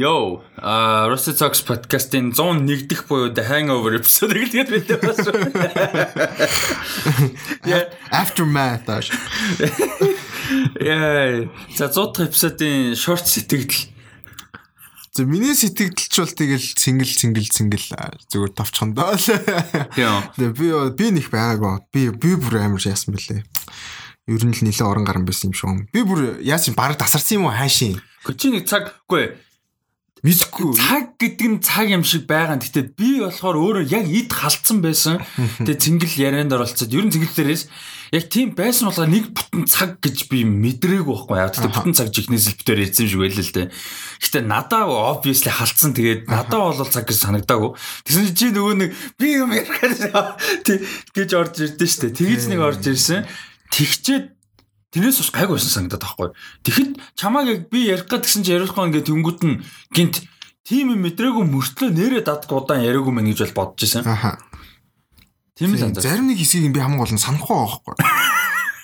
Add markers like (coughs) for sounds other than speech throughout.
Йоо, а Rusty Talks podcast-ийн 101 дэх буюу The Hangover episode-ыг тэгээд бид бас. Yeah, (laughs) aftermath. (laughs) Яа, за 100 дахь episode-ийн short сэтгэл. За миний сэтгэлч бол тэгэл single single single зүгээр товчхон доо. Тийм. Тэгээ би би нэг байгаагүй. Би би бүр амар яасан бэлээ. Ер нь л нэлээд орон гарan байсан юм шиг. Би бүр яасан баг тасарсан юм уу хаашийн. Гэхдээ нэг цаг үгүй Мэдхгүй. цаг гэдэг нь цаг юм шиг байгаа. Гэтэ би болохоор өөрөө яг эд халтсан байсан. Тэгээ цэнгэл ярианд оролцоод ер нь цэнгэл дээрээс яг тийм байсан болохоор нэг бүтэн цаг гэж би мэдрээгүй байхгүй яа. Гэтэ бүтэн цаг жихнээс л битээр юм шиг байлаа л дээ. Гэтэ надаа obviously халтсан. Тэгээд надаа бол цаг гэж санагдаагүй. Тэгсэн чи нөгөө нэг би юм ярихаар (laughs) гэж орж ирдэ штэ. Тэгэж нэг орж ирсэн. Тэгчээд Тэрнээс бас гайг байсан санагдаад байхгүй. Тэгэхэд чамааг яг би ярих гэсэн чи ярихгүй ингээд тэнгууд нь гинт тийм юм мэдрээгүй мөртлөө нэрээ дадг удаан яриаггүй мэн гэж бол бодож исэн. Аха. Тийм л анзаа. Зарим нэг хэсгийг би хамгийн гол нь санахгүй байхгүй.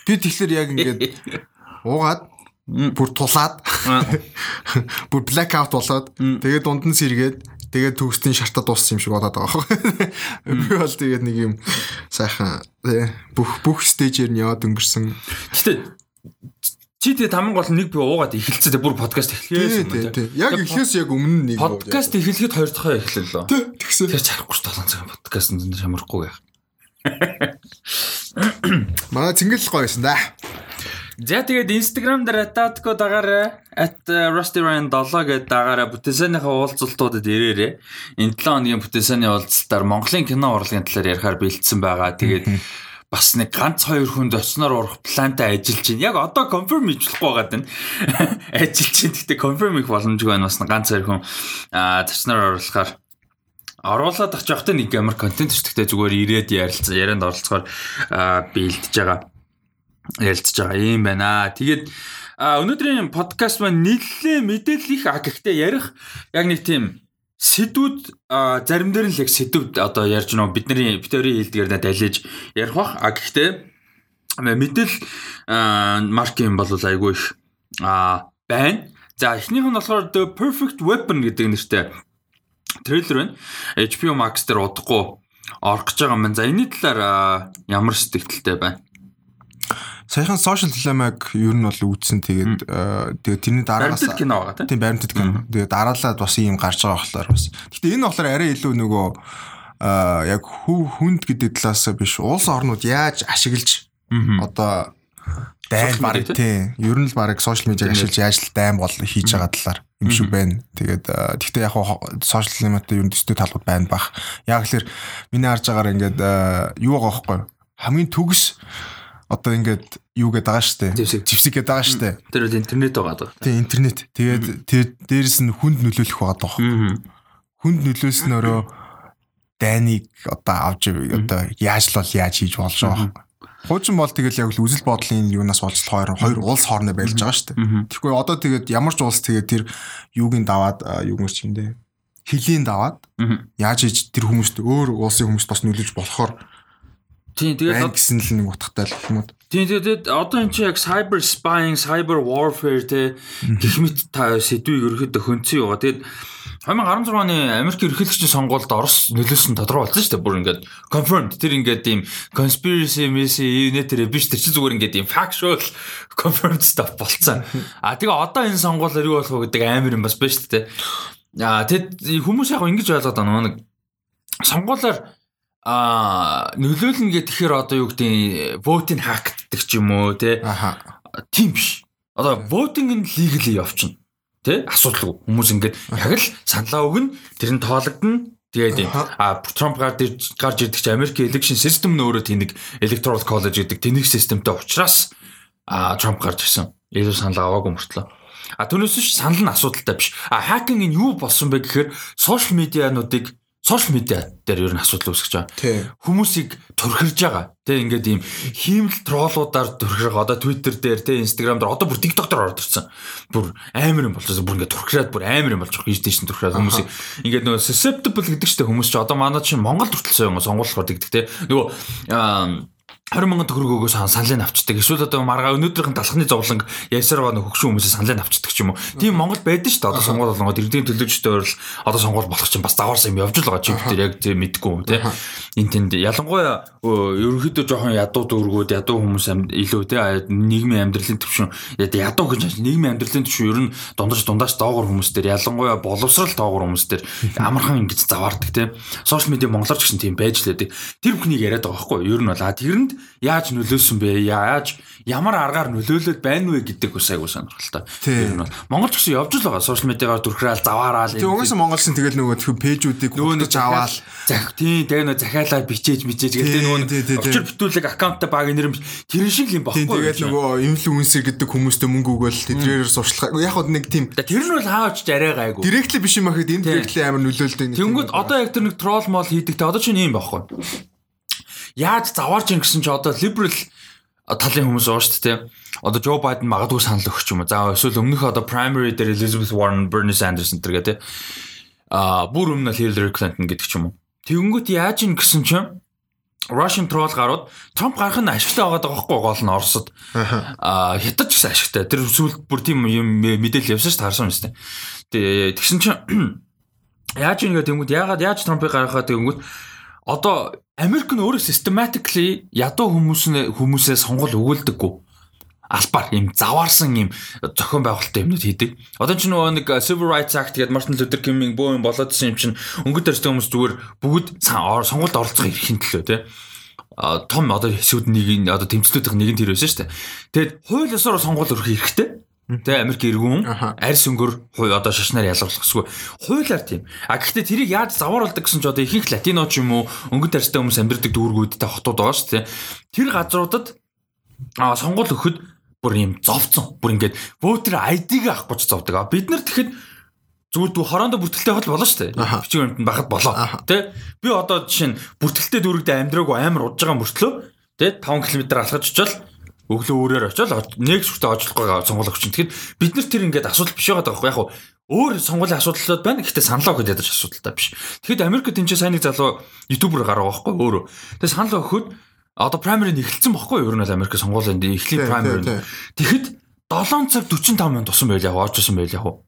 Би тэгэхээр яг ингээд уугаад бүр тулаад бүр blackout болоод тэгээд дунд нь сэргээд тэгээд төгсдийн шартаа дууссан юм шиг болоод байгаа байхгүй. Би бол тэгээд нэг юм сайхан тий, бүх бүх стейжээр нь яваад өнгөрсөн. Гэтэ чи тэгээд хамгийн гол нэг би уугаад эхэлцээ бүр подкаст эхлэхээс тий. Яг эхлээс яг өмнө нэг подкаст эхлэхэд хоёр дахь. Тий, тэгсэн. Тэр чарахгүй 7 цаг подкаст нь шамрахгүй яах. Манай цэнгэл гоёсэн да. За тэгээд Instagram дээр ататко дагаараа @rustyryan7 гэдэг дагаараа бүтээсэнийхээ уулзалтуудад ирээрээ. Энэ 7 хоногийн бүтээсэний уулзалтаар Монголын кино урлагийн талаар ярихаар бэлдсэн байгаа. Тэгээд бас нэг ганц хоёр хүнд очноор урах плантай ажиллаж байна. Яг одоо confirm хийчихлэхгүй байгаа даа. (laughs) Ажиллаж байна. Гэтэ confirm их боломжгүй байна. Бас ганц хоёр хүн зочноор оруулахаар оруулаад авч явахдаа нэг амар контент өчтөгтэй зүгээр ирээд ярилцсан ярианд оролцохоор бэлдэж байгаа ярилцж байгаа юм байна. Тэгээд өнөөдрийн подкаст маань нийлээ мэдээлэл их а гэхдээ ярих яг нэг тийм сэдвүүд зарим дээр нь л яг сэдвүүд одоо ярьж нөө бидний битэрийн хэлдгээр надад алиж ярих бах а гэхдээ мэдээлэл маркийн бол айгүй их байна. За эхнийх нь болохоор The Perfect Weapon гэдэг нэртэй трейлер байна. HBO Max дээр удахгүй орох гэж байгаа юм байна. За энэний талаар ямар сэтгэлтэй байна? Саяхан social dilemma-г ер нь бол үүссэн. Тэгээд тэгээд тэрний дараагаас баримтат кино байгаа тийм баримтат кино. Тэгээд дараалаад бас ийм гарч байгаа болохоор бас. Гэтэ энэ болохоор арай илүү нөгөө аа яг хөв хүнд гэдэг талаас биш улс орнууд яаж ашиглаж одоо дайн баг тийм ер нь л баг social media ашиглаж яаж л дайн бол хийж байгаа талаар юм шиг байна. Тэгээд гэхдээ яг social dilemma-тай ер нь төстэй талууд байна бах. Яг л миний харж байгаагаар ингээд юу байгаа байхгүй хамгийн төгс одоо ингээд юу гэдэг байгаа штэ. Живсэг гэдэг байгаа штэ. Тэр үл интернет байгаа даа. Тийм интернет. Тэгээд тэр дээрэс нь хүнд нөлөөлөх байгаа даа. Хүнд нөлөөснөөрөө дайныг одоо авч одоо яаж л бол яаж хийж болж байгаа. Хуучин бол тэгэл яг л үзэл бодлын юунаас болж хоёр хоёр улс хоорондоо байлж байгаа штэ. Тэгэхгүй одоо тэгээд ямар ч улс тэгээд тэр юугийн даваад юу гэрч юм дээ. Хилийн даваад яаж хийж тэр хүмүүст өөр улсын хүмүүст бас нөлөөлж болохоор Тийм тэгээд гэсэн л нэг утгатай л юм уу. Тийм тэгээд одоо эн чинь яг cyber spying, cyber warfare те гэх мэт та сэдвийг ерөөхдөө хөнцөн яваа. Тэгээд 2016 оны Америк ерөнхийлөгчийн сонгуульд Орос нөлөөсөн тодорхой болсон шүү дээ. Бүр ингээд confirmed тэр ингээд ийм conspiracy messi нэтэр биш тэр чи зүгээр ингээд ийм factual confirmed stuff болцсон. А тэгээ одоо энэ сонгуулиар юу болох вэ гэдэг амар юм бас байна шүү дээ. А тэгэд хүмүүс яг ингэж ойлгоод байна нэг сонгуулиар а нөлөөлнө гэхээр одоо юу гэдэг вотинг хактдаг ч юм уу те Аха. тийм биш. Одоо вотинг нь легали явчихна те асуудалгүй. Хүмүүс ингээд яг л саналаа өгнө тэр нь тоологдно тэгээд а Трамп гарч гарч ирдэг чи Америк election system нь өөрөө тэнэг electoral college гэдэг тэнэг системтэй учраас а Трамп гарч ирсэн. Илүү санал аваагүй мөртлөө. А түүнээс биш санал нь асуудалтай биш. А хакинг нь юу болсон бэ гэхээр сошиал медиануудыг сошиал медиа дээр ер нь асуудал үүсгэж байгаа. Хүмүүсийг төрхирж байгаа. Тэ ингээд ийм хиймэл троллуудаар төрхирж байгаа. Одоо Twitter дээр, тэ Instagram дээр одоо бүр TikTok дээр ороод ирсэн. Бүр амар юм болчихсон. Бүр ингээд төрхираад бүр амар юм болж байгаа. Ийш тийш нь төрхираад хүмүүсийг ингээд нөгөө susceptible гэдэг чинь хүмүүс чи одоо манай чинь Монгол хүртэл соён сонгуулахаар тэгдэг тэ. Нөгөө 20 мянган төгрөг өгөө саналын авчдаг. Эсвэл одоо маргаа өнөөдрийн талхны зовлон ясаар байгаа хөгшин хүмүүсээ саналын авчдаг ч юм уу. Тийм Монгол байдаг шүү дээ. Одоо сонгуул болгоод иргэдийн төлөөчтэй ойрол одоо сонгуул болох чинь бас даваарсан юм явж л байгаа чип дээр яг тийм мэдгүй юм тий. Энд тэнд ялангуяа ерөнхийдөө жоохон ядуу дүүргүүд ядуу хүмүүс илүү тий нийгмийн амьдралын төвшин ядуу гэж нийгмийн амьдралын төвшин ер нь дундаж дундаас доогор хүмүүс дээр ялангуяа боловсрал доогор хүмүүс дээр амархан ингэж заваардаг тий. Сошиал медиа монголоор ч гэсэн тийм байж лээдэг. Тэр бүхнийг яриад байгаа байхгүй юу? Ер нь бол а тэрэнд яаж нөлөөсөн бэ? Яаж ямар аргаар нөлөөлөд байна вэ гэдэг бас айгуу сонирхолтой. Тэр нь бол Монгол ч гэсэн явж л байгаа. Сошиал медиагаар дүрхрээл заваараал. Тэг угаасаа монголчин тэгэл нөгөө пэйжүүдийг нөгөөж аваал зах тийм тэг нөгөө захиалаа бичээж бичээж гэдэг нөгөө очир бүтүүлэг аккаунтаа баг нэрм тэр шиг юм баггүй. Тэгэл нөгөө инфлюенсер гэдэг хүмүүстэй мөнгө өгөөл тэдрээр сурчлага. Яг хад нэг тийм Тэр нь бол хаач арай гайгүй. Директли биш юм ахэд энэ директли амар нөлөөлдөг. Тэнгүүд одоо яг тэр нэг трол мол хийдэг. Тэ одоо чинь юм байхгүй яаж заваарч ин гэсэн чи одоо liberal талын хүмүүс уу шүү дээ. Одоо Joe Biden магадгүй санал өгч юм уу. За эсвэл өмнөх одоо primary дээр Elizabeth Warren, Bernie Sanders энэ төр гэдэг. Аа бүр өмнө нь Hillary Clinton гэдэг ч юм уу. Тэгэнгүүт яаж ин гэсэн чинь Russian troll гарууд Trump гарах нь ашигтай байгаа байхгүй гол нь Оросод. Аа хятад ч гэсэн ашигтай. Тэр сүүлд бүр тийм юм мэдээлэл явсан ш таарсан юм шүү дээ. Тэгсэн чинь (clears throat) яаж ингэ тэнгүүд яагаад яаж Trump-ыг гаргахаа тэнгүүд одоо Америк нь өөрөө systematically ядуу хүмүүс хүмүүсээ сонгол өгүүлдэггүй албаар юм заваарсан юм зохион байгуулалттай юмнууд хийдэг. Одоо ч нөгөө нэг Civil Rights Act гэдэг Мартин Лютер Кинг бөө юм болоодсэн юм чинь өнгөт төрсөн хүмүүс зүгээр бүгд сонгуульд оролцох эрхийн төлөө тий том одоо хэсүүд нэг одоо тэмцлүүдийн нэг нь тэр байсан шүү дээ. Тэгээд хууль ёсоор сонгуул өрөх хэрэгтэй. Тэ Америк иргүүн арьс өнгөр хуу одоо шашнаар ялгарлах гэсэн. Хуулиар тийм. А гэхдээ тэрийг яаж завааруулдаг гэсэн ч одоо ихэнх латино ч юм уу өнгөт арьстай хүмүүс амьдардаг дүүргүүдтэй хотууд байгаа шүү дээ. Тэр газруудад а сонгол өгөхөд бүр юм зовцсон. Бүр ингээд вотер ID-г авахгүй ч зовдөг. Бид нар тэгэхэд зүгээр дүү хороондоо бүртгэлтэй хол болно шүү дээ. Бичиг баримтанд байхад болоо. Тэ? Би одоо жишээ нь бүртгэлтэй дүүрэгдээ амьдраагүй амар удаж байгаа мөртлөө тэ 5 км алхаж очивол өглөө өөрөөр очиод нэг шүртэ очлохгүй сонгол өгчин. Тэгэхэд бид нар тэр ингээд асуудал биш байгаа байхгүй яг өөр сонгуулийн асуудлууд байна. Гэхдээ саналаа өгөхөд ядаж асуудалтай биш. Тэгэхэд Америкт энэ сайн нэг залуу ютубер гараа байхгүй өөрөө. Тэгээ саналаа өгөхөд одоо primary нь эхэлсэн байхгүй юу? Ер нь Америк сонгуулийн эхлэх primary. Тэгэхэд 7 цаг 45 минут тусан байл яг оожсэн байл яг.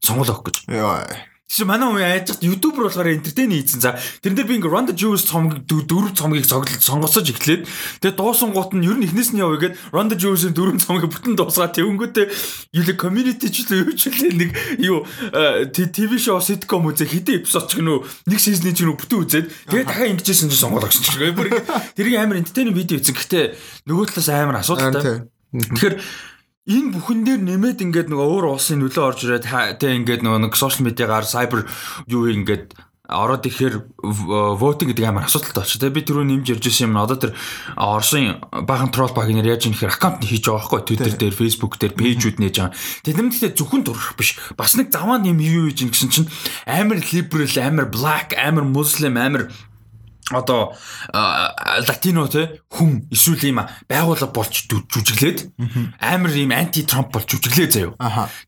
Сонгол өгөх гэж. Яа. Тэгсэн манай хүн яаж ч ютубер болохоор энтертейн хийцэн. За тэрэн дээр би ингээ Run the Jewels цомог дөрөв цомгийг цоглол сонгосож эхлээд тэгээ дуусан гут нь ер нь эхнээс нь явъя гэд Run the Jewels-ийн дөрөв цомгийг бүтэн дуусгаа тэвнгүүтээ юу л community ч л юу ч л нэг юу TV show sitcom үзээ хэдэн эпизод ч гэнэ нэг сизний ч гэнэ бүтэн үзээд тэгээ дахиад ингэжсэн чинь сонгол огсон ч гэнэ бүр тэрийг амар энтертейн видео үзэн гэхдээ нөгөө талаас амар асуудалтай. Тэгэхээр энэ бүхэн дээр нэмээд ингээд нөгөө өөр улсын нөлөө орж ирээд тэ ингээд нөгөө нэг сошиал медиагаар сайбер юу ингээд ороод ихээр вотинг гэдэг амар асуудалтай болчих. Тэгээ би түрүү нэмж ярьж ирсэн юм. Одоо тэр Орсын баахан трол баг нэр яаж юм ихээр аккаунт хийж байгаа байхгүй Twitter дээр, Facebook дээр пэйжүүд нээж байгаа. Тэднэртэй зөвхөн турах биш. Бас нэг заваа нэм юу хийж ин гэсэн чинь амар liberal, амар black, амар muslim, амар одоо латино те хүн эсвэл юм байгууллага болж жүжиглээд амар юм анти трамп болж жүжиглээ заяо.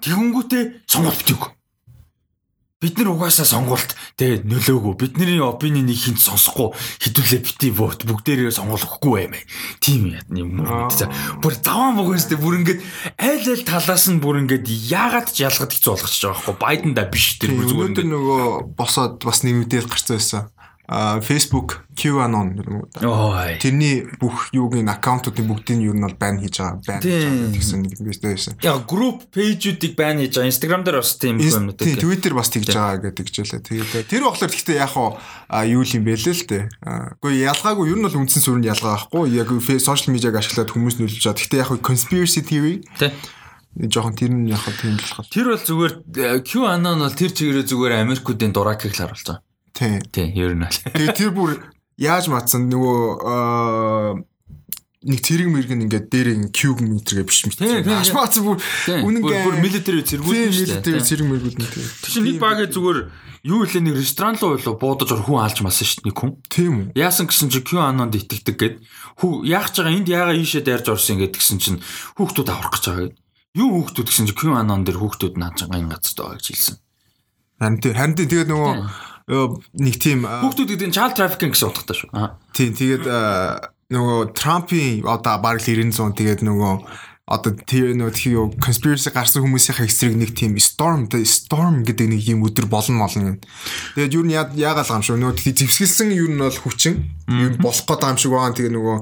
Тэгэнгүүтээ сонголт битэг. Бид нар угаасаа сонгуульт тэгээ нөлөөгөө бидний опинионыг хинт сонсохгүй хідүүлээ бити вот бүгдээрээ сонгол өгөхгүй баймаа. Тийм юм юм. Бүр заван богөөстэй бүр ингээд айл айл талаас нь бүр ингээд яагаад ч ялгад хэцүү болгочихж байгаа байхгүй. Байден да биш тэр бүр зүгээр. Өнөөдөр нөгөө босоод бас нэг мэдээлэл гарсан байсан Facebook QAnon гэдэг. Тэрний бүх юугийн аккаунтуудын бүгдийг юу нь бол бан хийж байгаа. Бан гэсэн нэг юм байсан. Яг group page-үүдийг бан хийж байгаа. Instagram дээр бас тийм юм нэг. Тийм Twitter бас тэгж байгаа гэдэг үлээ. Тэгээд тэр болохоор гэхдээ яг юу юм бэ л л дээ. Гэхдээ ялгаагүй ер нь бол үндсэн сүрэнд ялгаа байхгүй. Яг social media-г ашиглаад хүмүүс нөлөөлж байгаа. Гэхдээ яг conspiracy theory. Тийм жоохон тэр нь яг тийм л байна. Тэр бол зүгээр QAnon бол тэр чигээрээ зүгээр Америкуудын дуракийг л харуулж байгаа. Тий. Тий, ер нь аль. Тэгээ тэр бүр яаж матсан нөгөө нэг цэрэг мэрэг ингээд дээр Q метргээ биш мэт. Хаш маацсан бүр үнэн бүр милитари цэргүүд шүү дээ. Милитари цэрэг мэрэгүүд нь тий. Тэр чинь нэг багийн зүгээр юу илээ нэг ресторан руу болоо буудаж ор хүн алж масан шүү дээ нэг хүн. Тийм үү. Яасан гэсэн чи Q анонд итгэдэг гэд хүү яах ч байгаа энд яага ийшээ дайрж орсон ингээд гэсэн чинь хүүхдүүд аврах гэж байгаа. Юу хүүхдүүд гэсэн чи Q анон дээр хүүхдүүд нааж байгаа энэ газарт байгаа гэж хэлсэн. Харин тий. Харин тий тэгээд нөгөө нэг тийм хүүхдүүд гэдэг нь child trafficking гэсэн утгатай шүү. Тийм тэгээд нөгөө Трампын одоо бараг л 900 тэгээд нөгөө одоо тэр нөгөө тхий юу conspiracy гарсан хүмүүсийн эсрэг нэг тийм storm storm гэдэг нэг юм өдөр болно молно. Тэгээд юу нь яагаад гам шүү нөгөө зэвсгэлсэн юу нь бол хүчин юу болох гэдэг юм шиг байгаа. Тэгээ нөгөө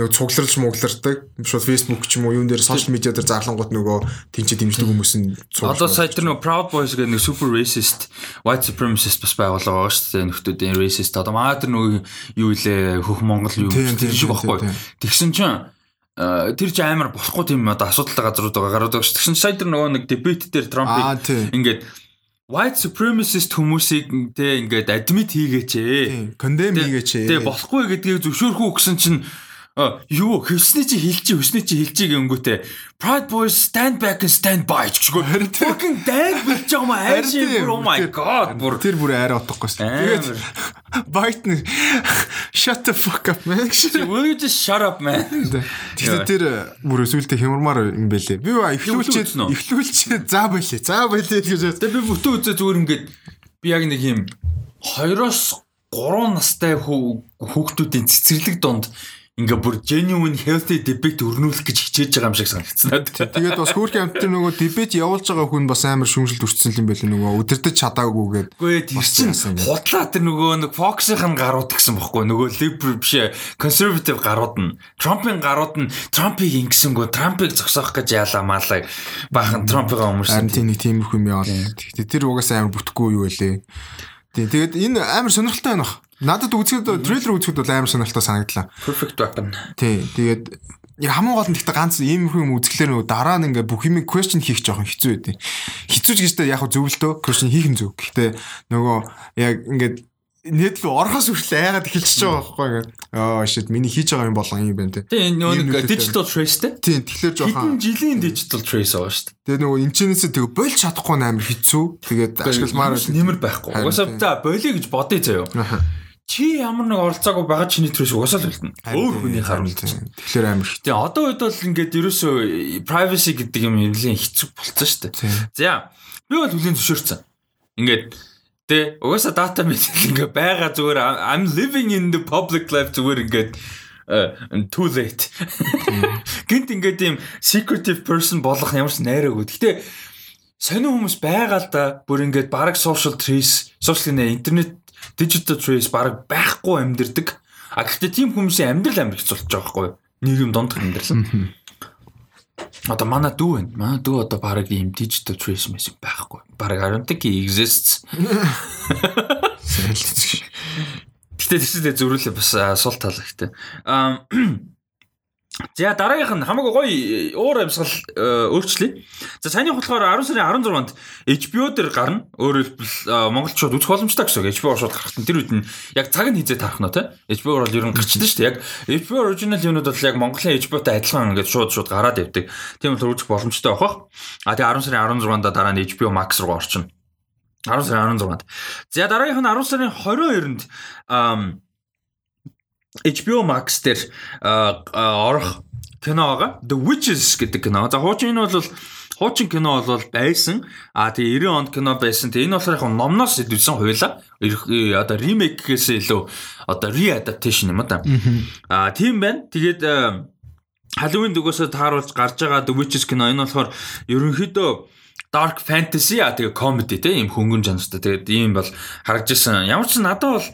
нөгөө цугларлж муглардаг шууд Facebook ч юм уу юун дээр сошиал медиа дээр зарлангууд нөгөө тэнцээ дэмждэг хүмүүс нь Одоо сая тэр нөгөө Proud Boys гэдэг нэг super racist white supremacist бас байгуулгаа байгаа шүү дээ нөхдүүдийн racist одоо маа тэр нөгөө юу илээ хөх Монгол юу тэр шиг багхгүй тэгсэн чинь тэр чи амар болохгүй тийм одоо асуудалтай газрууд байгаа гарууд байгаа шүү. Тэгсэн сая тэр нөгөө нэг дебет дээр Трампыг ингээд white supremacist хүмүүсийг те ингээд admit хийгээч ээ. Condemn хийгээч ээ. Тэ болохгүй гэдгийг зөвшөөрөх үү гэсэн чинь юу хөвсний чи хилчи хөвсний чи хилчи гэнгүүтээ Pride Boys stand back and stand by ч гоо fucking дан болж байгаа юм айш бүр oh my god бүр тэр бүр арай утгагүй шүү. Тэгээд Biden shut the fuck up man. Will you just shut up man. Тэгээд тэр бүр өсвөлтө хямрмаар юм бэлээ. Би ихлүүлчихэд ихлүүлчихэд заа байлээ. Заа байлээ гэж. Тэгээд би бүтэн үзээ зүгээр ингээд би яг нэг юм хоёроос 3 настай хүүхдүүдийн цэцэрлэг донд ингээ бүр genuine healthy debate өрнүүлэх гэж хичээж байгаа юм шиг санагдсан. Тэгээд бас хөөрхөн амт нөгөө debate явуулж байгаа хүн бас амар шүүмжлэлт өрчсөн юм байл нөгөө өдөртөж чадаагүйгээд. Үгүй тэр чинь худлаа тэр нөгөө нэг Fox-ийн гарууд гэсэн бохгүй нөгөө liberal биш conservative гарууд нь Trump-ын гарууд нь Trump-ыг ингэсэнгөө Trump-ыг зогсоох гэж яалаа маалаа баахан Trump-ыг өмөрсөн. Тийм нэг тиймэрхүү юм яваа. Тэр угаасаа амар бүтггүй юу вэ? Тийм тэгээд энэ амар сонирхолтой байна бах. Надад үзэхэд трейлер үзэхэд бол амар сонирхолтой санагдлаа. Perfect weapon. Тийм тэгээд хамгийн гол нь гэхдээ ганц ийм юм үзэхлээр нөгөө дараа нь ингээ бүх юм question хийх жоохон хэцүү байдیں۔ Хэцүү ч гэжтэй яг зөвлөлтөө question хийх нь зөв. Гэхдээ нөгөө яг ингээд нэт рүү орохоос хүртэл айгаад эхэлчихэж байгаа байхгүй ингээд аа shit миний хийж байгаа юм болгон юм байна те. Тийм нөгөө нэг digital trace те. Тийм тэгэхээр жоохон хэдэн жилийн digital trace байгаа шүү дээ. Тэгээ нөгөө энэчнээсээ тэгээ болж чадахгүй амар хэцүү. Тэгээд ашигламаар нэмэр байхгүй. Угаасаа та болиё гэж бодъё заяа. Чи ямар нэг оролцоогүй байгаа чиний төрөөс угаасаа л үлдэнэ. Өөр хүний харамл. Тэгэхээр амар. Тэгээ одоо үед бол ингээд ерөөсөө privacy гэдэг юм нэлийн хэцүү болцсон шүү дээ. За би бол хүлийн зөвшөөрсөн. Ингээд Тэ угаасаа дата мэдээлэл ингээ байгаа зүгээр I'm living in the public life зүгээр ингээд too late. Гинт ингээ тийм secretive person болох ямарч найраагүй. Гэтэ сонин хүмүүс байгаа л да бүр ингээд баг social trace, social нэ интернет digital trace баг байхгүй амьдэрдэг. А гэхдээ тийм хүмүүсийн амьдрал амар хэцүүлж байгаа байхгүй юу? Нийгэм дондох амьдрал. Одоо манай дүү байна. Манай дүү одоо баг ийм digital trace мэс байхгүй. Баг he exists. Гэтэ тэгсээ зөрүүлээ бас сул тал ихтэй. Аа За дараагийнх нь хамаагүй гоё э, уур амьсгал э, өөрчлөе. За саяны болохоор 10 сарын 16-нд HBO дээр гарна. Өөрөөр хэлбэл э, монголчууд үзэх боломжтой гэсэн үг. HBO шууд гарахтан тэр үед нь яг цаг нь хизээ тарах нь те. HBO бол ер нь гарчдаг шүү дээ. Яг HBO original юмнууд бол яг Монголын HBO-тай адилхан ингээд шууд шууд гараад явдаг. Тийм бол үзэх боломжтой байх. А тэгээ 10 сарын 16-нд дараа нь HBO Max руу орчихно. 10 сарын 16-нд. За дараагийнх нь 10 сарын 22-нд HBO Max дээр орох кино байгаа. The Witches гэдэг кино. За хуучин энэ бол хуучин кино бол байсан. А тэгээ 90 онд кино байсан. Тэгээ энэ болохоор яг номноос идэвсэн хуйла. Одоо ремейк гэхээс илүү одоо re-adaptation юм да. А тийм байна. Тэгээд Halloween дөгөөсөө тааруулж гарч байгаа The Witches кино энэ болохоор ерөнхийдөө dark fantasy а тэгээ comedy те ийм хөнгөн жанртай. Тэгээд ийм бол харагдаж исэн. Ямар ч надад бол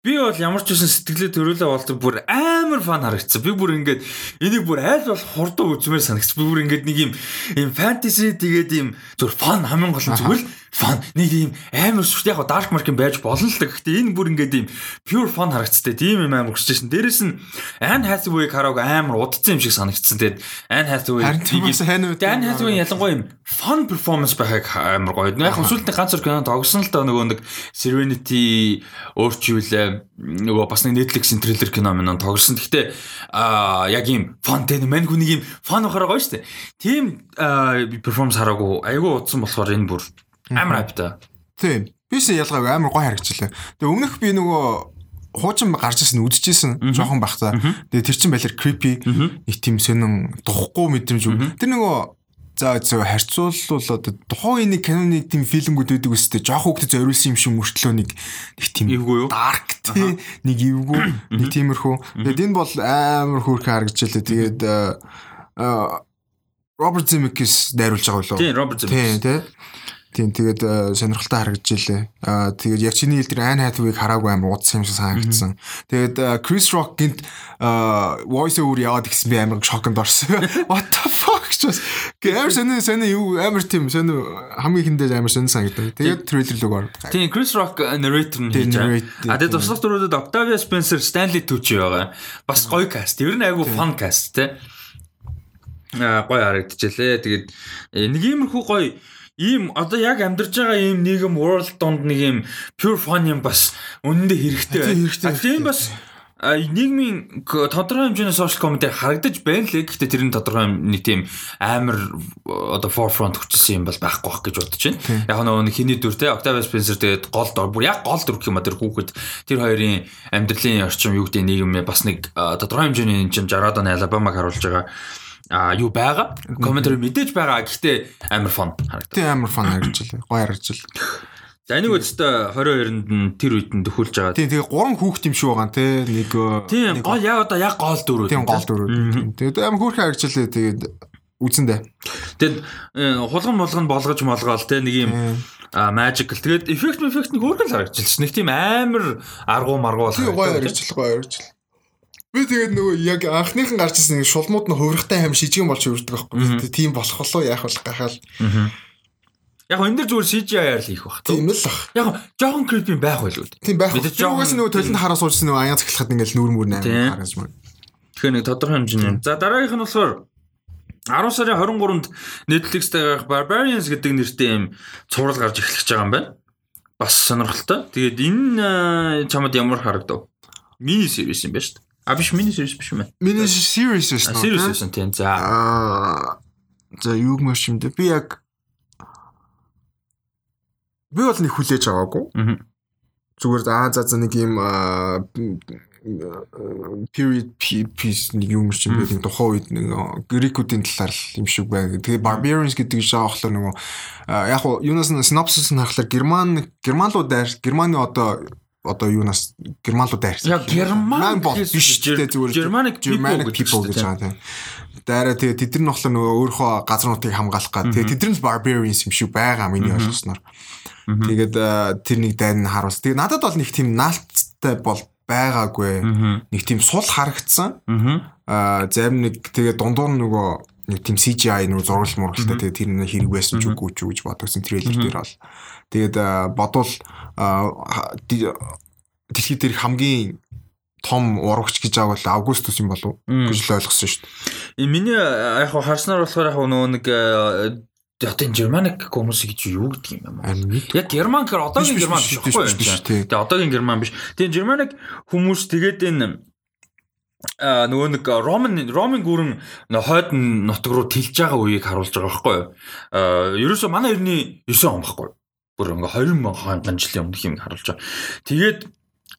Би бол ямар ч үсэн сэтгэлээ төрүүлээ болдог бүр амар фан харагдсан. Би бүр ингээд энийг бүр айл бол хурдан үзмээр санагдсан. Би бүр ингээд нэг юм юм фэнтези тэгээд юм зүр фан хамгийн гол нь зүгээр л фан нэг юм амар сүрт яг dark mark байж болно л да. Гэхдээ энэ бүр ингээд юм pure fun харагдцтэй. Тийм юм амар хүсэж шин. Дээрэс нь Anne Hathaway караог амар удцсан юм шиг санагдсан. Тэгээд Anne Hathaway тэгээд Anne Hathaway ялангуяа юм fun performance байхаг амар гоё. Яг өсвөлтний ганц зур кино тогсон л да нөгөө нэг Serenity өөрчүүлээ нөгөө бас нэг Netflix-ийн трейлер кино минь тогсон. Гэхдээ аа яг юм fun тэ мань хүнийг юм fun байхаар гоё штэ. Тийм перформанс хараагүй айгүй удсан болохоор энэ бүр Амар хайптай. Тийм. Бис ялгаагүй амар гой харагчлаа. Тэгээ өмнөх би нөгөө хуучин гарч ирсэн үдчихсэн жоохон бахта. Тэгээ тэр чин байлэр creepy нэг тийм сонин духгүй мэдрэмж. Тэр нөгөө За зөв харьцуулбал одоо тухайн нэг киноны тийм фильмгүүд байдаг өстэй жоох хөвгдөд зориулсан юм шиг мөртлөө нэг нэг тийм Эвгүй юу? dark тий нэг эвгүй нэг тиймэрхүү. Тэгээд энэ бол амар хөөрхөн харагдаж байлаа. Тэгээд Роберт Земекис найруулж байгаа болов. Тийм Роберт Тийм Земекис. тий. Тийм тэгээд э, сонирхолтой харагдаж илээ. Аа тэгээд яг чиний хэлдэр Ан Хатвиг хараагүй амар удсан юм шиг санагдсан. Тэгээд Крис Рок гинт voice over яваад гисэн би амар шоконд орсон. (laughs) What the fuck ч бас амар сони сони юу амар тийм сони хамгийн ихэндээ амар сони санагдав. Тэгээд трейлер луг ордог. Тийм Chris Rock narrator нь хийж байгаа. А тэгээд туслах дөрүүдэд Octavia Spencer, Stanley Tucci байгаа. Бас гоё каст. Ер нь айгүй fun каст те. Аа гоё харагдчихлээ. Тэгээд э, нэг иймэрхүү гоё ийм одоо яг амьдарч байгаа ийм нийгэм world донд нэг ийм pure fun юм бас үнэндээ хэрэгтэй. Тийм, хэрэгтэй, А тийм бас нийгмийн тодорхой хэмжээний social comedy харагдаж байна л. Гэхдээ тэр нь тодорхой нэг тийм амар одоо forefront хүчсэн юм бол байхгүй бах гэж бодож байна. Яг нөгөө нэг хиний дүр те Octavia Spencer тэгээд гол дор. Бүр яг гол дүр гэх юм а тэр хүүхэд. Тэр хоёрын амьдралын орчим юу гэдэг нийгэм бас нэг тодорхой хэмжээний энэ чинь 60-аад оны Alabama-г харуулж байгаа а юу байгаа комментари мэдээж байгаа гэхдээ амар фон харагдав. Тийм амар фан харагдаж илээ. Гоё харагдаж илээ. За энийг өстө 22-нд нь тэр үед нь төхүүлж байгаа. Тийм тэгээд гурван хүүхд юм шүү байгаа те нэг э, Тийм гол яг одоо яг гол дүрүүд. тийм гол дөрөв. Тэгээд амар хөөрхөн харагдаж илээ. Тэгээд үзэндээ. Тэгэд э, хулган молгон болгож молгоол те нэг юм а magical. Тэгээд эффект нэг өөргөн л харагдчихлаа. Нэг тийм амар аргу маргу Тийм гоё илээ. Гоё харагдаж илээ. Би тэгээд нөгөө яг анхныхан гарч ирсэн шулмууд нь хувирахтай хаим шижгэн болж өрдөг байхгүй. Тэгээд тийм болох болоо яах вэ гахаал. Яг энэ дэр зүгээр CGI-аар л хийх бах. Тийм л ах. Яг жоохон creepy байх байлгүй. Тийм байх. Угаас жоохон- нөгөө толинд хараа суужсэн нөгөө аяа цахилахад ингээл нүүр мүр нээр харагдаж байна. Тэгэхээр нэг тодорхой хэмжээний. За дараагийнх нь болохоор 10 сарын 23-нд Netflix-тэй гарах Barbarians гэдэг нэртэй юм цуврал гарч эхлэх гэж байгаа юм байна. Бас сонирхолтой. Тэгээд энэ э, чамд ямар харагдав? Мини series юм байна шүү дээ. А биш мини series биш юм байна. Миний байсан. уу, Series байсан тийм. За. Аа за юу юм бэ? Би яг би бол нэг хүлээж аваагүй. Мгм. Зүгээр аа за за нэг юм аа, period piece нэг юм шиг байдаг тухайн үед нэг аа, грекүүдийн талаар юм шиг байна. Тэгээ barbarians гэдэг жаа болохоор нөгөө аа, яг уу юунаас нь synopsis нь харахаар герман германлуу дайр германы одоо одоо юунаас германлуу дайрсан. Яг герман биш те зүгээр Germanic гэдэг people гэж байгаа тийм. Дайраа тэгээ тэд нар болохоор нөгөө өөрийнхөө газруудыг хамгаалах гад. Тэгээ тэд нар нь barbarians юм шиг байгаа миний ойлгосноор. Тэгээд аа, тэр нэг дайн нь харуулс. Тэгээ надад бол нэг тийм наалттай бол байгаагүй. Нэг тийм сул харагдсан. Аа зарим нэг тэгээ дундуур нөгөө нэг тийм CGI нөгөө зургал мургалтай тэгээ тэр нэг хэрэг байсан ч үгүй ч гэж бодогсон трейлер дээр бол. Тэгээд бодвол дэлхийд дээр хамгийн том урагч гэж бол Августус юм болов уу гэж л ойлгосон шүү дээ. Э, Миний э, яг харснаар болохоор яг нөгөө нэг э, одоо энэ Germanic хүмүүс гэж юу гэдэг юм нэг Яг герман гэхээр одоогийн герман биш, байхгүй юу? Тэгээ одоогийн герман биш. Тэгээ Germanic хүмүүс тэгээд энэ а нөгөө нэг Роман Ромын гүрэн хойд нутг руу тэлж байгаа үеийг харуулж байгаа байхгүй юу? Ерөөсөө манай эртний 9 он байхгүй юу? Бүр ингээ 20 мянган жилийн өмнөх юм харуулж байгаа. Тэгээд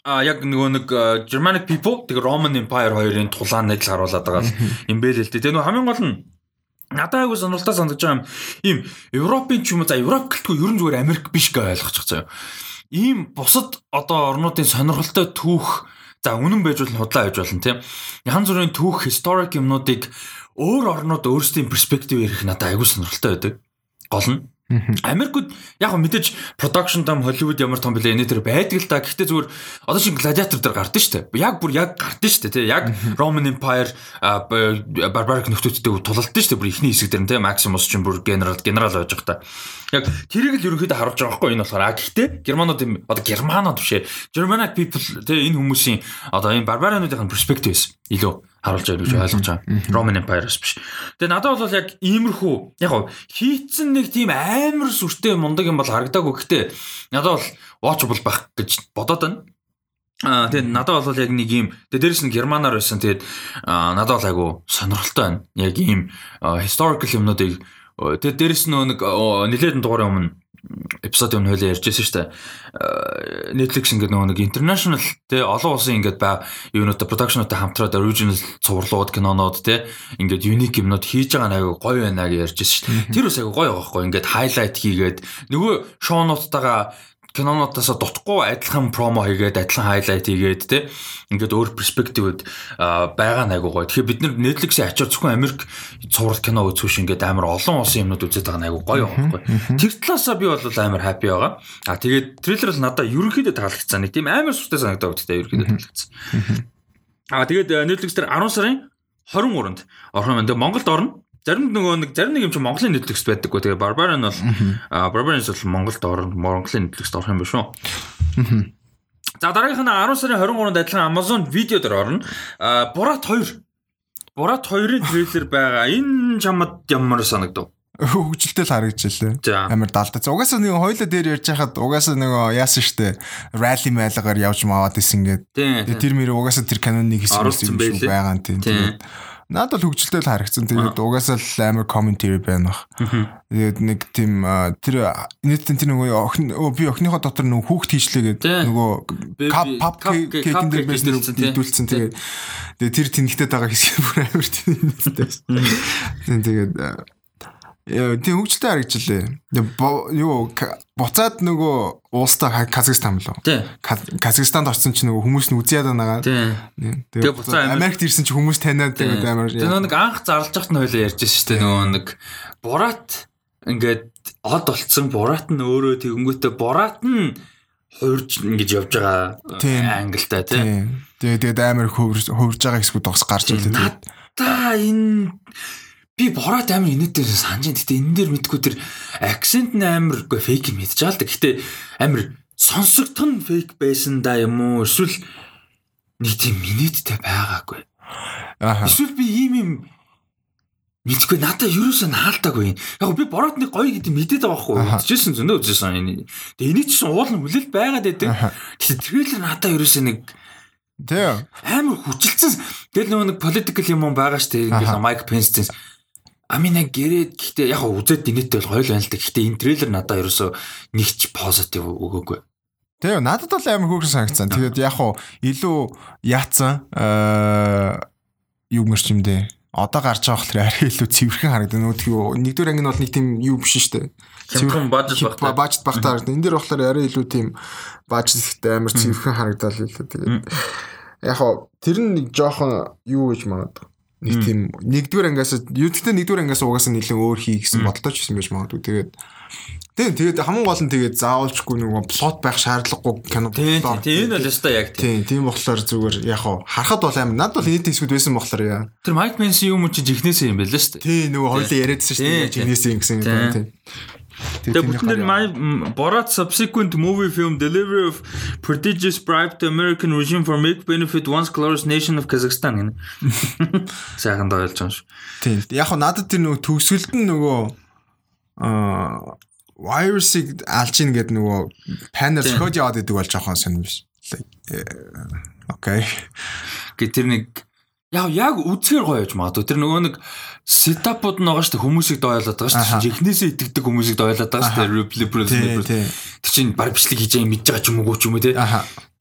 а яг нөгөө нэг Germanic people тэгээ Roman Empire хоёрын тулааныг л харуулад байгаа юм бэ л дээ. Тэгээ нөгөө хамгийн гол нь надад айгу сонирхолтой санагдаж байгаа юм. Ийм Европын ч юм уу за Европ гэлтгүй ерөн зүгээр Америк биш гэж ойлгочих заяа. Ийм бусад одоо орнуудын сонирхолтой түүх за үнэн байж болно худлаа байж болно тийм. Янз бүрийн түүх historic юмнуудыг өөр орнууд өөрсдийн перспектив ярих надад айгу сонирхолтой байдаг. Гол нь Америкууд яг мэдээж production том Hollywood ямар том бэлээ энэ төр байдаг л да. Гэхдээ зүгээр одоо шиг гладиатор дээр гардаг шүү дээ. Яг бүр яг гардаг шүү дээ. тий. Яг Roman Empire barbaric нөхдүүдтэй тулалдсан шүү дээ. Бүр ихний хэсэг дээр нь тий. Maximus ч бүр генерал генерал байж байгаа та. Яг тэрийг л ерөнхийдөө харуулж байгаа байхгүй энэ болохоор. А гэхдээ германууд юм одоо германууд биш ээ. Germanic people тий энэ хүмүүсийн одоо энэ barbarianуудын perspectives илүү харуулж байгаа гэж ойлгож байгаа. Roman Empire-с биш. Тэгээ надад бол яг иймэрхүү яг хийцэн нэг тийм амар сүртэй мундаг юм бол харагдаагүй. Гэхдээ надад бол watchable байх гэж бодоод байна. Аа тэгээд надад бол яг нэг юм тэгээд дээрэс нь германаар байсан тэгээд надад бол айгу сонирхолтой байна. Яг ийм historical юмнуудыг аа, тэгээд дээрэс нь нэг аа, нилээдэн дугаарын өмнө эпизодын өмнө хөлөө ярьжсэн шүү дээ. Аа, Netflix ингээд нөгөө нэг international те олон улсын ингээд ба юунуудаа production-уудаа хамтраад original цувралууд кинонууд те ингээд unique юмнууд хийж байгаа нэг гоё байна гэж ярьж шээ. Тэр бас айгу гоё байгаа хгүй ингээд highlight хийгээд нөгөө шоунуудтайгаа кинонуудаас дутхгүй адилхан промо хийгээд адилхан хайлайт хийгээд те ингээд өөр перспективд байгаа найгуу гоё. Тэгэхээр бид нар Netflix-ийн ачаар зөвхөн Америк цуврал кино үзүүш ингээд амар олон улсын юмнууд үзээд байгаа найгуу гоё байхгүй. Тэр талаасаа би бол амар happy байгаа. А тэгээд трейлер бол надад ерөнхийдөө таалагдсан. Нэг тийм амар сүртэй санагдаад өгдөө ерөнхийдөө таалагдсан. А тэгээд Netflix дээр 10 сарын 23-нд орхон байна. Монголд орно. Зарим нөгөө нэг зарим нэг юм чи Монголын Netflix байдаггүй. Тэгээ Barbarian бол Barbarian бол Монголд орно. Монголын Netflix-д орох юм биш үү? За дараагийнх нь 10 сарын 23-нд адилхан Amazon видео дээр орно. Borat 2. Borat 2-ын трейлер байгаа. Энэ чамд ямар санагдав? хөгжилтэй л харагдчихлээ. Амар далдаа. Угаасаа нэг хоёлоо дээр ярьж хахад угаасаа нэг яасан штэ. Ралли майлгаар явж маваад исэн гээд. Тэр мөр угаасаа тэр каноныг хийсэн юм байгаа юм тийм. Надад бол хөгжилтэй л харагдсан. Тэгээд угаасаа л амар commentary байна бах. Тэгээд нэг тийм тэр нийтэн тэр нөгөө охин би охиныхоо дотор нөгөө хүүхд хийчлээ гэдэг нөгөө pop cake дээр байж нэрдүүлсэн. Тэгээд тэр тэнхтэй байгаа хэсэг бүр амар тийм. Тэгээд тийм хөгжилтэй харагдчихлээ. Юу буцаад нөгөө уустаа Казахстан мөлөө. Казахстанд очсон чинь нөгөө хүмүүс нь үзээд байгаа. Тэгээ буцаа Америкт ирсэн чинь хүмүүс таниад тэгээд амар. Тэгээ нэг анх зарлж захт нь хойлоо ярьж шүү дээ нөгөө нэг Бурат ингээд од болцсон Бурат нь өөрөө тэгэнгүүтээ Бурат нь хуурж ингэж явж байгаа ангилтай тийм. Тэгээ тэгээд амар хөвөрж байгаа хэсгүүд бас гарч ирлээ. Та энэ би бороод амар инээдээр санаж байна. Гэтэ энэ дээр мэдгүй тэр акцент нь амар үгүй фейк юм мэдчихэе л да. Гэтэ амар сонсогдох нь фейк байсан да юм уу? Эсвэл нэг тийм минэттэй байгаагүй. Аа. Эсвэл би ийм юм мэдгүй надаа юусэн хаалтаагүй. Яг би бороод нэг гоё гэдэг мэдээд байгаа хгүй. Үзчихсэн зөндөө үзсэн энэ. Тэгээ энийг чинь уулын хүлээлт байгаад байдаг. Гэтэ трейлер надаа юусэн нэг Тэгээ амар хүчилцэн. Тэгэл нөгөө нэг political юм байгаа штэ. Ингээл Майк Пенстэй Амина гэрээд гэхдээ яг үзээд инээдтэй бол хоёул байна л да. Гэхдээ энэ трейлер надад ерөөсөө нэг ч позитив өгөөгүй. Тэгээ надад бол амар хөөрхөн санагцсан. Тэгээд яг хуу илүү яатсан аа юу мэрч юм дээ. Одоо гарч байгаа болохоор арай илүү цэвэрхэн харагдана. Нөгөө нэгдүгээр анги нь бол нэг тийм юу биш шүү дээ. Цэвэрхэн бажет багтаа. Бажет багтаа харагдана. Энэ дэр болохоор арай илүү тийм бажеттэй амар цэвэрхэн харагдал илүү. Тэгээд яг хуу тэр нь нэг жоохон юу гэж магадгүй нэг тийм нэгдүгээр ангиас юудтай нэгдүгээр ангиас угаасаа нэлээд өөр хий гэсэн бодолтой ч байсан байж магадгүй. Тэгээд тийм тэгээд хамгийн гол нь тэгээд заавалчгүй нөгөө плот байх шаардлагагүй кино тийм тийм энэ бол өстой яг тийм тийм болохоор зүгээр яг хаа харахад бол амар надад бол энэ хэсгүүд байсан болохоор яа. Тэр Майк Менси юм чи жихнээсээ юм байл л шүү дээ. Тийм нөгөө хоёлаа яриадсан шүү дээ жихнээсээ гэсэн юм тийм. Тэгээ бүтнээр Borat subsequent movie film delivery of prodigious bribe to American regime for make benefit once glorious nation of Kazakhstan гэнэ. (laughs) Сайхан дойлж байгаа шүү. Тийм. Яг хоо надад тэр нөгөө төгсгөлд нь нөгөө аа virus-ыг алж ийн гэдэг нөгөө panel зөхөж яваад идэг бол жоохон сонирм биш. Окей. Гэтэр тэр нэг яг яг үзгээр гоё яж магадгүй. Тэр нөгөө нэг сетапууд нь байгаа шүү дээ хүмүүсийг дойлоод байгаа шүү дээ. Эхнээсээ итгэдэг хүмүүсийг дойлоод байгаа шүү дээ. Replay Тэр чинь баг бичлэг хийж байгаа мэдж байгаа ч юм уу ч юм уу те.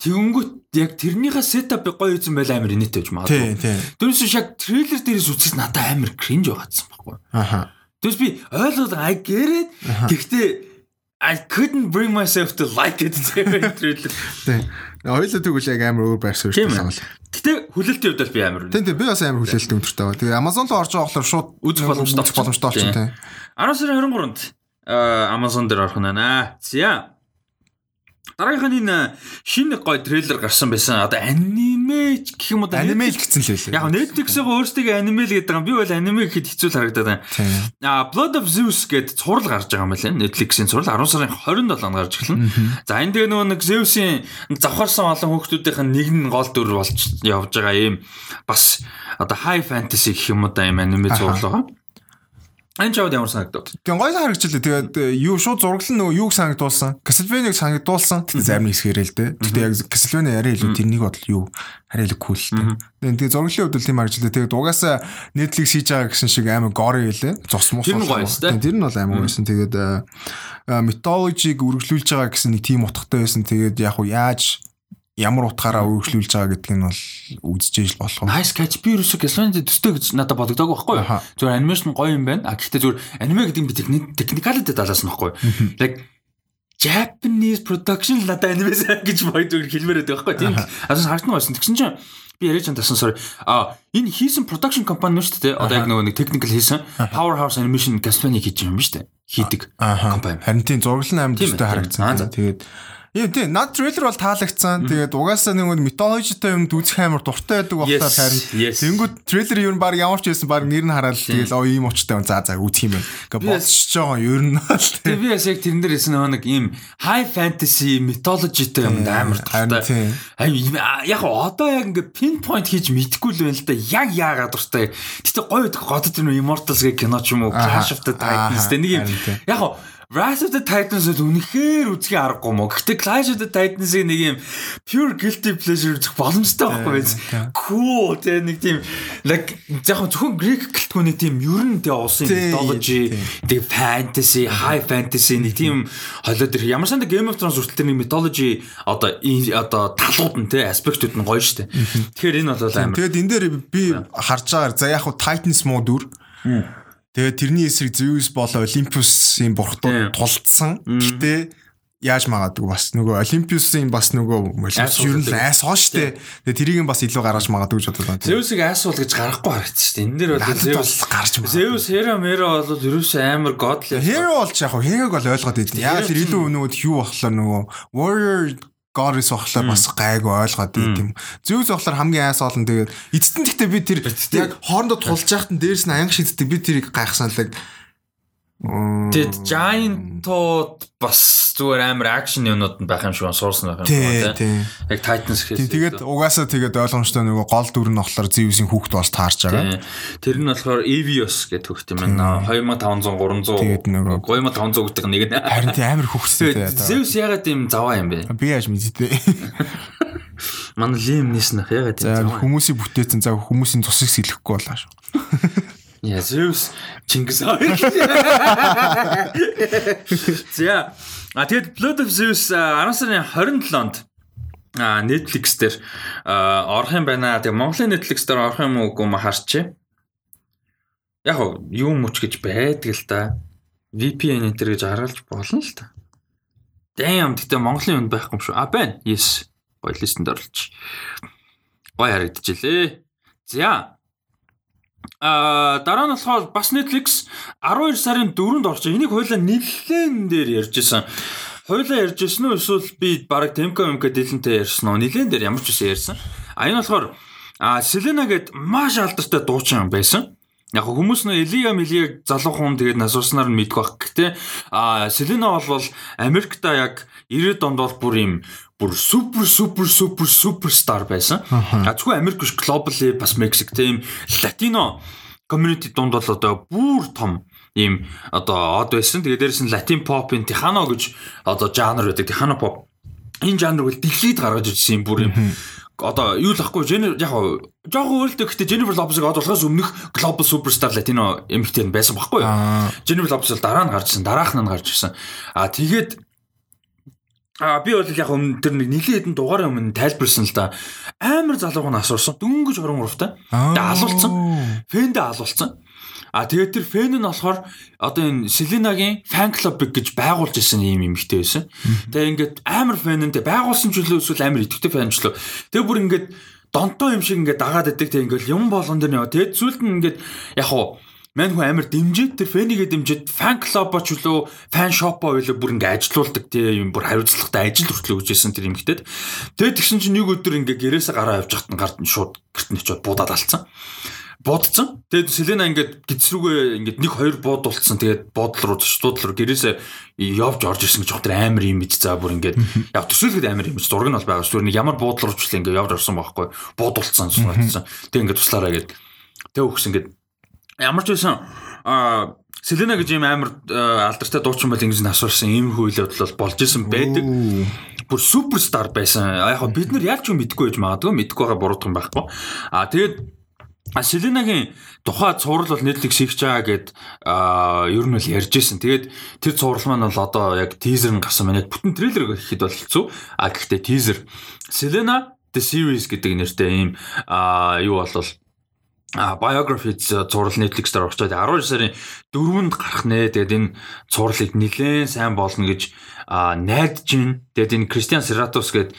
Тэгэнгүүт яг тэрнийхээ сетап гоё үзэн байл амар инээтэй гэж магадгүй. Тэрээс яг трейлер дээрээс үзсэн надад амар кринж байгаадсан байхгүй. Аха. Тэрс би ойлгоод I get it. Гэхдээ I couldn't bring myself to like it (laughs) трейлер. Тийм. Хоёулаа тэгвэл яг амар өөр байр суурьтай санал. Гэтэ хүлээлтийн хувьд би амар. Тийм тийм би бас амар хүлээлттэй өндөртэй байгаа. Тэгээ Amazon руу орж байгаа болохоор шууд үзэх боломжтой боломжтой болчихсон тийм. 10 сарын 23-нд Amazon дээр орох нь байна. За. Дараагийнх нь энэ шинэ гой трейлер гарсан байсан. Одоо аниме гэх юм уу аниме л гэсэн л байлаа. Яг Netflix-ийн өөрсдөө аниме л гэдэг юм. Би бол аниме гэхэд хэцүү харагдаад байна. Аа Blood of Zeus гэдэг цуврал гарч байгаа юм байна. Netflix-ийн цуврал 10 сарын 27-нд гарч эхэлнэ. За энэ дээр нөгөө нэг Zeus-ийн завхарсан олон хүүхдүүдийнх нь нэг нь гол дүр болж явж байгаа юм. Бас одоо high fantasy гэх юм уу да юм аниме цуврал байгаа. Ань чавд ямар санагдав? Тэгээ гой харагчлаа. Тэгээд э, юу шууд зураглал нөгөө юуг санагдуулсан? Castlevania-г санагдуулсан. Тэгээд зарим нэг хэсгэрээ л дээ. Тэгтээ яг Castlevania арай илүү тэрнийг бодол юу арай илүү кул л дээ. Тэгээд зураглалын хувьд л тийм харагчлаа. Тэгээд угаасаа Netflix хийж байгаа гэсэн шиг амар горе гэлээ. Зос мус. Тэр нь шүү дээ. Тэр нь бол амар байсан. Тэгээд mythology-г үргэлжлүүлж байгаа гэсэн нэг тийм утгатай байсан. Тэгээд яг уу яаж ямар утгаараа үргэлжлүүлж байгаа гэдг нь бол үзчихэж л болох. Nice catch би ерөөсө Castlevania төстэй гэж надад бодогдоогүй байхгүй юу? Зүгээр анимашн гоё юм байна. А гэхдээ зүгээр аниме гэдэг нь би техникалитэд далаас нь байхгүй юу? Like Japanese production надад аниме гэж боёд зүгээр хэлмээр байдаг байхгүй юу? Тийм. Асуусан харагдсан байсан. Тэгсэн чинь би яриад чам тасан sorry. А энэ хийсэн production компани нь шүү дээ. Одоо яг нөгөө нэг technical хийсэн Powerhouse Animation Castlevania хийж байгаа юм шүү дээ. Хийдэг компани. Харин тийм зураглал нь амар төстэй харагдсан. Тэгээд Яа тийм над трейлер бол таалагдсан. Тэгээд угаасаа нэг митологитой юм үзэх амар дуртай байдаг болохоор харин тэнгууд трейлер юу баг ямар ч байсан баг нэр нь хараад тэгэл оо ийм очтой юм. За за үзэх юм байна. Ингээ бодсож байгаа ер нь бол тийм. Би бас яг тэрэн дээр хэлсэн нэг ийм high fantasy mythologyтой юм амар дуртай. Яг одоо яг ингээ pinpoint хийж мэдэхгүй л байна л да. Яг яагаад дуртай. Гэтэ гоё тэр нөө Immortals гэх кино ч юм уу Clash of the Titans нэг юм. Яг Wrath of the Titans бол үнэхээр үзхий аргагүй мó. Гэхдээ Clash of the Titans-ыг нэг юм pure guilty pleasure үзэх боломжтой байхгүй биз. Cool тэгээ нэг тийм like яг зөвхөн Greek гэлтгүүний тийм ер нь тэгээ улсын mythology, тэгээ fantasy, high fantasy нэг тийм холиод ир ямар санда Game of Thrones хүртэл тэр нэг mythology одоо одоо талууд нь тэгээ аспектууд нь гоё штэ. Тэгэхээр энэ бол амар. Тэгээд энэ дээр би харж байгаагаар за яг Titans муу дүр. Тэгээд тэрний эсрэг Zeus болоо Olympus-ийн бурхтууд тулцсан. Гэтэ яаж магадгүй бас нөгөө Olympus-ийн бас нөгөө Olympus ер нь айс хоо штэ. Тэгээ тэрийг бас илүү гаргаж магадгүй гэж бодлоо. Zeus-ыг айсуул гэж гарахгүй харагдсан штэ. Энэ дээр бол Zeus гарч магадгүй. Zeus Hero Mero бол ерөөсөө амар godly. Hero болж яг Hero-г бол ойлгоод идэв. Яг л илүү нөгөө юу болохоор нөгөө Warrior Горис охлоо бас гайгүй ойлгоод ийм. Зүүс охлоор хамгийн айс олон тэгээд эцэст нь гэхдээ би тэр яг хоорондоо тулж яхад нь дээрс нь анги шиддэг би тэрийг гайхсан л Тэгэд Giant-ууд бас зүгээр амар акшн юмнууд нь байх юм шиг суурсан байх юм тийм. Яг Titans гэхээс. Тэгээд угаасаа тэгээд ойлгомжтой нөгөө гол дүр нь болохоор Zeus-ийн хүүхд болж таарч байгаа. Тэр нь болохоор Evios гэдэг хүүхд юм байна. 2500 300 Тэгээд нөгөө 3500 гэдэг нэг нь. Харин тийм амар хүүхдтэй. Zeus ягаад юм заваа юм бэ? Би яаж мэдээ. Манай Liam Neeson ягаад тийм заваа. Хүмүүсийг бүтээсэн за хүмүүсийн цусыг сэлэхгүй болоо шүү. Яа, Zeus Чингис хаан. (laughs) За. А тэгэд Blood of Zeus 10 сарын 27-нд а Netflix дээр орох юм байна. Тэгээ Монголын Netflix дээр орох юм уу гүм харчээ. Яг юу мөч гэж байдаг л да. VPN энэ гэж харгалж болно л да. Damn гэтээ Монголын үнд байхгүй юм шүү. А байна. Yes. Гоё листэнд орлож. Гоё харагдчихлээ. За. А дараа нь болохоор бас Netflix 12 сарын 4-нд орж байгаа. Энийг хоёлаа нэлээд дээр ярьж исэн. Хоёлаа ярьж исэн үү эсвэл би баг Temco MK дэлэнтэй ярьсан уу? Нэлээд дээр ямар ч үсэн ярьсан. А энэ болохоор Selena гэд маш алдартай дуучин байсан. Яг хүмүүс нөө Элиа Милиаг залуу хүн тэгээд насууснаар нь мэдэх баг. Гэтэ а Selena бол Америкта яг 90-ад онд бол бүр юм бүр супер супер супер суперстар байсан. А зөвхөн Америк биш глобали бас Мексик тийм латино community дунд бол одоо бүр том ийм одоо од байсан. Тэгээд дээрэс нь латин попын Тихано гэж одоо жанр байдаг. Тихано pop. Энэ жанр бол дэлхийд гаргаж ирсэн юм бүр юм одоо юу л ахгүй яг жоохон өөрөлтөө гэхдээ Jennifer Lopez-ыг од болохоос өмнөх global superstar latino эмэгтэй байсан байхгүй юу? Jennifer Lopez дараа нь гарч ирсэн, дараах нь гарч ирсэн. А тэгээд А би бол яг өмнө тэр нэг нэлийн хэдэн дугаараа өмнө тайлбарсан л да. Амар залууг нь асуурсан. Дөнгөж 23-тай. Тэгээ алуулсан. Фэндээ алуулсан. А тэгээд тэр фэн нь болохоор одоо энэ Селинагийн фан клуб гэж байгуулж исэн юм эмэгтэй байсан. Тэгээ ингээд амар фэнэнтэй байгуулсан ч үлээ эсвэл амар идэвхтэй фэн ч лөө. Тэгээ бүр ингээд донтоо юм шиг ингээд дагаад идэг тэгээ ингээд юм болгон дээр яваа. Тэгээд зүйлд нь ингээд яг хуу Мань хүн амар дэмжиж тэр фэнигээ дэмжиж фан клубо ч үлээ фан шопо үлээ бүр ингээ ажилуулдаг тийм юм бүр хариуцлагатай ажил хүртэл өгчээсэн тэр юмхтэд. Тэгээд тэгсэн чинь нэг өдөр ингээ гэрээсээ гараа явж хахад гард нь шууд гэрт нь очиод буудаад алцсан. Буудцсан. Тэгээд Селена ингээд гидсрүүгээ ингээд нэг хоёр буудулцсан. Тэгээд буудлал руу зочдууд руу гэрээсээ явж орж ирсэн гэж хотор амар юм бич за бүр ингээд яг төсөөлөхөд амар юм бич зураг нь бол байгаа шүү. Нэг ямар буудлал руучлаа ингээд явж орсон байхгүй. Буудулцсан суулцсан. Тэгээд ингээд туслаараа гээд тэг өгсөн ингээд Ямар ч байсан а Селена гэж юм амар алдартай дуучин бол ингэж насварсан ийм явдал бол болж исэн байдаг. Бүр суперстар байсан. Яг нь бид нар яаж ч мэдгүй байж магадгүй мэдгүй байгаа буруудах юм байхгүй. А тэгээд Селенагийн тухай цуврал бол Netflix хийх чагаа гэд ер нь бол ярьж исэн. Тэгээд тэр цуврал маань бол одоо яг тизер нь гасан маань яг бүтэн трейлер гэхэд бол хэцүү. А гэхдээ тизер Selena the series гэдэг нэртэй ийм юу болвол а biography зураг Netflix дээр орчоод 12 сарын 4-нд гарах нэ. Тэгээд энэ зурлыг нэлээд сайн болно гэж найдаж байна. Тэгээд энэ Кристиан Сератос гээд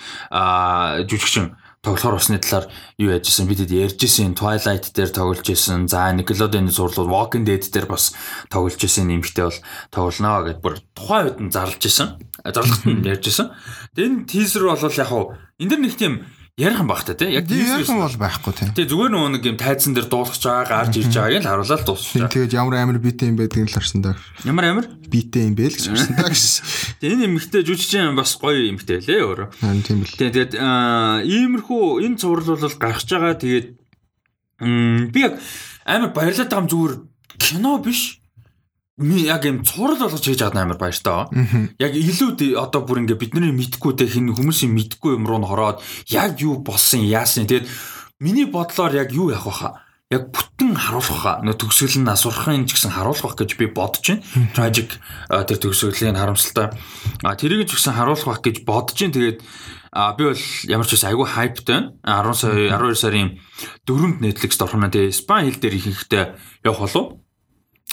жүжигчин тоглохоор усны талаар юу яжсэн бидэд ярьжсэн Twilight дээр тоглож исэн. За Nickelodeon зурлууд Walking Dead дээр бас тоглож исэн нэмэгтэй бол тоглоно гэд бүр тухайн үед нь зарлж исэн. Зарлахт нь ярьжсэн. Тэгээд энэ teaser бол яг хуу энэ дэр нэг тийм ярих юм бах та тий. Яг ярих юм бол байхгүй тий. Тэгээ зүгээр нөгөө нэг юм тайзан дээр дуулах байгаа, гарч ирж байгааг л харуулаад дуусчихсан. Тэгээд ямар амар битэй юм байдгийг л харсан даа. Ямар амар? Битэй юм бэ л гэж харсан даа гэсэн. (laughs) Тэгээ энэ эмэгтэй жүжигчин бас гоё эмэгтэй лээ өөрөө. Аа тийм бэл. Тэгээд иймэрхүү энэ цуврал бол гарч байгаа. Тэгээд би яг амар баярлаад байгаа юм зүгээр кино биш ми яг юм цурал болгож хийж байгаа амар баяртай. Яг илүү одоо бүр ингээ бидний мэдхгүй те хин хүмүүсийн мэдхгүй юм руу н хороод яг юу болсон яасан. Тэгээд миний бодлоор яг юу явах баха. Яг бүтэн харуулах. Нөө төгсгөл нь асуурхын ч гэсэн харуулах гэж би бодож байна. Tragic тэр төгсгөлийн харамсалтай. А тэрийг ч гэсэн харуулах гэж бодож байна. Тэгээд А би бол ямар ч бас айгүй хайптай байна. 10 сая 12 сарын 4-нд Netflix-д орох нь тэгээ Испани хэл дээр ихэнхдээ явах болов.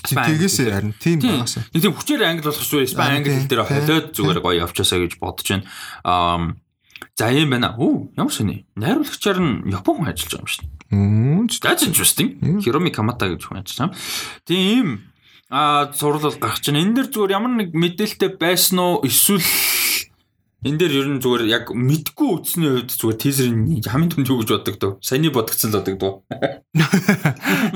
Тэгээс харин тийм байгаас. Нэг тийм хүчээр англи болох шүү. Испани англи хэл дээр холиод зүгээр гоё явчаасаа гэж бодож байна. Аа за юм байна. Оо ямар сони. Найруулагчаар нь Япон хүн ажиллаж байгаа юм шиг. Мм. That's interesting. Hiromi Kamata гэж хүн ажиллаж байгаа. Тийм а зурл бол гарч байна. Энэ дэр зүгээр ямар нэг мэдээлэлтэй байсан уу? Эсвэл Энэ дээр ер нь зүгээр яг мэдгүй үтсний хувьд зүгээр тизерийн хамгийн түнд юу гэж боддог дөө. Саяны бодгцсан л бодог дөө.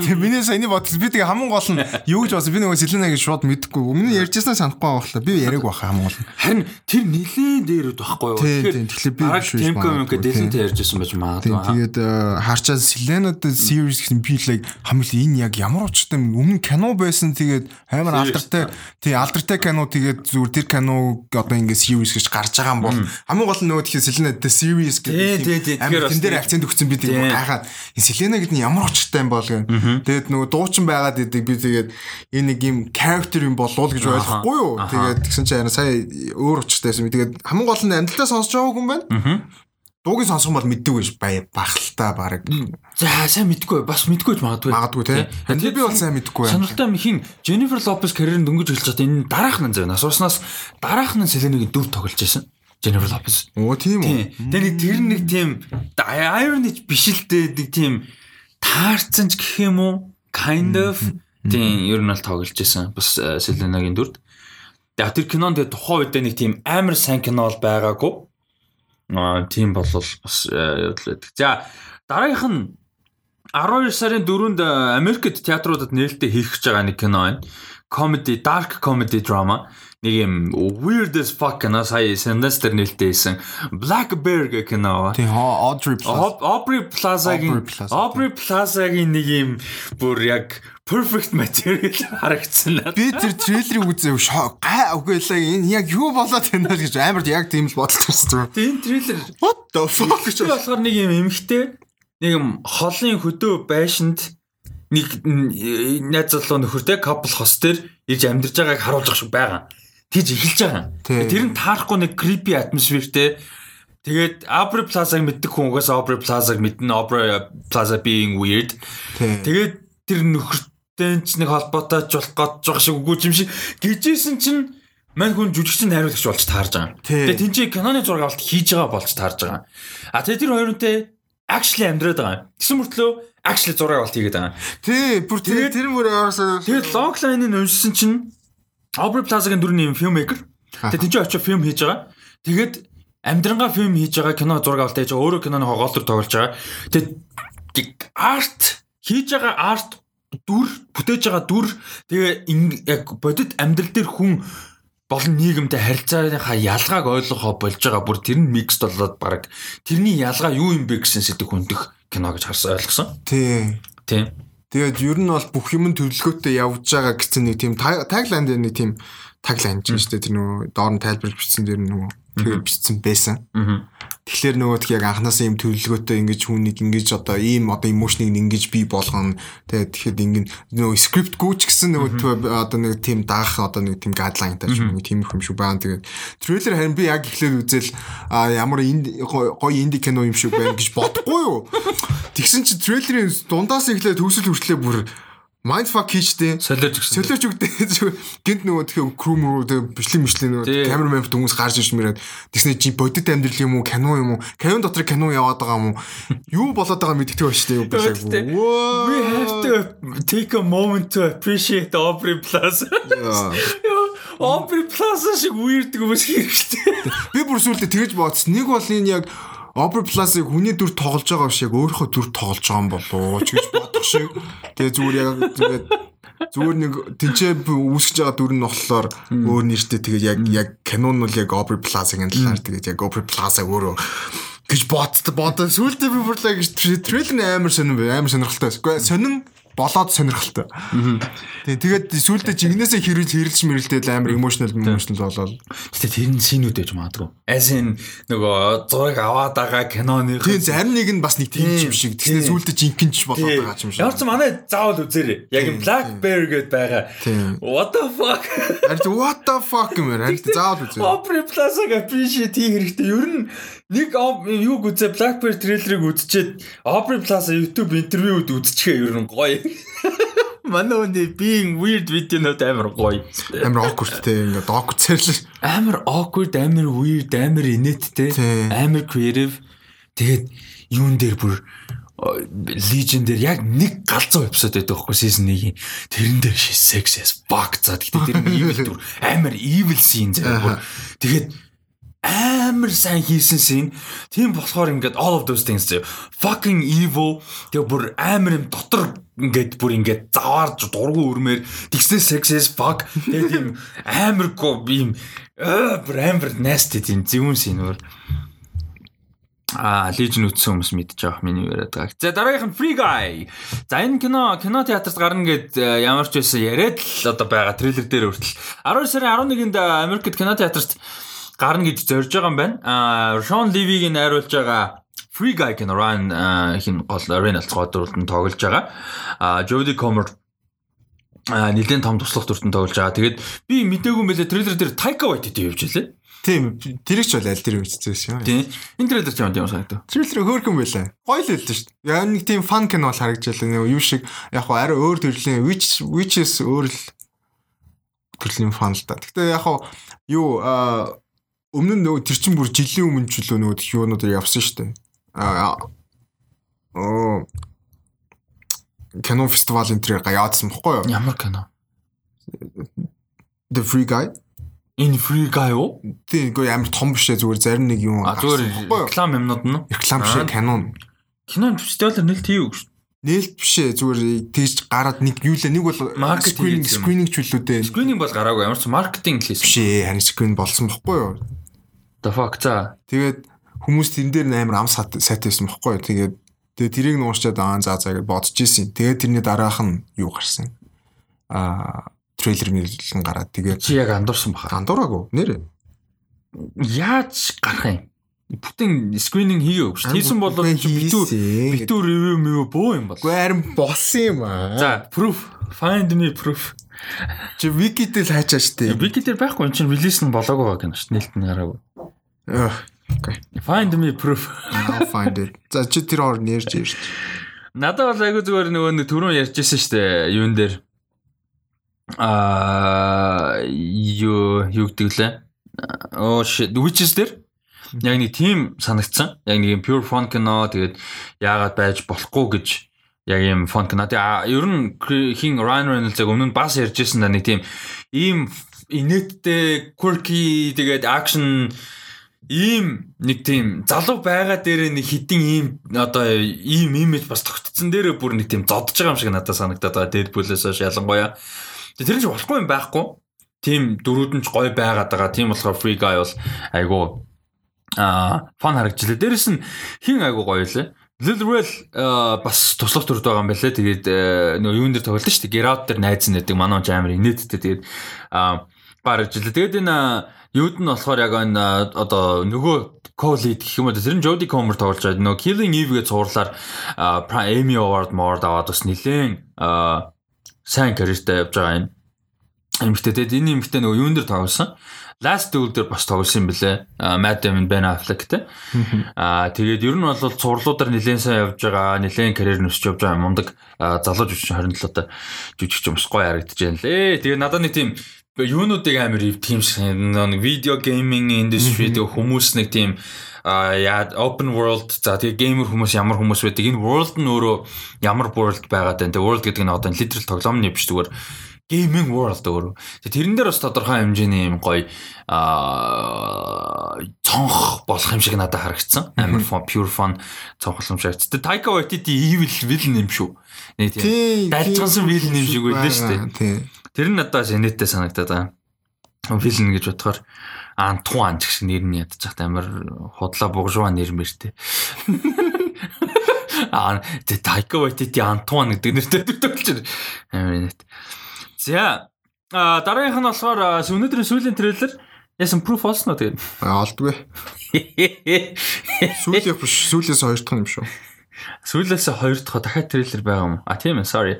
Тэгээ миний саяны бодгц би тэгээ хамгийн гол нь юу гэж бодсон би нөгөө Селенагийн шууд мэдгүй. Өмнө нь ярьжсэн санахгүй болохоор би яриаг баха хамгийн гол нь. Харин тэр нилээн дээрүүд байхгүй юу? Тэгэхээр тэгэхээр би биш биш. Темко мэмко дэлэнтэй ярьжсэн байж магадгүй. Тэгээд харчаа Селенад series гэсэн би л хамгийн энэ яг ямар учиртай өмнө кино байсан тэгээд амар алдартай тий алдартай кино тэгээд зүгээр тэр кино одоо ингэ series гэж гарч байгаа юм бол хамгийн гол нь нөгөө тэгэхээр Selena the series гэдэг амар тэн дээр акцент өгсөн би тийм гайхаад энэ Selena гэдэг нь ямар очтой юм бол гэн. Тэгээд нөгөө дуучин байгаад идэг би тэгээд энэ нэг юм character юм болов уу гэж ойлгохгүй юу. Тэгээд тэгсэн чинь сая өөр очтойсэн. Тэгээд хамгийн гол нь амжилтаа сонсож байгаагүй юм байна. Дуугийн сонсох бол мэддэг байж бах л та баг. За сайн мэдгүй бас мэдгүй ч магадгүй. Магадгүй тий. Тэр би бол сайн мэдгүй. Сонирхолтой юм хин Jennifer Lopez карьерын дөнгөж эхэлж байгаа энэ дараах нь зав. Насууснаас дараах нь Selena-гийн дүр тоглож байсан. Jennifer Lopez. Оо тийм үү. Тэгээ нэг тэр нэг тийм irony биш л дээ нэг тийм таарцсан ч гэх юм уу? Kind of тийм ер нь бол тоглож исэн. Бас э, Selena-гийн дүрд. Тэгээ тэр кинонд тэгээ тухайн үед нэг тийм амар сайн кино бол байгаагүй. Аа тийм бол бас явдлаа. За дараагийнх нь 12 сарын 4-нд э, Америкт театруудад нээлттэй хийх гэж байгаа нэг кино байна. Comedy, dark comedy drama нэг юм weird as fuck на сая Sandester нэлтэй хийсэн Black Bear гэх кино. Тийм Audrey Plaza. Aubrey Plaza-гийн Aubrey Plaza-гийн нэг юм бүр яг perfect material (laughs) харагдсан. Би тэр трейлерыг үзээ шок. Гай л энэ яг юу болоод байна гэж амар яг тийм л бодож байсан. Тийм трейлер. What the fuck гэж болохоор нэг юм эмхтэй нэг юм холын хөдөө байшинд нэг найз залуу нөхөртэй couple хос дээр ирж амьдарч байгааг харуулж байгаа шүү байгаа тийж эхэлж байгаа. Тэр нь таарахгүй нэг creepy atmosphere-тэй Тэгээд Aubrey Plaza-г мэддэг хүн угаасаа Aubrey Plaza-г мэднэ. Aubrey Plaza being weird. Тэгээд тэр нөхөртэй ч нэг холбоотой ч болох гэж байгаа шиг үгүй юм шиг гэжсэн чинь мань хүн жүжигчин найруулагч болж таарж байгаа. Тэгээд тэнцээ киноны зураг авалт хийж байгаа болж таарж байгаа. А тэгээд тэр хоёрынтэй actually амьдраад байгаа. Тэсэн мөртлөө actually зураг авалт хийгээд байгаа. Тий, бүр тэр тэр мөр яарсаа. Тэгээд logline-ыг уншсан чинь Aubrey Plaza-гийн дүрний filmmaker. Тэгээд тийч очиж фильм хийж байгаа. Тэгээд амьдрангаа фильм хийж байгаа кино зураг авалт хийж байгаа. Өөрөө киноны гол төр тоглож байгаа. Тэгээд арт хийж байгаа арт дүр бүтээж байгаа дүр тэгээ яг бодит амьдрал дээр хүн болон нийгэмтэй харилцааныхаа ялгааг ойлгохоо болж байгаа бүр тэр нь микс болоод баг тэрний ялгаа юу юм бэ гэсэн сэдв хүндэх кино гэж харсан ойлгосон. Тий. Тий. Тэгээд ер нь бол бүх юм төлөвлөгөөтэй явж байгаа гэсэн нэг тийм таглайн дээр нэг тийм таглайн ч шүү дээ тэр нөгөө доор нь тайлбарлаж бичсэн дээр нөгөө тэгээд бичсэн байсан. Тэгэхээр нөгөө тэг яг анханасаа юм төлөвлөгөөтэй ингэж хүнийг ингэж одоо ийм одоо эмошныг ингэж бий болгоно. Тэгээд тэгэхэд ингэ нөгөө скрипт гүйч гэсэн нөгөө одоо нэг тийм даах одоо нэг тийм гайдлайнтай ч юм уу тийм их юм шиг байна. Тэгээд трейлер харин би яг эхлээд үзэл ямар гоё инди кино юм шиг байна гэж бодохгүй юу. Тэгсэн чи трейлерын дундаас эхлээд төгсөл хүртлээ бүр Mindfuck хийчтэй. Солиож өгсөн. Солиож өгдөө. (laughs) Гинт нөгөө тэгэхээр крум руу тэгээ бичлэг мишлээ нөгөө камерамен хүмүүс гарч ирж мэрээд тэгснэ чи бодит амьдрал юм уу, кино юм уу? Кинон дотор кино яваад байгаа юм уу? (laughs) Юу болоод байгаа мэддэг байж тээ юу биш. We have to take a moment to appreciate Aubrey Plaza. Aubrey Plaza шиг weird юм шиг хэрэгтэй. Би бүр сүултээ тэгэж бодсон. Нэг бол энэ яг Opera Plus-ыг хүний дүр тоглож байгаа биш яг өөрийнхөө дүр тоглож байгаа юм болоо ч гэж бодох шиг. Тэгээ зүгээр яг зүгээр зүгээр нэг тэнцээ үүсгэж байгаа дүр нь болохоор өөр нэртэй тэгээд яг яг канон нь яг Opera Plus-ын талаар тэгээд яг Opera Plus-а өөрөө гэж бодд бодоо сүултээ би бүр л гэж трейлер амар сонирн амар сонирхолтой. Гэхдээ сонин болоод сонирхолтой. Тэгээ тэгээд сүүлдээ жигнэсээ хэрүүл хэрэлж мэрэлдээд амар emotional emotional болоод. Гэтэ тэр нь синүүд байж магадгүй. As in нөгөө зураг аваад байгаа киноны. Тийм зарим нэг нь бас нэг тийм юм шиг. Тэгснэ сүүлдээ жинхэнэ ч болоод байгаа юм шиг. Ямар ч манай заавал үзээрэй. Яг Black Bear гэдээ байгаа. What the fuck? Харин what the fuck юм. Харин заавал үзээрэй. Opera Plus-ыг appreciate хийх хэрэгтэй. Ер нь нэг юуг үзээ Black Bear трейлерыг үзчихэд Opera Plus YouTube интервьюуд үзчихээ ер нь гоё. (laughs) Манай үний being weird видеонууд амар гоё. Амар awkward те ингээд awkward цэрлэл. Амар awkward, амар weird, амар инээдтэй, амар creative. Тэгээд юун дээр бүр Legion дээр яг нэг галзуу эпизод байдаг байхгүй season 1-ийн. Тэрэн дээр sex as fuck за. Гэтэ тэр (laughs) evil дүр амар evil scene заяа. Тэгээд амар сайн хийсэн син. Тийм болохоор ингээд all of those things fucking evil. Тэгээ бүр амар юм дотор ингээд бүр ингээд заваарж дургу өрмээр. Тэгснэ sexes fuck. Тэгээ тийм амар го ийм бүр амар nasty тийм зөвүүн синүр А Legion үтсэн хүмүүс мэдж байгаа миний яриад байгаа. За дараагийнх нь Free Guy. За энэ кино кино театрт гарна гэд ямар ч байсан яриад л одоо байгаа трейлер дээр хүртэл. 12 сарын 11-нд Америкт кино театрт гарна гэж зорж байгаа юм байна. А Sean Levy-г найруулж байгаа Free Guy кино Ryan хин гол Reynolds гол дүртэн тоглож байгаа. А Jodie Comer а нэлээд том туслах дүртэн тоглож байгаа. Тэгээд би мдээгүй мэлээ трейлер дээр Taika Waititi явж илээ. Тийм, тэрийг ч бол аль тэр үзсэн шүү. Тийм. Энэ трейлер ч юм санагдав. Трейлер хөөрхөн байлаа. Гоё л байлаа шүү. Яг нэг тийм фан кино бол харагдчихлаа. Нэг юу шиг яг хаа арай өөр төрлийн which whiches өөр л төрлийн фан л да. Гэтэ яг юу өмнө нь нөгөө тэр чин бүр жилийн өмнө ч лөө нөгөө юунууд явсан шүү дээ. Аа оо кино фестивал энэ төрөөр яадсан бохгүй юу? Ямар кино? The Free Guy. Энэ Free Guy юу? Тийм, үгүй амар том биш ээ зүгээр зарим нэг юм. А зүгээр реклам юмнууд нь. Реклам биш кино. Кино фестивалаар нэлт хийв гэж. Нээлт биш ээ зүгээр тэгж гараад нэг юу лээ нэг бол скрининг скрининг ч үлүүдээ. Скрининг бол гараагүй ямар ч маркетинг хийсэн. Биш ээ харин скрин болсон бохгүй юу? The fuck за. Тэгээд хүмүүс тэн дээр амар ам сайтай байсан бохгүй? Тэгээд тэгээд тэрийг нуушчаад аа за за гэж бодож ийсэн. Тэгээд тэрний дараах нь юу гарсан? Аа трейлер мэрлэн гараад тэгээд чи яг андуурсан баха. Андуураагүй нэрээ. Яаж гарах юм? Бүтэн скрининг хийгээгүй шүү. Хийсэн бол битүү битүү ревю мэв бөө юм бол. Гэхдээ харин болсон юм аа. За, proof. Find me proof. Чи вики дээр хайчаа штэ. Вики дээр байхгүй энэ чинь релиз нь болоогүй байгаа юм шүү. Нээлт нь гараагүй. Find me proof. I'll find it. За чи тэр ор нэрж ирж. Надад бол айгүй зүгээр нөгөө нэг түрүүн ярьжсэн шүү дээ. Юун дээр аа юу юу гэдэг лээ. Оо shit, Witches дээр яг нэг тийм санагдсан. Яг нэг юм pure fun кино тэгээд яагаад байж болохгүй гэж яг юм fun кино. Тэгээ ер нь хин Ryan Reynolds-ыг өмнө нь бас ярьжсэн да нэг тийм ийм инээдтэй quirky тэгээд action ийм нэг тийм залуу байгаа дээр нэг хитэн ийм одоо ийм имиж бас тогтцсон дээр бүр нэг тийм зодж байгаа юм шиг надад санагдаад байгаа. Deadpool-ээс хойш ялангуяа. Тэр нь ч болохгүй юм байхгүй. Тийм дөрүүд нь ч гоё байгаад байгаа. Тийм болохоор Free Guy бол айгу аа фан харагдчихлаа. Дээрэс нь хин айгу гоё лээ. Lilrel бас туслах төрд байгаа юм байна лээ. Тэгээд нөгөө юун дээр тоглолт шүү дээ. Out дээр найз нь гэдэг манай амар инээдтэй. Тэгээд аа гарч ирлээ. Тэгээд энэ юуд нь болохоор яг энэ одоо нөгөө co-lead гэх юм уу тэр нь Jodie Comer тоглож байгаа. Нөгөө Killing Eve-гээ цуурлаар Emmy Award Award аваад бас нилээн сайн карьертай явж байгаа юм. Эмэгтэй тэгээд энэ эмэгтэй нөгөө юун дээр тоглосон. Last Duel дээр бас тоглосон юм бэлээ. Matt Damon, Ben Affleck те. (laughs) Аа тэгээд ер нь бол цуурлуудаар нэлээд сайн явж байгаа, нэлээд карьер нөсч явж байгаа мундаг залуу жүжигч 27 одоо жүжигч юм гоё харагдаж байна лээ. Тэгээд надад нэг тийм юунуудыг амар тийм нэг видео гейминг индастри тэг хүмүүс нэг тийм яа open world за тэгээ геймер хүмүүс ямар хүмүүс байдаг энэ world нь өөрөө ямар world байгаад байна. Тэгээ world гэдэг нь одоо literal тоглоомны биш зүгээр gaming world өөрөө. Тэрэн дээр бас тодорхой хэмжээний юм гоё аа цонх болох юм шиг надад харагдсан. Амар fun pure fun цонхлом шиг. Тэгээ Taika Waititi evil villain юм шүү. Нэг тийм дайцсан villain юм шиг байлаа шүү дээ. Тэр нь надад шинэтэй санагдаад байгаа. Villain гэж бодохоор Антуан гэх шиг нэр нь ядчих амар худлаа бугжууа нэр мэртэй. (laughs) Аа тэ Taika Waititi Антуан гэдэг нэртэй байна. Амар нэт. За дараагийнх нь болохоор өнөөдрийн сүүлийн трейлер яасан proof олсон уу тэгээд олдгүй. (laughs) Сүүлийнх биш сүүлээс хоёр дахь юм шүү. Сүүлээс хоёр дахь дахиад трейлер байгаа юм. А тийм ээ sorry.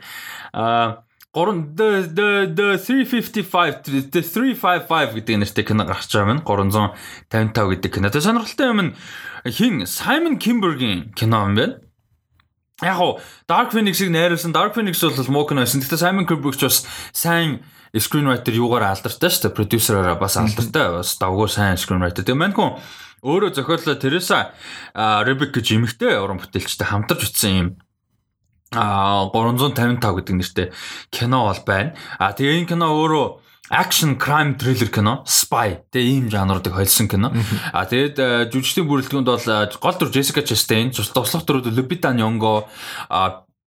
А 3 the the the 355 the 355 гэдэг нэртэй кино гарч байгаа юм. 355 гэдэг кино. Тэгээ сонирхолтой юм нь хин Simon Kimberg-ийн кино юм байна. Яг уу Dark Phoenix-ыг найруулсан Dark Phoenix бол муу кино байсан. Гэхдээ Simon Kubrick ч бас сайн screenwriter юугаар алдартай шүү дээ. Продюсераараа бас алдартай. Бас давгүй сайн screenwriter. Тэгээ мань хүн өөрөө зохиолоо Тереса Ребек гэж эмэгтэй уран бүтээлчтэй хамтарч утсан юм а 355 гэдэг нэртэй кино бол байна. А тэгээ энэ кино өөрөө action crime thriller кино spy тэгээ ийм жанруудыг холсон кино а тэгээд жүжигчдийн бүрэлдэхүүнд бол гол дүр Jessica Chastain туслах дүрүүд Lupita Nyong'o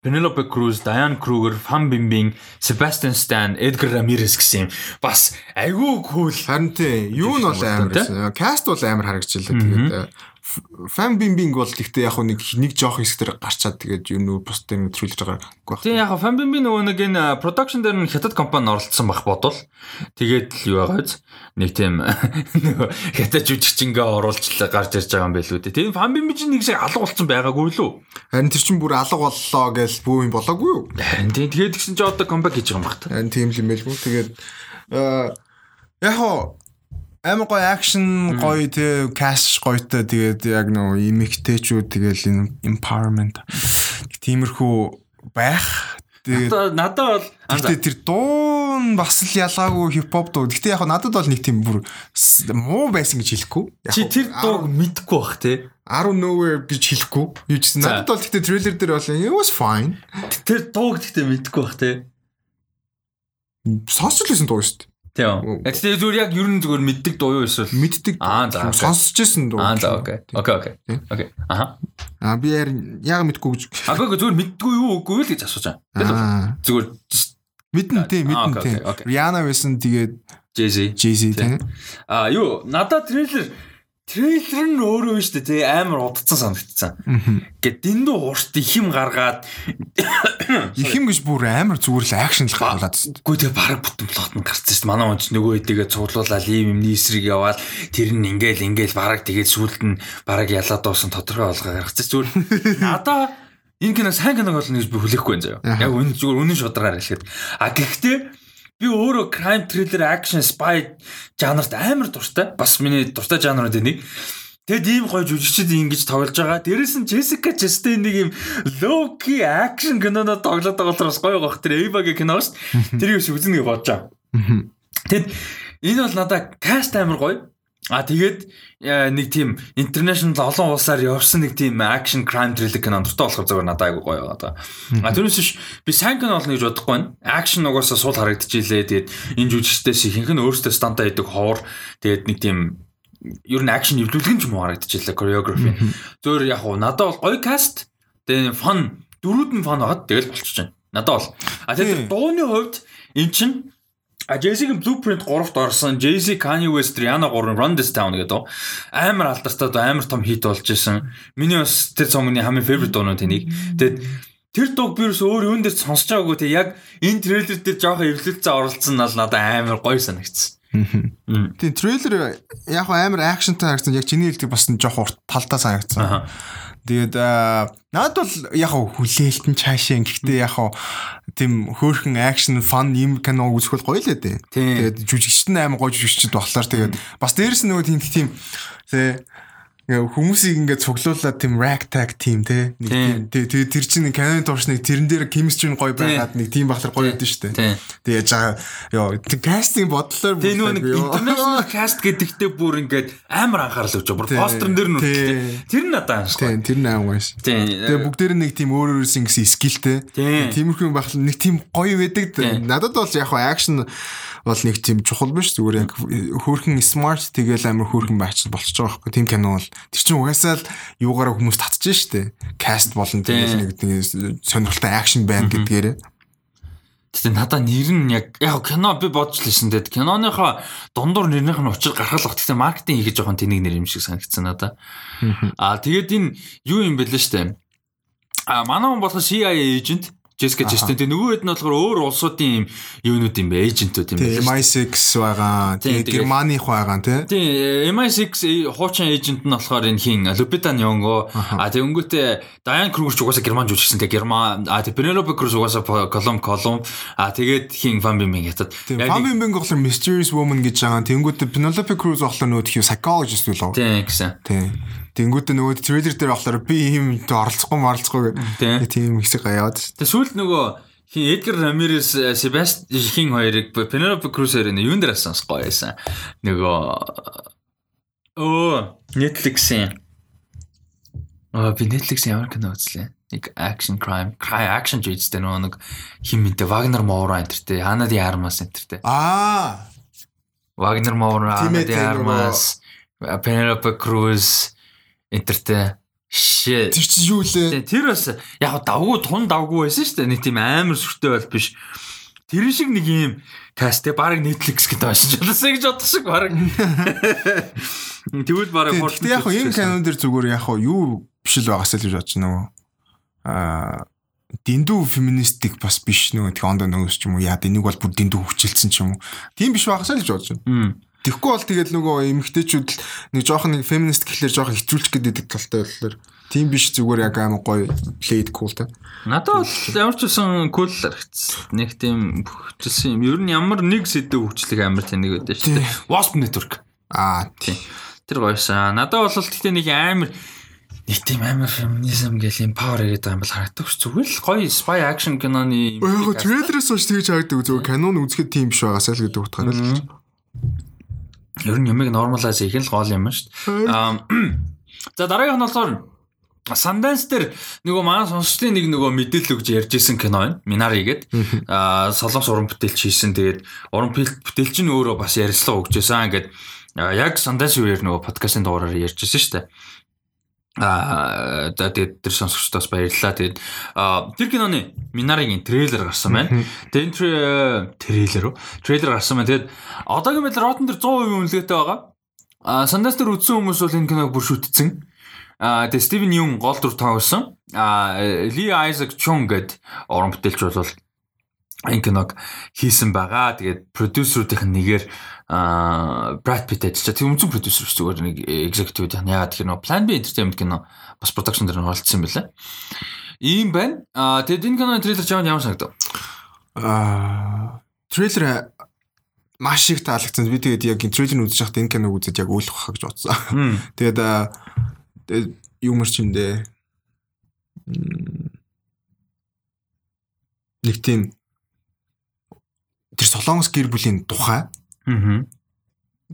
Penelope Cruz, Diane Kruger, Fan Bingbing, Sebastian Stan, Edgar Ramirez гэсэн юм. Бас айгүй cool. Харин тий, юу нь бол амар. Каст бол амар харагдчихлаа. Тэгээд Фан бимбинг бол гэхдээ яг нэг нэг жоох хэсгээр гарчаад тэгээд юу нүү бус дээр нэвтрүүлж байгаа байхгүй. Тийм яг фан бимбинг нөгөө нэг энэ production дээр нь хятад компани оролцсон байх бодвол тэгээд л юу байгаа биз нэг тийм (laughs) нөгөө хятад жүжигчингээ оруулчлаа гарч ирж байгаа юм байлгүй дээ. Тийм фан бимбинг чинь нэг шиг алга болсон байгаагүй лүү. Харин тэр чинь бүр алга боллоо гэж бүү юм болоогүй юу? Тийм тэгээд гисэн чи одоо comeback хийж байгаа юм байна. Харин тийм л юм байлгүй. Тэгээд яг хоо амар гоё акшн гоё тий каш гоётой тэгээд яг нөө имэгтэйчүүд тэгэл empowerment тиймэрхүү байх тэгээд надад бол гэхдээ тэр дуу нь бас л ялгаагүй хипхоп дуу. Гэхдээ яг надад бол нэг тийм бүр муу байсан гэж хэлэхгүй. Чи тэр дууг мэдхгүй бах тий. 10 nowhere гэж хэлэхгүй. Юу ч надад бол гэхдээ трейлер дээр бол it was fine. Тэр дууг гэхдээ мэдхгүй бах тий. Сонсч лсэн дуу шүү дээ. Тийм. Тэгээ зүгээр яг ер нь зүгээр мэддэг дуу юу эсвэл мэддэг. Аа за. Сонсож ирсэн дуу. Аа за окей. Окей окей. Окей. Аха. Аа би яг мэдгүй гэж. Агүй зүгээр мэддгүй юу үгүй л гэж асууж байгаа. Зүгээр мэдэн тийм мэдэн тийм. Rihanna байсан тэгээд Jay-Z. Jay-Z тийм. Аа юу надад трейлер трейлер нь өөрөө шүү дээ тий амар удацсан санагдсан. Гэт дэндүү урт их юм гаргаад (coughs) их юм гэж бүр амар зүгээр л акшн л гаргалаад. Үгүй тэгээ бараг бүтэн плот нь гарсан шүү дээ. Манай онч нөгөө хэдийгээ цуглуулаад ийм юм нийсрэг яваад тэр нь ингээл ингээл бараг тэгээд сүулт нь бараг ялаад дуусан тодорхой болгоо гаргацсан зүгээр. Надаа энэ кино сайн кино болно гэж би хүлээхгүй юм заяа. Яг үнэн зүгээр үнэн шударгаар хэлэхэд. А гэхдээ Би өөрөө crime thriller action spy жанрт амар дуртай. Бас миний дуртай жанрууд нэг. Тэгэд ийм гоё жүжигчд ингэж тоглож байгаа. Дээрэс нь Jessica Chastain нэг юм low key action киноноо тоглоод байгаа бас гоё гох. Тэр Eva-гийн кино шүү дээ. (laughs) Тэрийг бас үзнэ гэж бодож байгаа. Тэгэд энэ бол надад cast амар гоё. А тэгээд э, нэг тийм international олон улсаар явсан нэг тийм action crime thriller кино дуртай болохоор зөвөр надад айгу гоё байгаа. А тэрнээс биш би сайн кино олно гэж бодохгүй байна. Action угаасаа суул харагдчихилээ. Тэгээд энэ жүжигчдээс ихэнх нь өөрсдөө стандаа идэг ховор тэгээд нэг тийм ер нь action эвлүүлгэн ч юм уу харагдчихлаа choreography. Зөөр яг уу надад бол гоё cast тэгээд fun дөрүүд нь fun байгаад тэгэл болчихж байна. Надад бол. А тэгээд дууны хувьд эн чинь А Jay-Z-ийн Blueprint 3-т орсон. Jay-Z, Kanye West, Rihanna 3 Run This Town гэдэг амар алдартай одоо амар том хит болж исэн. Миний бас тэр цомгийн хамгийн favorite дуунууд тэнийг. Тэгээд тэр дууг би ерөөс өөр юун дээр сонсож байгаагүй те яг энэ трейлер дээр жоохон эвлэлцээ оролцсон нь л надад амар гоё санагдсан. Тийм трейлер яг амар акшнтай харагдсан. Яг чиний хэлдэг бас жоох урт талдаа санагдсан. Тэгээд надад бол яг хүлээлтэн цаашаа гэхдээ яг тийм хөөрхөн акшн фан юм кино үзэх бол гоё л дээ. Тэгээд жүжигчт нь амар гоё жүжигчд болохоор тэгээд бас дээрэс нь нөгөө тийм тийм хүмүүсийг ингээд цуглуулад тийм ragtag team те нэг тийм тэгээ тэр чинь Canon турш нэг тэрэн дээр chemistry гоё байгаад нэг тийм бахлаар гоё шүү дээ. Тэгээ яаж байгаа ёо кастинг бодлоор нөгөө нэг international (laughs) cast гэдэгтээ бүр ингээд амар анхаарал өгч байгаа. Постерн дээр нь тэр нь надад ааш. Тийм тэр нь аим гоё ш. Тэгээ бүгдээр нэг тийм өөр өөрөөс ингэсэн скиллтэй. Тиймэрхүү бахлаа нэг тийм гоё байдаг. Надад бол яг action бол нэг тийм чухал биш зүгээр яг хөөрхөн smart тэгэл амар хөөрхөн байч болчихж байгаа байхгүй. Тийм кино бол. Тэр чинь угаасаа л юугаараа хүмүүс татчих штэ. Каст болон тэгэл нэг сонирхолтой акшн байна гэдгээрээ. Тэгтээ надаа нэр нь яг яг кино би бодж лсэн тэгэд киноныхоо дундуур нэрнийх нь учир гаргалах тэгтээ маркетинг хийж жоохон тэнийг нэр юм шиг санагдсан надаа. Аа тэгээд энэ юу юм бэлээ штэ. А манай хүн болохоор CIA agent Jessica Chastain тэгээ нөгөө хэд нь болохоор өөр улсуудын юм юунууд юм бэ эйжентүүд юм байна. MI6 байгаа. Тэгээ Германых байгаа тий. Тий MI6 хуучин эйжент нь болохоор энэ хин Lupita Nyong'o а тэгээ өнгөтэй Diane Kruger ч угаасаа герман жүжигчсэн тэгээ герман а тэгээ Penelope Cruz угаасаа Colum Colum а тэгээд хин Van Bimbing ятад. Van Bimbing болохоор Mysterious Woman гэж байгаа. Тэнгүүтээ Penelope Cruz болохоор нөгөө psychologist үлээ. Тий гэсэн. Тий. Тэнгүүтээ нөгөө трейлер дээр болохоор би ийм оролцохгүй маралцахгүй гэх тийм хэсэг гаяад. Тэгээ сүүлд нөгөө хин Эдгар Рамирес Себастьян хоёрыг Пенелопе Круз хоёрын юун дээр асанс гоё байсан. Нөгөө оо Netflix-ийн Аа би Netflix-ийн ямар кино үзлээ. Нэг action crime, crime action жийтэй нөгөө нэг хин мэдээ Wagner Moura энтертэй, Ana de Armas энтертэй. Аа. Wagner Moura, Ana de Armas, Penelope Cruz энтертэй shit. Тэр чи юу лээ? Тэр бас яг давгүй тун давгүй байсан шүү дээ. Нэг тийм амар сүртэй бол биш. Тэр шиг нэг юм каст те баг Netflix гэдэг уншиж чадсан гэж бодох шиг баг. Тэгвэл баг хурд. Тэг яг энэ канон дээр зүгээр яг юу биш л байгаасаа л гэж бодож нөгөө аа дэндүү феминистик бас биш нөгөө тэг ондоо нөгөөс ч юм уу яа энийг бол бүр дэндүү хүчилсэн ч юм уу. Тийм биш байгаасаа л гэж бодож байна. Тэгэхгүй бол тэгэл нөгөө эмгтээчүүд нэг жоохон нэг феминист гэхлээр жоохон хичүүлчих гэдэг талтай болохоор тийм биш зүгээр яг аим гоё played cool та. Надад бол ямар ч үсэн cool харагдсан. Нэг тийм хүчилсэн юм. Ер нь ямар нэг сэдв хүчлэг амар тэнэг байдаг шүү дээ. Wasp network. Аа тийм. Тэр гоёсан. Надад бол тэгтээ нэг амар нэг тийм амар феминизм гэл юм power ирээд байгаа юм бол харагддаг ш. Зүгээр л гоё spy action киноны. Яг трейлерээс унш тэгж харагддаг. Зүгээр канон үзэхэд тийм биш байгаасаа л гэдэг утгаараа л. Ер нь юмыг нормалайз хийх нь л гол юм шүү дээ. (clears throat) За дараагийн нь болохоор Sundance дээр нөгөө манай сонсчдын нэг нөгөө мэдээлэл өгж ярьжсэн кино байна. Minari гээд аа солонгос уран бүтээлч хийсэн. Тэгээд уран бүтээлч нь өөрөө бас ярилцлага өгчээсэн. Ингээд яг Sundance үеэр нөгөө подкастын дугаараар ярьжсэн шүү дээ. Аа тэгээд тэр сонсогчдоос баярлалаа. Тэгээд тэр киноны Минаригийн трейлер гарсан байна. Тэгээд энэ трейлер уу? Трейлер гарсан байна. Тэгээд одоогийн байдлаар Rotten дээр 100% үнэлгээтэй байгаа. Аа Sundance дээр үзсэн хүмүүс бол энэ киног бүр шүтцэн. Аа тэгээд Стивен Юм гол дүр тоглосон. Аа Ли Айзек Чун гэд уран бүтээлч бол энэ киног хийсэн байгаа. Тэгээд продюсеруудын нэгээр а Brad Pitt ажиллаж. Тэг өмнө продюсер шүү зүгээр нэг executive яа тэгэхээр нөө Plan B Entertainment кино бас production дээр оролцсон юм байна. Ийм байна. А тэгэд энэ киноны трейлер чамд ямар санагдав? А трейлер маш их таалагдсан. Би тэгээд яг трейлер үзэж байхдаа энэ киног үзэж яг өөлөх хаа гэж бодсон. Тэгээд юмэр чиндээ нэг тийм тэр солонгос гэр бүлийн тухай Аа.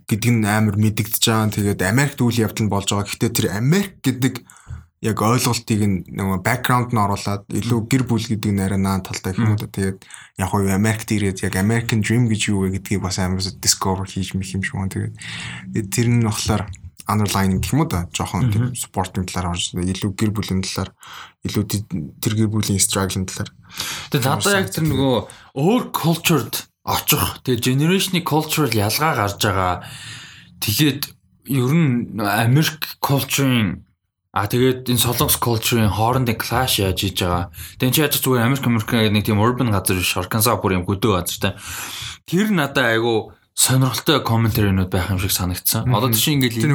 гэдэг нь амар мэдэгдэж байгаа. Тэгээд Америкт үйл явдал нь болж байгаа. Гэхдээ тэр Америк гэдэг яг ойлголтыг нөгөө бэкграунд нь оруулаад илүү гэр бүл гэдэг арай наан талтай юм да. Тэгээд яг уу Америкт ирээд яг American Dream гэж юу вэ гэдгийг бас амар discover хийж мэх юм шиг байна. Тэгээд тэр нь болохоор underlining гэх юм уу да. Жохон спортын талаар орж илүү гэр бүлийн талаар илүү тэр гэр бүлийн struggle талаар. Тэгээд надад яг тэр нөгөө өөр cultured очих. Тэгээ generation-ы cultural ялгаа гарч байгаа. Тэгээд ер нь Америк culture-ын А тэгээд энэ солонгос culture-ын хоорондын clash яаж хийж байгаа. Тэгэн чи яаж зүгээр Америк Америк нэг тийм urban газар Arkansas бүр юм хөдөө газар та. Тэр надад айгу сонирхолтой комментаринууд байх юм шиг санагдсан. Одоо тийш ингээл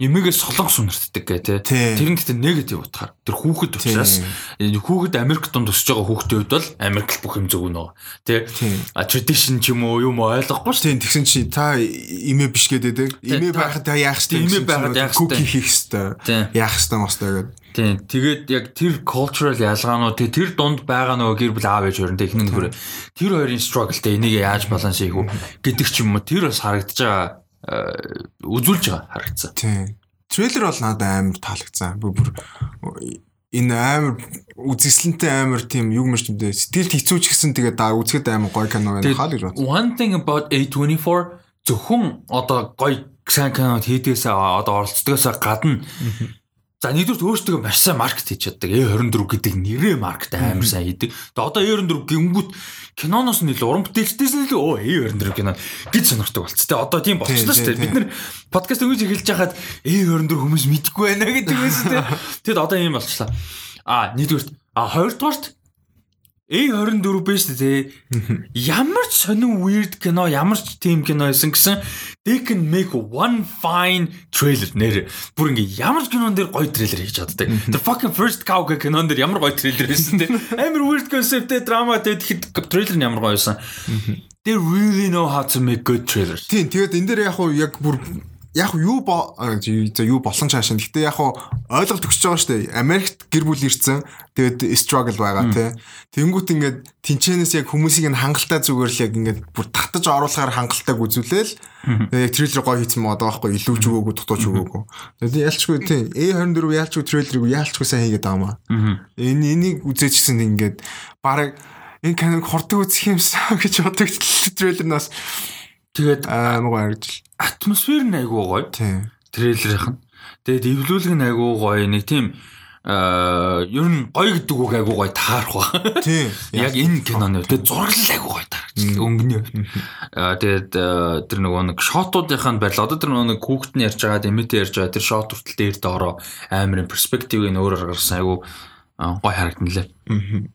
эмээгээ солонгос үнэртдэг гэ тэ. Тэр нь гэхдээ негатив утгаар. Тэр хүүхэд учраас хүүхэд Америк дунд өсөж байгаа хүүхдийн хувьд бол Америк л бүх юм зөв нөө. Тэ. А tradition ч юм уу юм ойлгохгүй ш. Тийм тэгсэн чи та эмээ биш гэдэг. Эмээ байхад та яах вэ? Эмээ байхад яах вэ? хийх хэвээр. Яах хэвээр мостой гэдэг. Тийм. Тэгээд яг тэр cultural ялгаанууд тэр дунд байгаа нөгөө гэр бүл аав ээж хоёрын техник нөхөр тэр хоёрын struggle тэ энийг яаж баланс хийх үү гэдэг ч юм уу тэр бас харагдаж байгаа э, үзүүлж байгаа харагдсан. Тийм. Трейлер бол надад амар таалагдсан. Бүр энэ амар үзэсгэлэнтэй амар тийм юу мэрч юм дээ. Сэтгэлд хэцүү ч гэсэн тэгээд даа үзэхэд амар гоё кино байна. Хаал ирвэ. One thing about A24 зөвхөн одоо гоё сайн кинод хийдгээсээ одоо оролцдгоосаа гадна За нэгдүгээр өөртөө маш сайн маркет хийж чаддаг. A24 гэдэг нэрээ маркет амар сайн хийдэг. Тэгээ одоо A24 гингүүт киноноос нь илүү уран бүтээлчдээс нь илүү оо A24 кино гэж сонирхдаг болц. Тэгээ одоо тийм болчихлоо шүү дээ. Бид нэр подкаст өгөж эхэлж хахад A24 хүмүүс мэдгүй байна гэдэг байсан тийм. (laughs) Тэгэд одоо ийм болчихлоо. А нэгдүгээр а хоёрдугаарт A24 биш үү? (laughs) Ямар ч сонин weird кино, ямар ч team кино байсан гэсэн they can make one fine trailer нэр. Бүр ингээ ямар ч кинон дээр гоё трейлер хийж чаддаг. (laughs) The fucking first cow гэх кинон дээр ямар гоё трейлер байсан те. (laughs) Амар weird concept-тэй драма тэгэхэд трейлер нь ямар гоё байсан. They really know how to make good trailers. Тийм, тэгээд энэ дээр яг яг бүр яг юу за юу болсон цаашаа. Гэтэ яг ойлголт өгч байгаа шүү дээ. Америкт гэр бүл ирсэн. Тэгээд struggle байгаа тий. Тэнгүүт ингээд тэнчэнээс яг хүмүүсийг нь хангалттай зүгээр л яг ингээд бүр татаж оруулахаар хангалтайг үзүүлээл. Яг трейлер гоё хийсэн мод байгаа байхгүй илүү ч өгөөгүй дутууч өгөөгүй. Тэгээд ялчгүй тий. A24 ялчгүй трейлерыг ялчгүй сайн хийгээд байгаа маа. Энэ энийг үзээчсэн ингээд баг энэ каныг хордог үзэх юмсаа (laughs) гэж боддог трейлернаас тэгээд аагаа харагдал атмосфер нь айгүй гоё. Трейлерийнх нь. Тэгээд эвлүүлэг нь айгүй гоё. Нэг тийм аа ер нь гоё гэдэг үг айгүй гоё таарах ба. Тийм. (laughs) Яг энэ киноны тэгээд зураглал айгүй гоё таарч. Өнгөний. Аа тэгээд тэр нөгөө нэг шотуудынх нь барил. Одоо тэр нөгөө нэг хүүхэд нь ярьж байгаа, дэмэтэй ярьж байгаа тэр шот хүртэл дээр доороо амарын перспективыг нь өөрөөр гаргасан айгүй гоё харагдана лээ. Аа.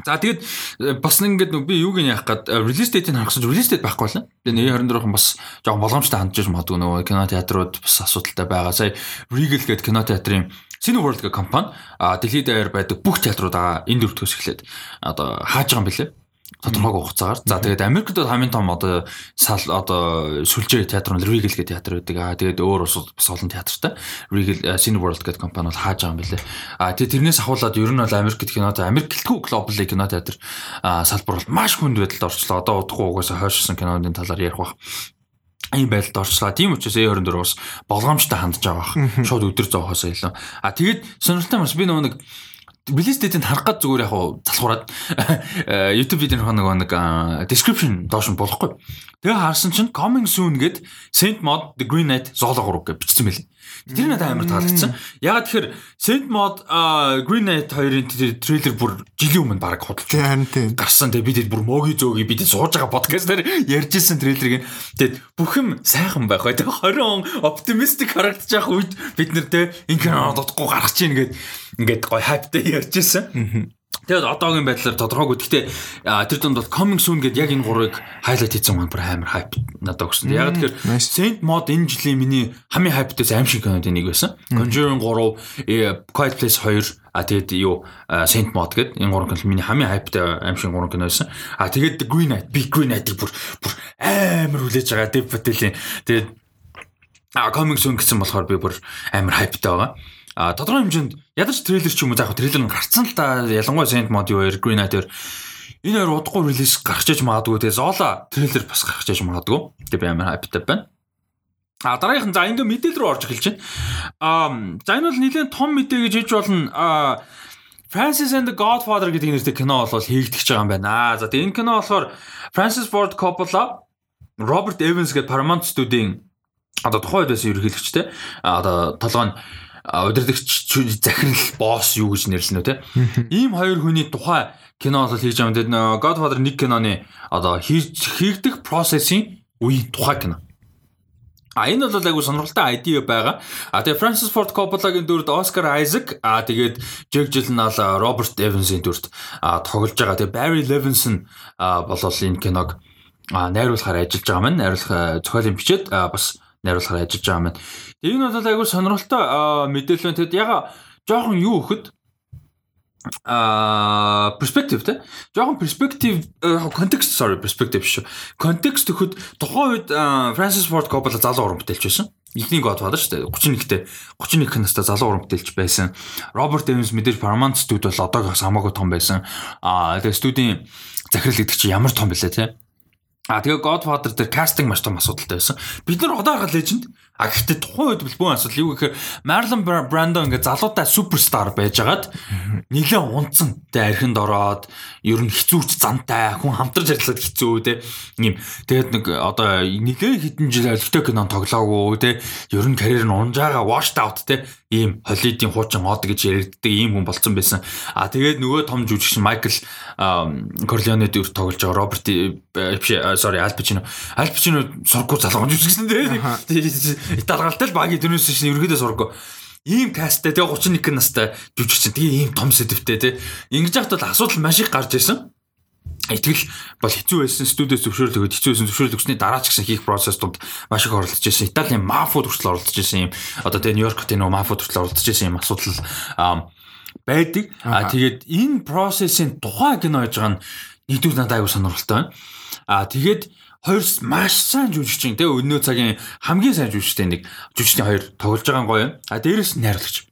За тэгээд э, бас ингээд би юуг нь яах гээд релиз дэйтийг харахсан чинь релиз дэйт байхгүй байна. Тэгээ 124-ын бас жоохон боломжтой хандж магадгүй нөгөө кино театрууд бас асуудалтай байгаа. Сая Regal гэдэг кино театрын Cineworld гэх компани дэлхийд даяар байдаг бүх театруудаа энэ дөрөвдөөс эхлээд одоо хааж байгаа юм билээ тодорхойгүй хугацаагаар. За тэгээд Америкт хамгийн том одоо сал одоо сүлжээ театр нь Regal гэх театр байдаг. Аа тэгээд өөр бас бас олон театртай. Regal Cineworld гэдэг компани бол хааж байгаа юм билээ. Аа тэгээд тэрнээс ахуулаад ер нь бол Америкт кино Америк гэлтгүй глобал кино театр салбар бол маш хүнд байдалд орчлоо. Одоо удахгүй угаасаа хойшсон киноны талаар ярих бах ийм байдалд орчлаа. Тийм учраас A24 бас болгоомжтой хандж байгаа бах. Шууд өдөр зоохоос илүү. А тэгээд сонирхолтой маш би нөгөө нэг релиз дэйтэнд харах гад зүгээр яг залхуураад э, YouTube видео нэг нэг description доош нь болохгүй. Тэгээ харсан чинь coming soon гэд Saint Mod The Green Knight Solo 3 гэж бичсэн байлээ. Тэр надад амар таалагдсан. Ягаад тэгэхээр Saint Mod Green Knight хоёрын трейлер бүр жилийн өмнө баг худалж гарсан. Тэгээ бид бүр моги зөөги бид сууж байгаа подкастаар ярьж ирсэн трейлерыг. Тэгээд бүх юм сайхан байх бай. Тэгээ 20 он оптимистик харагдаж байгаа үед бид нэр тэ кино дутхгүй гарах чинь гээд ингээд гоё хайптай ярьж ирсэн. Тэгээд одоогийн байдлаар тодорхойгүй. Гэхдээ тэр дунд бол coming soon гэдээ яг энэ гурыг highlight хийсэн маань бүр амар hype надад өгсөн. Яг тэгэхээр Saint Mod энэ жилийн миний хамгийн hypeтай аим шиг кинодын нэг байсан. Conjuring 3, Quiet Place 2 А тэгээд юу Saint Mod гэдэг энэ гурван кино миний хамгийн хайптай аим шиг гурван кино байсан. А тэгээд Green Knight, Big Green Knight бүр бүр амар хүлээж байгаа Dev Patel-ийн тэгээд а coming soon гэсэн болохоор би бүр амар хайптай байгаа. А тодорхой хэмжээнд ядаж трейлер ч юм уу заах трейлер нь гарцсан л да ялангуяа Saint Mod юу Green Knight-ээр энэ хоёр удахгүй релиз гарч иж магадгүй тэгээ Zola трейлер бас гарч иж магадгүй. Тэгээ би амар хайптай байна. А дараагийнхан за ингээ мэдээлэл рүү орж эхэлж байна. Аа за энэ бол нэлээд том мэдээ гэж хэлж болно. Аа Francis and the Godfather гэдэг нэртэй кино бол хийгдэж байгаа юм байна. За тэгээ энэ кино болохоор Francis Ford Coppola, Robert Evans гэдэг Paramount студийн одоо тухайн үед байсан ерөнхийлөгчтэй. Одоо толгой нь удирдахч захирал босс юу гэж нэрлэнэ те. Ийм хоёр хүний тухай кино бол хийж байгаа юм. Godfather нэг киноны одоо хийгдэх процессын үе тухай кино. А энэ бол айгу сонирхолтой ID байгаа. А тэгээ Francis Ford Coppola-гийн дүрд Oscar Isaac а тэгээд Jake Gyllenhaal Robert Evans-ийн дүрд тоглож байгаа. Тэгээ Barry Levinson болол энэ киног найруулахаар ажиллаж байгаа маань. Найруулах зохиолын бичээд бас найруулахаар ажиллаж байгаа маань. Тэгээ энэ бол айгу сонирхолтой мэдээлэл байна. Тэгэд яга жоохон юу өгөхөд а перспектив те. Жоохон перспектив контекст sorry перспектив шүү. Контекст өгөхөд тухайн үед Francis Ford Coppola залуу уран бүтээлч байсан. Эхний Godfather шүү дээ. 31-тэй 31 настай залуу уран бүтээлч байсан. Роберт Evans мэдээж Paramount студ бол одоогоос хамаагүй том байсан. А тэгээ студийн захирал гэдэг чинь ямар том бэлээ те а тэгээ Godfather дээр кастинг маш том асуудалтай байсан. Бид нар одоо харахад леженд А гэхдээ тухайн үед бэлбүүн асуудал юу гэхээр Marlon Brando ингээ залуутай суперстар байжгаад нэлээ унтсан. Тэ архинд ороод ер нь хэцүүч зантай хүн хамтарч ажиллаад хэцүү те. Ийм тэгээд нэг одоо нэлээ хитэн жил өлтөө кинон тоглоогүй те. Ер нь карьер нь унжаага washed out те. Ийм холидийн хуучин мод гэж яригддаг ийм хүн болцсон байсан. А тэгээд нөгөө том жүжигч Майкл Корлеоне дүр тоглож байгаа Роберт sorry Al Pacino. Al Pacino сургуу залгамж үсгсэн те. Италигалтай л багийн дөрөөс шин ерөөдөө сургуу. Ийм касттай тэгээ 31 настай жүжигчин тэгээ ийм том сэдвтэй тий. Ингэж яхад бол асуудал маш их гарч ирсэн. Итгэл бол хэцүү байсан студиэс зөвшөөрөл өгöd хэцүү байсан зөвшөөрөл өгснөний дараа ч гэсэн хийх процесстууд маш их оролцож байсан. Италийн мафууд хүртэл оролцож байсан юм. Одоо тэгээ Нью-Йоркт энэ мафууд хүртэл оролцож байсан юм асуудал байдаг. А тэгээд энэ процессын тухай кино хийж байгаа нь нэгдүгээр надад аягүй сонирхолтой байна. А тэгээд хоёр маш сайн жүжигчин те өнөө цагийн хамгийн сайн жүжигчтэй нэг жүжигчний хоёр тоглож байгаа гоё. А дээрэс нь найруулагч.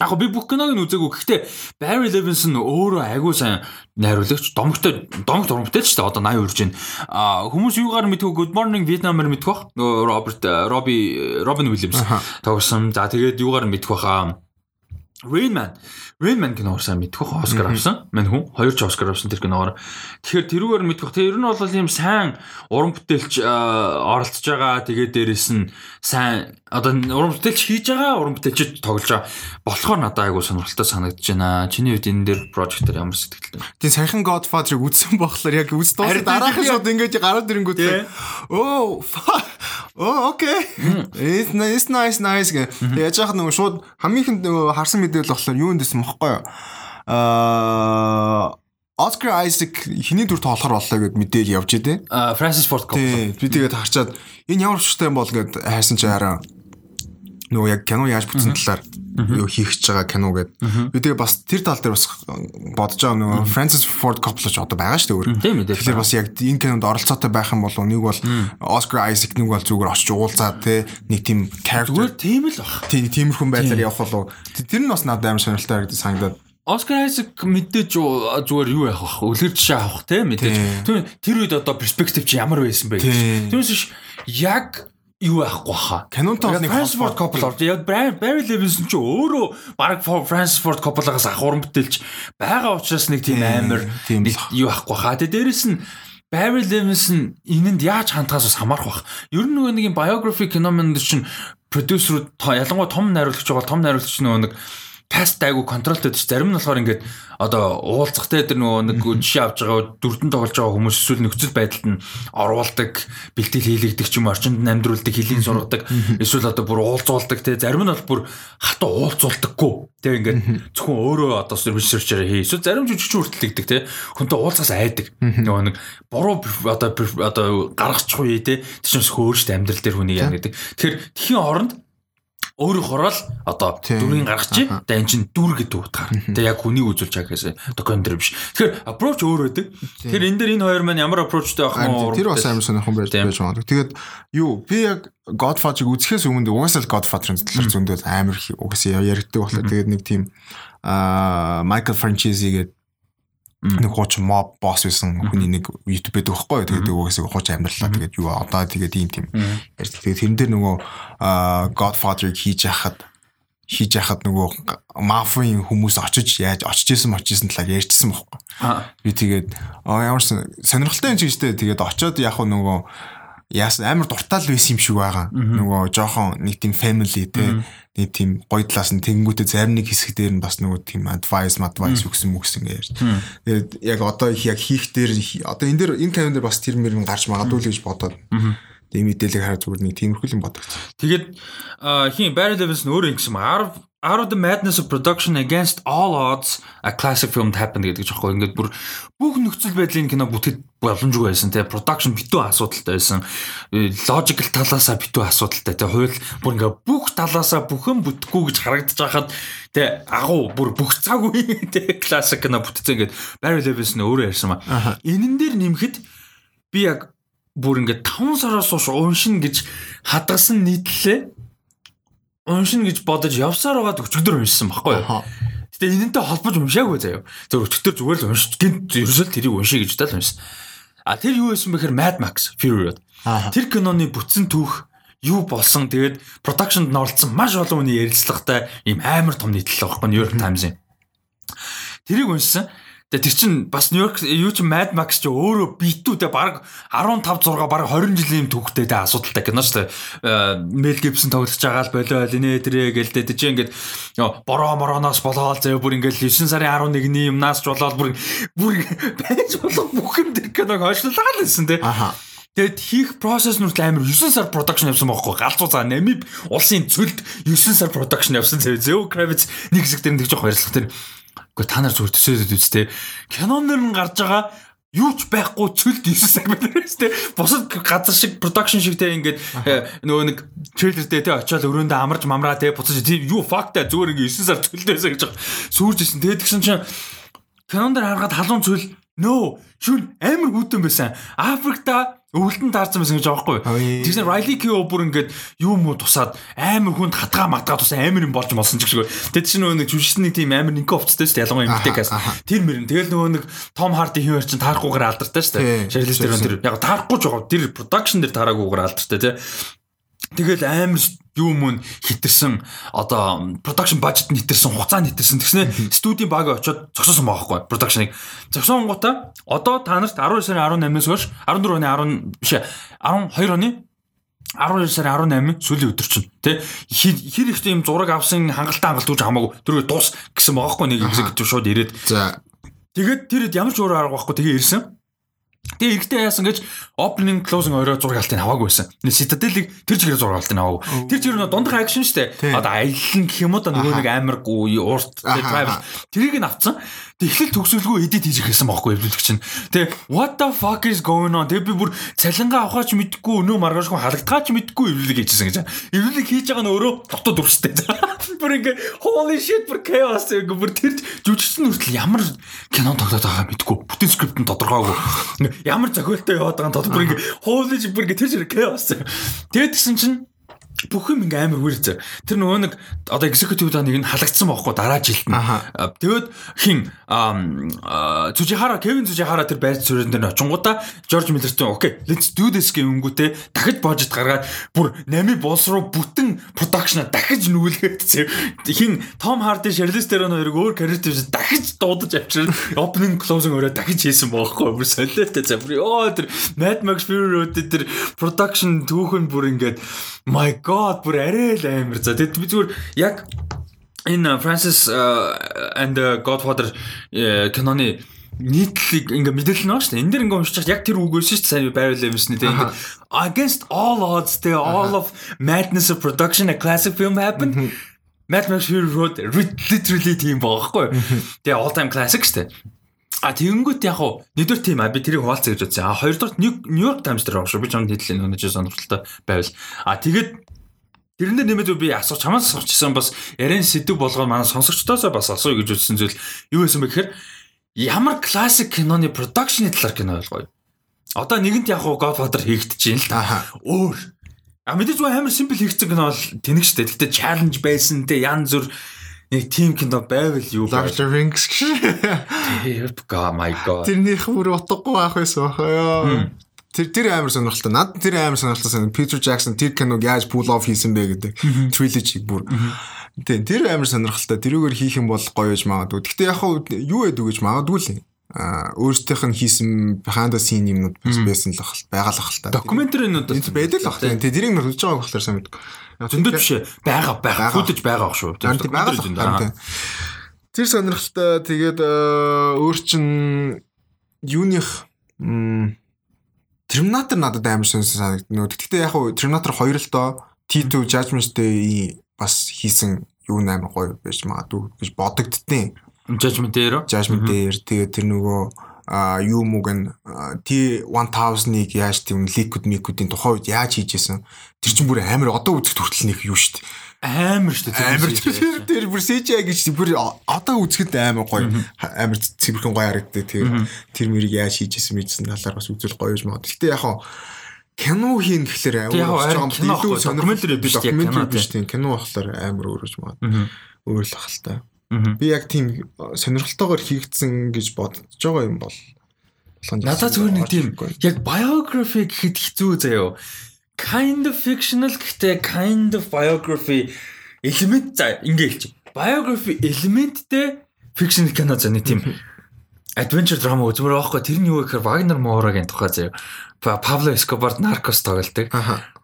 Яг би бүх киног нь үзээгүй. Гэхдээ Barry Levinson өөрөө айгүй сайн найруулагч, домогтой домогт урамтай ч одоо 80 үрж байна. А хүмүүс юугаар мэдгүй Good Morning Vietnam-аар мэдэх бах. Роберт Роби Робин Уильямс тоглосон. За тэгээд юугаар мэдэх баха. Rain Man. Rain Man киногоор сайн мэдэх бах Оскар авсан. Мань хүн хоёр ч Оскар авсан тэр киногоор. Тэгэхээр тэрүүгээр мэдэх бах. Тэр нь бол ийм сайн уран бүтээлч оролцож байгаа. Тэгээд дээрэс нь сайн одоо уран бүтээлч хийж байгаа, уран бүтээлчд тоглож байгаа. Болохоор надад айгуу сонирхолтой санагдаж байна. Чиний хувьд энэ дээр прожект дээр ямар сэтгэлтэй? Тийм саяхан Godfather-ыг үзсэн болохоор яг үз дуусаад дараахан шууд ингэж гараад ирэнгүүт оо оо окей. It's nice nice nice гэ. Яаж яах нөгөө шууд хамгийн ихэнд нөгөө харсан мэдээлэл болохоор юу нэсэн мөхгүй юу? Аа Oscar Isaac хиний дүр тоглохор боллоо гэд мэдээл явж идэв. А Francis Ford Coppola. Би тэгээд харчаад энэ ямар шигтэй юм бол гэд хайсан чи хараа нөгөө яг кино яаж бүтсэн талаар юу хийх гэж байгаа кино гэд. Би тэгээ бас тэр тал дээр бас бодож байгаа нөгөө Francis Ford Coppola ч одоо байгаа шүү дээ өөр. Тэгэхээр бас яг энэ кинонд оролцоотой байх юм бол нэг бол Oscar Isaac нэг бол зүгээр очиж уулзаад те нэг тийм character. Тийм л баг. Тийм тиймэрхүүн байдлаар явах болов. Тэр нь бас надад амар сонирхолтой харагдаж санагдаад. Оскар Айзек мэдээж зүгээр юу яах вэ? Үлгэр жишээ авах те мэдээж. Тэр үед одоо перспектив чи ямар байсан бэ. Түүнээс биш яг юу байхгүй хаа. Канонтой нэг Francis Ford Coppola яг Barry Levinson ч өөрөө баг Francis Ford Coppola-гаас ах уран бүтээлч байгаа учраас нэг тийм амар юу байхгүй хаа. Тэгээ дээрэс нь Barry Levinson энэнд яаж хандхаас бас хамаарах бах. Ер нь нөгөө нэг biography кино мэн чинь продюсерүүд ялангуяа том найруулагч байгаа том найруулагч нөгөө нэг каст айгу контролтой ч зарим нь болохоор ингээд одоо уулзахтай тэр нөгөө нэг жишээ авч байгаа дүрдэн тоглож байгаа хүмүүс эсвэл нөхцөл байдалд нь оруулдаг бэлтгэл хийлэгдэх ч юм орчинд амьдруулдаг хэлийг сургадаг эсвэл одоо бүр уулзуулдаг те. Зарим нь бол бүр хатуу уулзуулдаггүй. Те ингээд зөвхөн өөрөө одоо ресерчээр хий. Эсвэл зарим жүжигч хүртэл тэгдэг те. Хүнтэй уулзаас айдаг. Нөгөө нэг буруу одоо одоо гаргачих үе те. Тийчнээс хөөрчт амьдрал дээр хүнийг яа гэдэг. Тэгэхээр тхийн оронд өөрөө хороол одоо дүргийн гаргах чи тэгээ эн чин дүр гэдэг утгаар. Тэгээ яг хүнийг үзүүлж байгаа гэсэн докюментари биш. Тэгэхээр approach өөр байдаг. Тэгэхээр энэ дээр энэ хоёр маань ямар approachтай байх нь тэр бас амар сонирхон байж байгаа. Тэгээд юу би яг Godfather-ыг үзэхээс өмнө угаасаа Godfather-ын талаар зөндөө амар угаасаа яригддаг болохоор тэгээд нэг тийм аа Michael Franchese гэдэг нэг хуучин моб босс байсан хүний нэг YouTube байдаг байхгүй тэгээд өгөөсөө хуучин амьдралаа тэгээд юу одоо тэгээд ийм тийм ярьж тэгээд тэрэн дээр нөгөө Godfather-ыг хийж яхад хийж яхад нөгөө мафийн хүмүүс очиж яаж очиж исэн очиж исэн талаар ярьжсэн байхгүй би тэгээд ямар сонирхолтой юм чи гэжтэй тэгээд очиод яг нөгөө яасан амар дуртай л байсан юм шиг байгаа. Нөгөө жоохон нэг тийм family те нэг тийм гоё талаас нь тэгэнгүүтээ зарим нэг хэсэг дээр нь бас нөгөө тийм advice advice өгсөн мөксөн гэж. Тэгээд яг одоо яг хийх дээр одоо энэ дээр энэ камер дээр бас тэр мөр гарч магадгүй л гэж бодоод. Тэгээ мэдээлэл хараад зүгээр нэг тиймэрхүү юм бодогч. Тэгээд хин Barry Levinson өөрөө ингэсэн маа Out of the madness of production against all odds a classic film happened гэдэг жоохгүй ингээд бүр бүх нөхцөл байдлын кино бүтэхэд боломжгүй байсан тий production битүү асуудалтай байсан. Logical талаасаа битүү асуудалтай тий хууль бүр ингээд бүх талаасаа бүхэн бүтэхгүй гэж харагдаж байхад тий агуу бүр бүх цаг үе (laughs) тий classic кино бүтцээ ингээд Barry Levinson өөрөө ярьсан маа энэн дээр нэмэхэд би яг бүр ингээд 5 сараас хойш уншин гэж хадгалсан нийтлэлээ уншина гэж бодож явсаар байгаад өчигдөр уншсан байхгүй юу. Гэтэ энэнтэй холбож уншаагүй заяа. Тэр өчигдөр зүгээр л уншиж гинт ерөөсөө тэрийг уншия гэж тал уншсан. А тэр юу байсан бэхээр Mad Max Fury. Тэр киноны бүтсэн түүх юу болсон тэгээд продакшнд оролцсон маш олон хүний ярилцлагатай ийм амар том нийтлэл байхгүй New York Times-ийн. Тэрийг уншсан. Тэгээ тэр чин бас Нью-Йорк юу ч Mad Max ч өөрөө битүүтэй баг 15 6 баг 20 жилийн түүхтэй тэ асуудалтай кино шүү дээ. Мел Гибсон тоглож байгаа л болоо линэ тэрэ гэлдэ тийч ингээд бороо мороноос болоод зөө бүр ингээд 9 сарын 11-ний юмнаас ч болоод бүр бүр байж болох бүх юм тэр киног хойшлуулгаа л байсан тэ. Аха. Тэгэд хийх нь хүртэл амар 9 сар production явсан байхгүй галзуу за Намиб улсын цөлд 9 сар production явсан зөө Kravitz нэг хэсэг дээр нэг жоох ярьслах тэр Гэхдээ та нар зүгээр төсөөд үзтээ. Киноноор нь гарч байгаа юу ч байхгүй цөлд 9 цаг байна шүү дээ. Бусад газар шиг production шиг те ингээд э, нөгөө нэг трейлер дээр те очиад өрөөндөө амарч мамраа те буцаж тийм юу факта зүгээр ингээд 9 сар цөлдөөсэй гэж сүрж исэн. Тэгээд тэгсэн чинь кинонд харахад халуун цөл нөө шүн амар хүйтэн байсан. Африкта өвөлтөнд таарсан байсан гэж байхгүй. Тэгсэн Riley Keough бүр ингээд юу муу тусаад амар хүнд хатгаа матгаа тусаа амар юм болж молсон ч гэж. Тэд чинь нөгөө нэг жүжигчний тийм амар нэг овцтой шүү дээ. Ялангуяа эмгтэйгээс. Тэр мөрөн. Тэгэл нөгөө нэг Том Харди хин чинь таарахгүйгээр алдартай шүү дээ. Шарлиз тэр тэр яг таарахгүй ч байгаа. Тэр production дээр таараагүйгээр алдартай тий. Тэгэл амар юу мөн хитэрсэн одоо production budget нэтэрсэн хугацаа нэтэрсэн тэгснэ студийн баг очиод зогсоосон байгаа байхгүй production-ыг. Зогсоон гутаа одоо та нарт 12 сарын 18-аас хойш 14 оны 10 биш 12 оны 12 сарын 18-ны сүүлийн өдөр чинь тий хэр ихтэй юм зураг авсан хангалттай хангалт үүж хамаагүй. Тэргээ дуус гэсэн байгаа байхгүй нэг хэсэг шууд ирээд. За. Тэгээд тэрэд ямар ч өөр арга байхгүй тэгээ ирсэн Тэгээ ихтэй яасан гэж opening closing орой зураг алтыг аваагүй байсан. Citadel-ийг тэр чигээр зураг алтыг аваагүй. Тэр чигээр нь дундах акшн штэ. Одоо аялал гэх юм уу да нөгөө нэг амаргүй урт travel тэрийг нь авцсан. Тэгэхлэл төгсөлгүй edit хийж ирсэн байхгүй эвлүүлэгч чинь. Тэгээ what the fuck is going on? Тэгээ би бүр цалингаа авахаач мэдгүй өнөө маргаашгүй халагдгаач мэдгүй эвлүүлэг хийжсэн гэж. Эвлүүлэг хийж байгаа нь өөрөө дотоод өвстэй. (laughs) Бүр ингээ holy shit бүр chaos ингээ бүр тэр жүжигчсэн хүртэл ямар кино тоглоод байгаа мэдгүй. Бүтэн скрипт нь тодорхойгүй. Ямар зохиолтой яваад байгаа нь тодорхой бүр ингээ holy shit бүр ингээ тэр chaos. Тэгээд гисэн чинь бүх юм ингээм амар үрж. Тэр нөгөө нэг одоо executive нэг нь халагдсан байхгүй дараа жилд нь. Тэгээд хин Цүжихара Кевин Цүжихара тэр байр суурин дээр очингуудаа Жорж Миллертон окей let's do this гэнгүүтээ дахиж божит гаргаад бүр нами болс руу бүтэн продакшн дахиж нүүлгээд хин Том Харди Шарлиз Терон хоёрыг өөр дээр дахиж дуудаж авчирсан opening closing өөрөө дахиж хийсэн байхгүй бүр солиотой за бүр ёо тэр Mad Max Fury тэр production түүхэн бүр ингээд my god бүр арай л амар за тэгэд би зүгээр яг энэ Francis and the Godfather киноны нийтлэг ингээ мэдээлэл нь шүү дээ. Энэ дэр ингээ уншиж яг тэр үг дээ. Сайн байрлал юмсны тийм ингээ against all odds the all of madness of production a classic film happened. Mad Max Fury Road literally тийм байгаа байхгүй. Тэгээ all time classic шүү дээ. А тэгэнгүүт яг хуу нэгдүгээр тийм а би тэрийг хуваалцъя гэж бодсон. А хоёрдугаар New York Times дээр байгаа шүү. Би ч нэг нийтлэл өнөж сонирхолтой байвал. А тэгээд Тэрнээр нэмээд би асуух чамаас асуучсан бас ярен сэдв болгоод манай сонсогчдоосоо бас асууя гэж үзсэн зүйл юу байсан бэ гэхээр ямар классик киноны продакшны талаар кино ойлгоё. Одоо нэгэнт яг гоо Godfather хийгдэж байна л да. Өөр. А мэдээж амар симпл хийгдсэн кино бол тэнэг штэ. Гэтэ challenge байсан те ян зүр нэг team кино байвал юу of the Rings. God my god. Тэрнийх бүр утгагүй байх байсан бахаа. Тэр тэр амар сонирхолтой. Над тэр амар сонирхолтой сан. Peter Jackson тэр киног яаж pull off хийсэн бэ гэдэг trilogy бүр. Тийм тэр амар сонирхолтой. Тэрүүгээр хийх юм бол гоё гэж магадгүй. Гэхдээ яг юу яд үгэж магадгүй л. а өөрсдийнх нь хийсэн behind the scene юмнууд байсан л бахал байгаа л бахал та. Докюментаринууд байдаг л бах. Тэ тэрийг хөлж байгааг болохоор сайн мэдгүй. зөндөө биш байгаа байгаа футаж байгаа шүү. Байгаа л бах. Тэр сонирхолтой тэгээд өөр чин юуных Terminator надад амар сонсон санагдана. Гэхдээ яг хуу Terminator 2 л доо T2 Judgment Day бас хийсэн юу амар гоё байж магадгүй гэж бодогдтiin. Judgment Day-ро. Judgment Day-ээр тэгээд тэр нөгөө а юу муг нь T1000-ыг яаж тийм liquid liquid-ийн тухай үед яаж хийжсэн? Тэр чинь бүр амар одоо үзэхэд хүртэл нэг юу шүү дээ. Амар шүү дээ амар тэр тэр бүр CGI гэж бүр одоо үзэхэд амар гоё. Амар цэвэрхэн гоё харагддаг тэр тэр мөрийг яаж хийжсэн мэдсэн талаар бас үзэл гоё юм аа гэхдээ яг кино хийн гэхлээр амар илүү сонирхолтой биш тийм кино болохоор амар өөр гэж маа өөр л ахaltaа Би яг тийм сонирхолтойгоор хийгдсэн гэж бодож байгаа юм бол надад зүгээр нэг тийм яг biography гэхэд хэцүү заяо. Kind of fictional гэхдээ kind of biography элемент за ингэ хэлчих. Biography элементтэй fiction кино зэ нэг тийм adventure drama үзмээр байхгүй тэр нь юу гэхээр Wagner Moura-гийн тухай заяо. Pablo Escobar Narcos тоглолдог.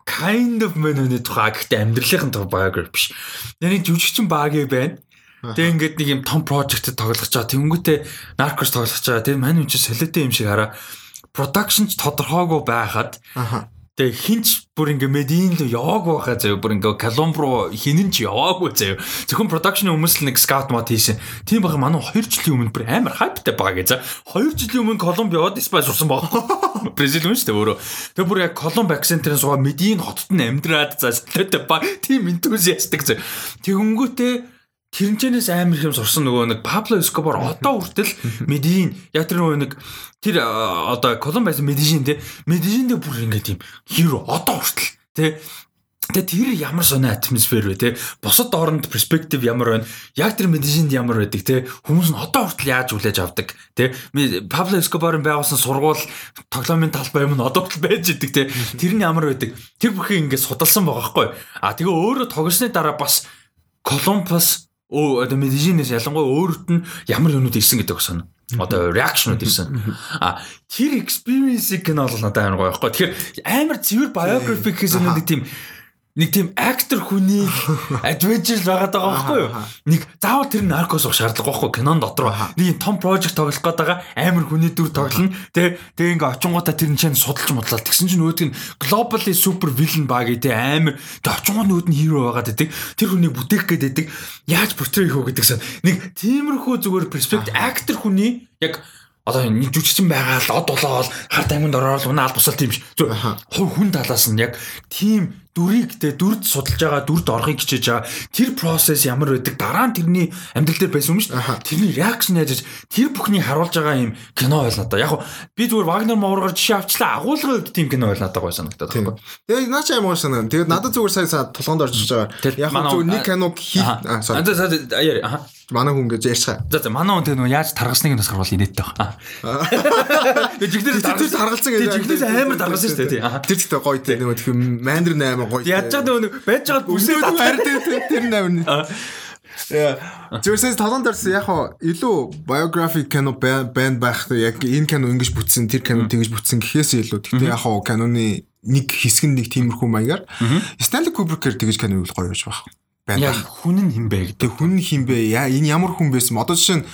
Kind of man-ны тухай гэхдээ амьдралын тухай biography биш. Нэг жүжигчин багийн байна Тэгээ ингээд нэг юм том project тоглох чаа тэнгүүтээ наркос тоглох чаа тэр мань үн чи солиотой юм шиг хараа production ч тодорхойгүй байхад Тэгээ хинч бүр ингээ медийн л яваагүй байхаа заяа бүр ингээ Колумбро хинэн ч яваагүй заяа. Зөвхөн production хүмүүс л нэг scout mod хийсэн. Тийм баха манай 2 жилийн өмнө бүр амар хайптай байгаа гэж. 2 жилийн өмнө Колумб яваад Испани сурсан байгаа. Бразил (laughs) хүн шүү дээ өөрөө. Тэгээ бүр яг Колумб акцентерын суугаа медийн хотод нь амьдраад за солиотой ба тийм энтузиастик заяа. Тэгэнгүүтээ Тэрнчэнээс амар юм сурсан нөгөө нэг Пабло Эскобар одоо хүртэл (laughs) Медин яг тэр нөгөө нэг тэр одоо Колумбайс Медижин те Медижин дээр бүр ингээд юм хиро одоо хүртэл те. Тэгээ тэр ямар сони атмосфер вэ те? Бусад оронд перспектив ямар байна? Яг тэр медижинд ямар байдаг те? Хүмүүс нь одоо хүртэл яаж хүлээж авдаг те? Пабло Эскобарын байгуулсан сургууль тоглоомын талбай юм нь одоо хүртэл байж идэг те? Тэр нь ямар байдаг? Тэр бүхий ингээд судалсан байгаа хгүй. А тэгээ өөрөө тогсны дараа бас Колумбас Оо одоо медижинээс ялангуяа өөрт нь ямар юмнууд ирсэн гэдэг бас сонь. Одоо реакшнууд ирсэн. А тэр experience-ийг кино бол надад амар гоё байхгүй. Тэгэхээр амар цэвэр biography гэсэн нэг тийм нэг тийм актер хүний (laughs) adventure байгаад байгаа байхгүй юу? Нэг заавал тэр наркос уух шаардлага байхгүй кинон дотор. Нэг том project тоглох гээд байгаа амар хүний дүр тоглоно. Тэ тэг ингээ очингуудаа тэр нь чинь судалж модлаа. Тэгсэн чинь өөдг нь globally super villain баг тий амар тэг очингууд нүүд нь hero байгаад байдаг. Тэр хүнийг бүтээх гээд байдаг. Яаж portray хийх вэ гэдэгсэн. Нэг тиймэрхүү зүгээр perspective актер хүний яг одоо нэг жүжигчин байгаа л од болоод харт айманд ороод унаа аль тусалт юм ш. Хүн талаас нь яг тийм дүрийг тэ дүрд судалж байгаа дүрд орохыг хичээж байгаа. Тэр процесс ямар байдаг? Дараа нь тэрний амьдрал дээр байсан юм шүү дээ. Тэрний реакшн яаж тэр бүхний харуулж байгаа юм кино байл надаа яг би зүгээр Вагнер Мооргоор жишээ авчлаа. Агуулгын үед тийм кино байл надад гоё санагдаад байна тэгээд наа чи амар санаа тэгээд надад зүгээр сайн толгоонд орж байгаа. Яг зүгээр нэг кино хий аа sorry. Аа Манай хүн гэж ярьцгаа. За за манай хүн тэг нөгөө яаж таргасныг нь бас харуул инээдтэй байна. (laughs) Тэг жигнээс таргалсан гэж. Жигнээс амар таргалсан шүү дээ тий. Тэр зэгтээ гоё тий нөгөө тэг мандар 8 гоё. Яаж чад нөгөө байж байгаа бүсээ хард тэр 8. Яа. Зүгээс толгонд орсон яг хаа илүү biography кино банд байх яг энэ кино ингэж бүтсэн тэр кино тэгж бүтсэн гэхээс илүү гэхдээ яг хаа киноны нэг хэсэг нэг тиймэрхүү маягаар Stanley Kubrick-ээр тэгж кино үйл гоё байж байгаа байна. Яг хүн нь хин бэ гэдэг. Хүн нь хин бэ? Яа энэ ямар хүн байсан? Одоо жишээ нь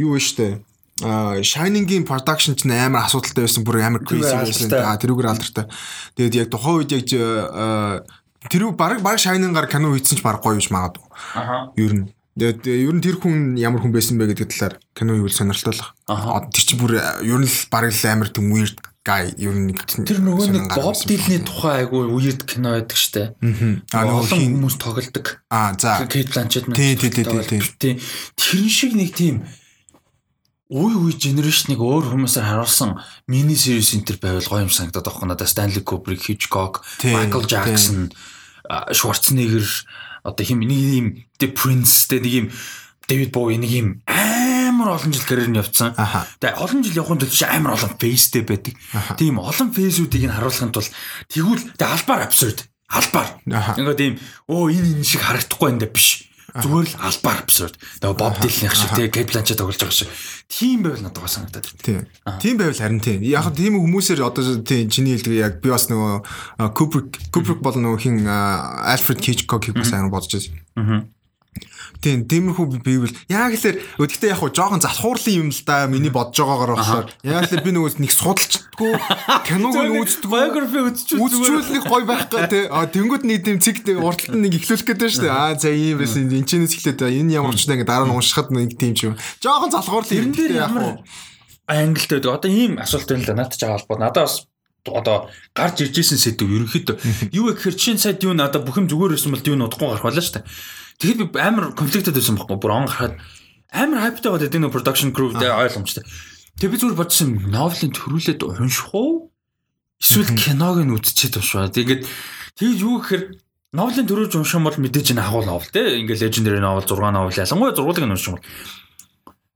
юу вэ штэ? Shining-ийн production ч амар асуудалтай байсан бүр амар crazy байсан. А тэрүүгээр алдартай. Тэгээд яг тухайн үед яг тэрүү баг баг Shining-гаар кино хийсэн ч баг гоё биш магадгүй. Аха. Ер нь. Тэгээд ер нь тэр хүн ямар хүн байсан бэ гэдэг талаар кино юу сонирхолтой л. Тэр чи бүр ер нь л баг л амар тийм weird guy ер нь тэр нөгөө нэг Bob Dylan-ы тухай айгүй weird кино байдаг штэ. Аа нөгөө хүмүүс тоглодог. Аа за. Kate Blanchett мэн. Тий, тий, тий, тий. Тэр шиг нэг тийм үе үе генерашныг өөр хүмүүсээр харуулсан мини series энтер байвал гоё юм санагдаад байгаа юм надад Stanley Kubrick, Hitchcock, Michael Jackson, Schwarzenegger одоо хим нэг юм The Prince тэ нэг юм David Bowie нэг юм амар олон жил карьер нь явцсан. Тэгээ олон жил явахын тулд амар олон фейстэй байдаг. Тийм олон фейсүүдийг нь харуулахын тулд тэгвэл тэгээ албаар абсурд. Албаар. Ингээд ийм өө энэ энэ шиг харагдахгүй энэ биш. Зүгээр л албаар абсурд. Тэгээ Боб Дилнийх шиг тэгээ Кейт Бланчет тоглож байгаа шиг. Тийм байвал надад бас санагдаад байна. Тийм. Байвал харин тийм. Яг тийм хүмүүсээр одоо тийм чиний хэлдэг яг би бас нөгөө Кубрик Кубрик бол нөгөө хин Альфред Хичкокийг бас аян бодож байсан. Аа. Тийм, тиймэрхүү бивэл яг л өдөртөө яг хуу жоохон залхуурлын юм л да миний бодож байгаагаар болохоор. Яг л би нөгөө нэг судалчдаггүй (laughs) киног нь үздэггүй биографи үзчихвэл нэг гой байх гэх тий. А тэнгууд нэг тийм цэг урталт нэг ихлүүлэх гэдэг шүү дээ. Аа за ийм байсан. Энэ чинээс эхлээд энэ ямар ч нэг дараа нь уншихад нэг тийм ч юм. Жоохон залхуурлын юм дээр яг хуу. англитэй одоо ийм асуулт байна л да. Надад ч холбоо. Надад бас одоо гарч ирж исэн сэдв ерөнхийдөө. Юу гэхээр чин сайд юу надад бүх юм зүгээр байсан бол юу удахгүй гарах байлаа шүү дээ. Тэгэхэд би амар конфликтэд байсан байхгүй бүр он гараад амар хайптай болоод энэ production crew дээр ойлгомжтой. Тэгээ би зүгээр бодсон новелын төрүүлээд унших уу? Эсвэл киног нь үзчихэд уншваа. Тэгээд тэгж юу гэхээр новелын төрүүлж унших юм бол мэдээж энэ агуул новел те. Ингээ legendary novel 6 новел ялангуяа зургуулыг нь унших юм бол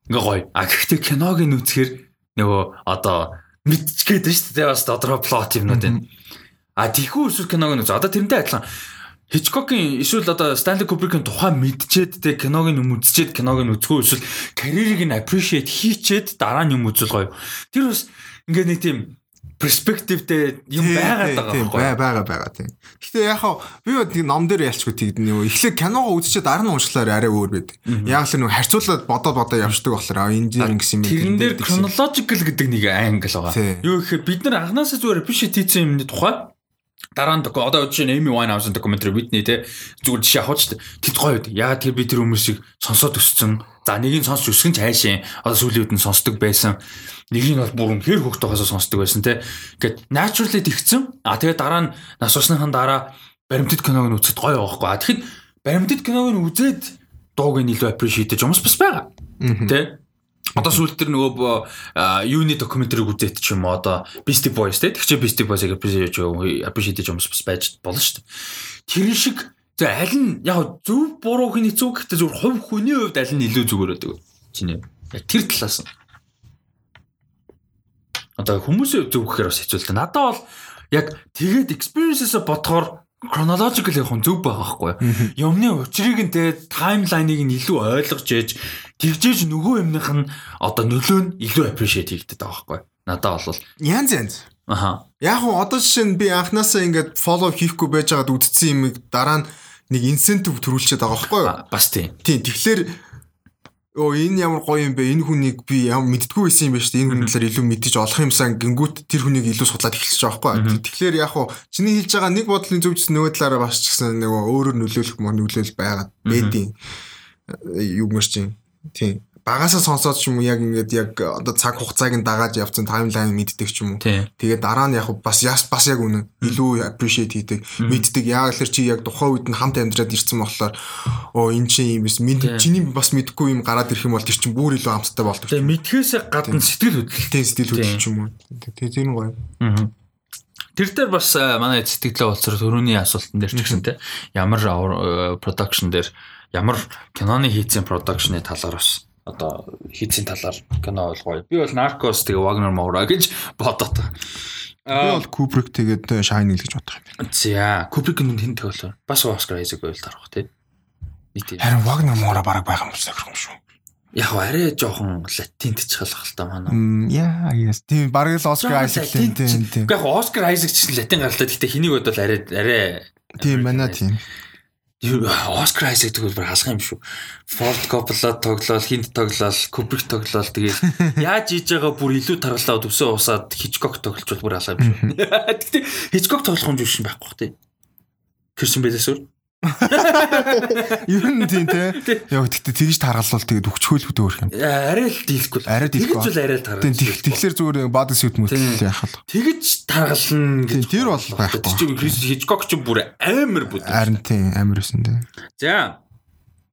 ингээ гоё. А гэхдээ киног нь үзэхээр нөгөө одоо мэдчихгээд шүү дээ. Бас тодорхой плот юмнууд байна. А тийхүү эсвэл киног нь үз. Одоо тэрнтэй адилхан Хичкокийн эсвэл одоо Stanley Kubrick-ийн тухай мэдчихэд те киног нь юм үзчихэд киног нь үзэхөө эсвэл карьерийг нь appreciate хийчихэд дараа нь юм үзэл гоё. Тэр бас ингээд нэг тийм перспективтэй юм байгаад байгаа байхгүй бай байгаа байгаа тийм. Гэтэ яг хаа би бод нэг ном дээр ялчгүй тийм нэг эхлээд киногоо үзчихээ дараа нь уншлаар арай өөр байд. Яг л нэг харьцуулаад бодоо бодоо явждаг болохоор энэ дээр ингэсэн юм. Тэрэн дээр chronological гэдэг нэг англ байгаа. Юу гэхээр бид нар анханасаа зүгээр appreciate хийсэн юмны тухай дараа нь одоо жишээ нь Amy Winehouse докюментари Whitney те зүгээр жишээ авах дээ. Тэд гоё үү. Яа тэр би тэр хүмүүсийг сонсоод өссөн. За нэгийг сонсч өсгөн ч хайшин. Одоо сүүлийн үед нь сонсдог байсан. Нэгийг бол бүр хэр хөхт байгаасаа сонсдог байсан те. Гэт naturally тэгсэн. А тэгээ дараа нь нас усныхан дараа баримтат киног нь үзэхэд гоё байхгүй. А тэгэхэд баримтат киног нь үзээд дууг нь илүү appreciate гэж юмс бас байгаа. Тэ Одоо сүүлд тэр нөгөө юуны докюментарийг үзээд ч юм уу одоо Beastie Boys те тэгчээ Beastie Boys-ыг appreciate appreciate юмс бас байж болно шүү дээ. Тэр шиг за аль нь яг зөв буруу хүний зөв гэхдээ зөв хувь хүний хувьд аль нь илүү зүгээр байдаг чиний. Тэр талаас нь. Одоо хүмүүсийн зөв гэхээр бас хэцүү л дээ. Надад бол яг тэгээд experience-ээс бодохоор chronological нь зөв байгаа байхгүй. Юмны учрыг нь те таймлайныг нь илүү ойлгож ээж тэгжээж нөгөө юмных нь одоо нөлөө нь илүү appreciate хийгдэт байгаа байхгүй. Надад бол янз янз. Аха. Яг уу одоо жишээ нь би анханасаа ингээд follow хийхгүй байж байгаад үдцсэн юмыг дараа нь нэг incentive төрүүлчихэд байгаа байхгүй. Бас тийм. Тийм. Тэгэхээр Оо энэ ямар гоё юм бэ? Энэ хүнийг би ямар мэддггүй байсан юм ба шүү дээ. Энэ хүний талаар илүү мэдэж олох юмсан гингүүт тэр хүнийг илүү судлаад эхэлчих байгаа байхгүй. Тэгэхээр яг хуу чиний хэлж байгаа нэг бодлын зөвчс нөгөө талаараа бас ч гэсэн нөгөө өөрөөр нөлөөлөх мөн нөлөөл байгаад юу мөр чинь. Тийм багасаа сонсоод ч юм уу яг ингээд яг одоо цаг хугацааг нь дагаад явцсан таймлайн мэддэг ч юм уу. Тэгээд дараа нь яг бас бас яг үнэн илүү appreciate хийдэг, мэддэг. Яг л чи яг тухайн үед нь хамт амьдраад ирсэн болохоор оо энэ чинь юм биш. Чиний бас мэдхгүй юм гараад ирэх юм бол тэр чинь бүр илүү амттай болдог. Тэгээд мэдхээсээ гадна сэтгэл хөдлөлтэй сэтгэл хөдлөл ч юм уу. Тэгээд тэр нь гоё. Аа. Тэр дээр бас манай сэтгэлээ болцоор төрөний асуултан дээр ч гэсэн те ямар production дээр ямар киноны хийцэн production-ы талаар бас одоо хийцийн талаар кино бол гоё. Би бол Narcos тэгээ Wagner Moura гэж бодоод. Би бол Kubrick тэгээд Shining гэж бодох юм. За, Kubrick-ийн хэн төгөлөө? Бас Oscar Isaac байл тарах тий. Нийт. Харин Wagner Moura бараг байх юм шиг шүү. Яг арай жоохон латинт чихлах л та манай. Яа, yes. Тийм бараг л Oscar Isaac тийм тийм. Яг Oscar Isaac ч латин гаралтай. Гэтэ хэнийг бодвол арай арай Тийм байна тийм. Оскар Айзек тэгвэл бүр халах юм шүү. Ford Coppola тоглоал, хинт тоглоал, Kubrick тоглоал тэгээд яаж хийж байгаа бүр илүү тархалаа төвсөө усаад Hitchcock тоглолцвол бүр халах юм шүү. (laughs) Гэтэ Hitchcock тоглох юм биш байхгүй бах тий. Кэрсэн байлээс өөр. Ер нь тийм те. Яг тэгтээ тэгж таргалвал тэгээд өгчхөөл хөдөө өрх юм. Арай л дийлэхгүй. Арай дийлэхгүй. Тэгж л арай л таргал. Тийм тэгэхээр зүгээр бад сүт мөтлөл яах вэ? Тэгж таргална гэж. Тэр бол байхгүй. Тэр чинь Крис Хичкок ч бүр амар бүд. Харин тийм амар өсөн дээ. За.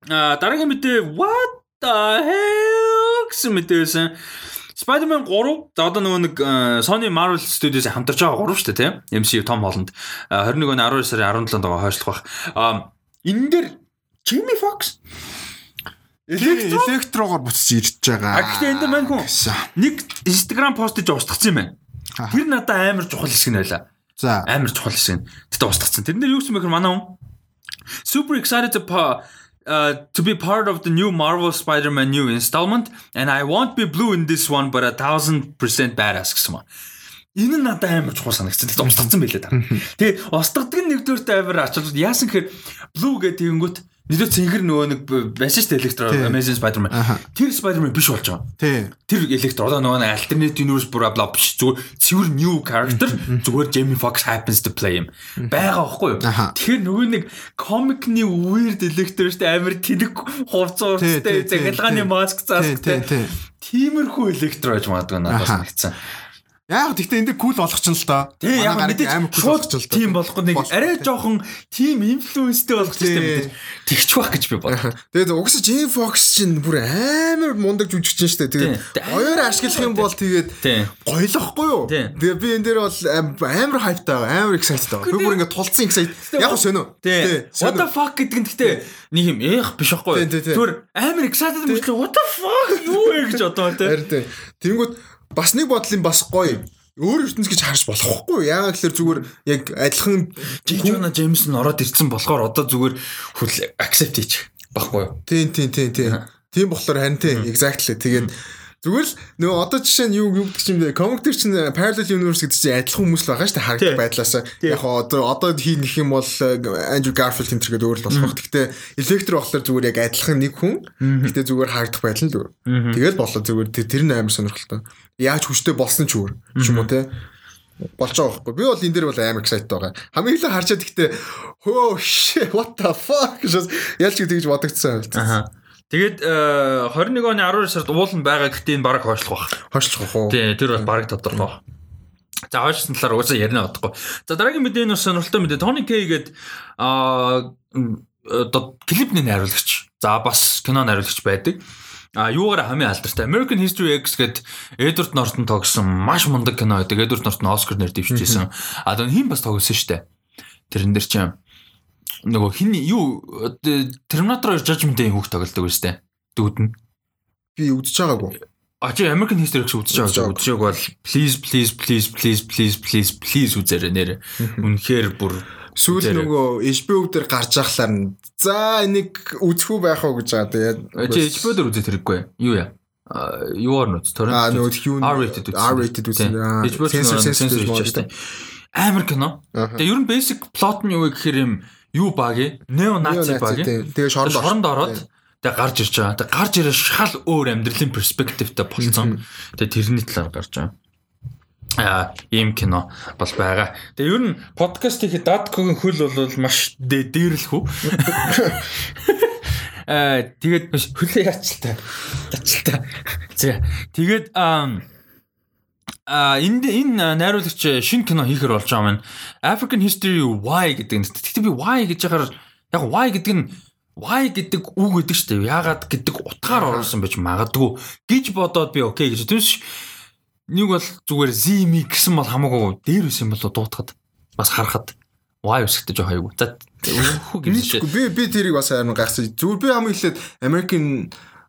А дараагийн мэдээ what the hell гэсэн мэдээсэн. Spider-Man 3 за одоо нөгөө нэг Sony Marvel Studios хамтарч байгаа 3 шүү дээ тийм MCU Tom Holland 21 оны 12 сарын 17-нд байгаа хойшлох бах. Энэ дээр Jamie Foxx электрогоор буцаж ирж байгаа. Гэхдээ энэ мань хүн нэг Instagram пост гэж устгацсан юм байна. Тэр надад амар чухал хэсэг нь байлаа. За амар чухал хэсэг. Тэгтээ устгацсан. Тэрэн дээр юу гэсэн бэ гэхээр манай хүн Super excited uh, to be part of the new Marvel Spider-Man new installment and I won't be blue in this one but a thousand percent badass гэсэн маа. Энэ нь надад амар чухал санагдсан. Тэгтээ устгацсан байлээ та. Тэгээ устгадаг нь нэгдүгээрт амар ачаалал яасан гэхээр blue гэдэг тэгэнгүүт Нийлээ цэнгэр нөгөө нэг байсан шүү дээ электро Amazing Spider-Man. Тэр Spider-Man биш болж байгаа. Тий. Тэр электро одоо нөгөө alternate universe бра бла биш зүгээр цэвэр new character зүгээр Jamie Foxx happens to play him. Бага байхгүй юу? Тэгэхээр нөгөө нэг комикны weird электро шүү дээ амар тэнэг хувцууртай захилгааны маск заастай. Тиймэрхүү электро гэж магадгүй надад санагдсан. Яг гэхдээ энэ кул болгох ч юм л та. Тийм яг мэдээж болгох ч л та. Тийм болохгүй нэг арай жоохон тим инфлюенстэй болгох ч гэдэг тэгч байх гэж би бодлоо. (laughs) Тэгээд угсаа Jim Fox чинь бүр амар мундаг жүжигчин шүү дээ. Тэгээд оёор ашиглах юм бол тэгээд гоёлохгүй юу? Тэгээд би энэ дээр бол амар хайптай байгаа, амар excited байгаа. Би бүр ингээд тулцсан excited. Яг сонио. What the fuck гэдэг нь гэхдээ нэг юм ээх биш байхгүй юу? Зүгээр амар excited мөрчлөө what the fuck юу вэ гэж одоо тийм. Тэнгүүд бас нэг бодлын бас гоё өөр ертөнц гэж харж болохгүй. Яагаад гэхээр зүгээр яг адилхан Джона Джеймсон ороод ирсэн болохоор одоо зүгээр хүл accept хийж баггүй юу? Тийм тийм тийм тийм. Тийм болохоор харин тийм exactly. Тэгээд Зүгээр л нөгөө одоо жишээ нь юу юу гэдэг чинь комик төр чинь parallel universe гэдэг чинь адилхан хүмүүс л байгаа шүү дээ харагдах байдлаас. Яг одоо одоо хийх юм бол Andrew Garfield энэ төргээд өөр л болох. Гэхдээ Electro болохоор зүгээр яг адилхан нэг хүн. Гэхдээ зүгээр харагдах байдал нь зүгээр. Тэгэл болоо зүгээр тэр нь амар сонирхолтой. Яаж хүчтэй болсон ч өөр ч юм уу те болж байгаа байхгүй. Би бол энэ дээр бол амар excited байгаа. Хамгийн их харчаад гэхдээ хөө what the fuck гэж ялч гэж бодогдсон. Аа. Тэгээд 21 э, оны 12 сард ууланд байгаа гэхдээ энэ баг хойшлох баг. Хойшлох уу? Тий, тэр бол баг тодорхой. За хойшлсон талаар уусаа ярина бодохгүй. За дараагийн мэдээ нь бас сонирхолтой мэдээ. Tony K гээд аа одоо клипний найруулагч. За бас кино найруулагч байдаг. А юугаар хамгийн алдартай American History X гээд Edward Norton тогсон маш мундаг кино байдаг. Edward Norton Oscar нэр дэвшижсэн. (laughs) А одоо хин бас тоглосон шүү дээ. Тэрэн дээр чинь нөгөө хин юу Terminator Judgment-ийн хүүхд тоглодог байж тээ. Дүүд нь. Би үзэж байгаагүй. А чи American History гэж үзэж байгаа. Байгааг бол please please please please please please please үзээрэй нэр. Үнэхээр бүр сүүл нөгөө HBO дээр гарч ахлаар нь за энийг үзэхүү байх уу гэж байгаа. Тэгээд чи HBO дээр үзэх хэрэггүй. Юу яа? Юуар нүц торрент. А нөгөө юу R-rated үзсэн. R-rated үзсэн. Sensor sensor амар кино. Тэгээ ер нь basic plot нь юу вэ гэхээр юм юу баги нео наци баги тэгээ шоронд шоронд ороод тэгээ гарч ирж байгаа. Тэгээ гарч ирээ шал өөр амьдралын перспективтэй болсон. Тэгээ тэрний талаар гарч байгаа. Аа ийм кино бол байгаа. Тэгээ ер нь подкаст хийхэд Datkогийн хөл бол маш дээрлэх үү. Аа (laughs) (laughs) тэгээд хөлөө яачлаа. Яачлаа. За тэгээд аа а энд энэ найруулагч шинэ кино хийхэр болж байгаа маань African History Why гэдэг нь. Тэгтээ би why гэж яхаар яг why гэдэг нь why гэдэг үг гэдэг шүү дээ. Яагаад гэдэг утгаар оруулсан байж магадгүй гэж бодоод би окей гэж. Түнш нэг бол зүгээр зими гэсэн бол хамаагүй дээр үс юм болоо дуутахад бас харахад why үсгэж байгаа хайгуу. За (laughs) би би тэрийг бас амар гайхсан. Зүгээр би хамгийн ихэд American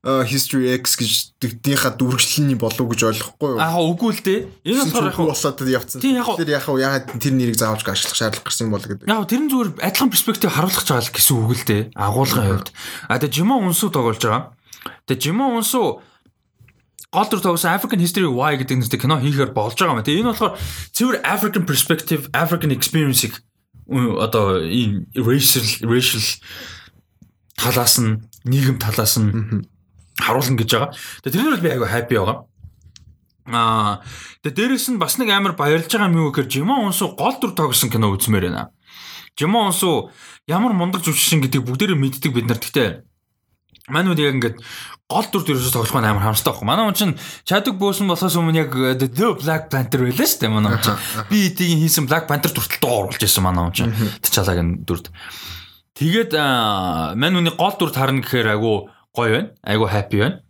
History X гэж дийнхаа дүржлэлний болов гэж ойлгохгүй юу? Аа үгүй л дээ. Энэ болохоор яг болоод явцсан. Тэр яг ягаад тэр нэрийг заавч ашиглах шаардлага гарсан бол гэдэг. Яг тэр нь зүгээр адилхан перспектив харуулах жаал гэсэн үг л дээ. Агуулгын хувьд. А тэгээ Жимо Унсу тоглож байгаа. Тэгээ Жимо Унсу гол дүр тоглосон African History Y гэдэг нэртэй кино хийхээр болж байгаа юм. Тэгээ энэ болохоор цэвэр African perspective, African experience-ийг одоо энэ racial racial талаас нь нийгэм талаас нь харуулна гэж байгаа. Тэгээ тэрнэр бол би айгүй хайпи байгаа. Аа тэгээ дээрэс нь бас нэг амар баярлж байгаа юм юу гэхээр Жимо Унсу гол дүр тоглосон кино үзмээр байна. Жимо Унсу ямар мундаг жүжигчин гэдгийг бүгдээрээ мэддэг бид нар. Гэхдээ Манайд яг ингээд гол дүр төрөөс тоглох маань амар хамстай байхгүй. Манай хүн чинь Chadwick Boseman болохоос өмнө яг The Black Panther байлаа шүү дээ манай хүн чинь. Би эдийг хийсэн Black Panther дүртэл дуу оруулж ирсэн манай хүн чинь. T'Challaгийн дүрд. Тэгээд мань хүний гол дүрт харна гэхээр айгу гоё байна. Айгу happy байна.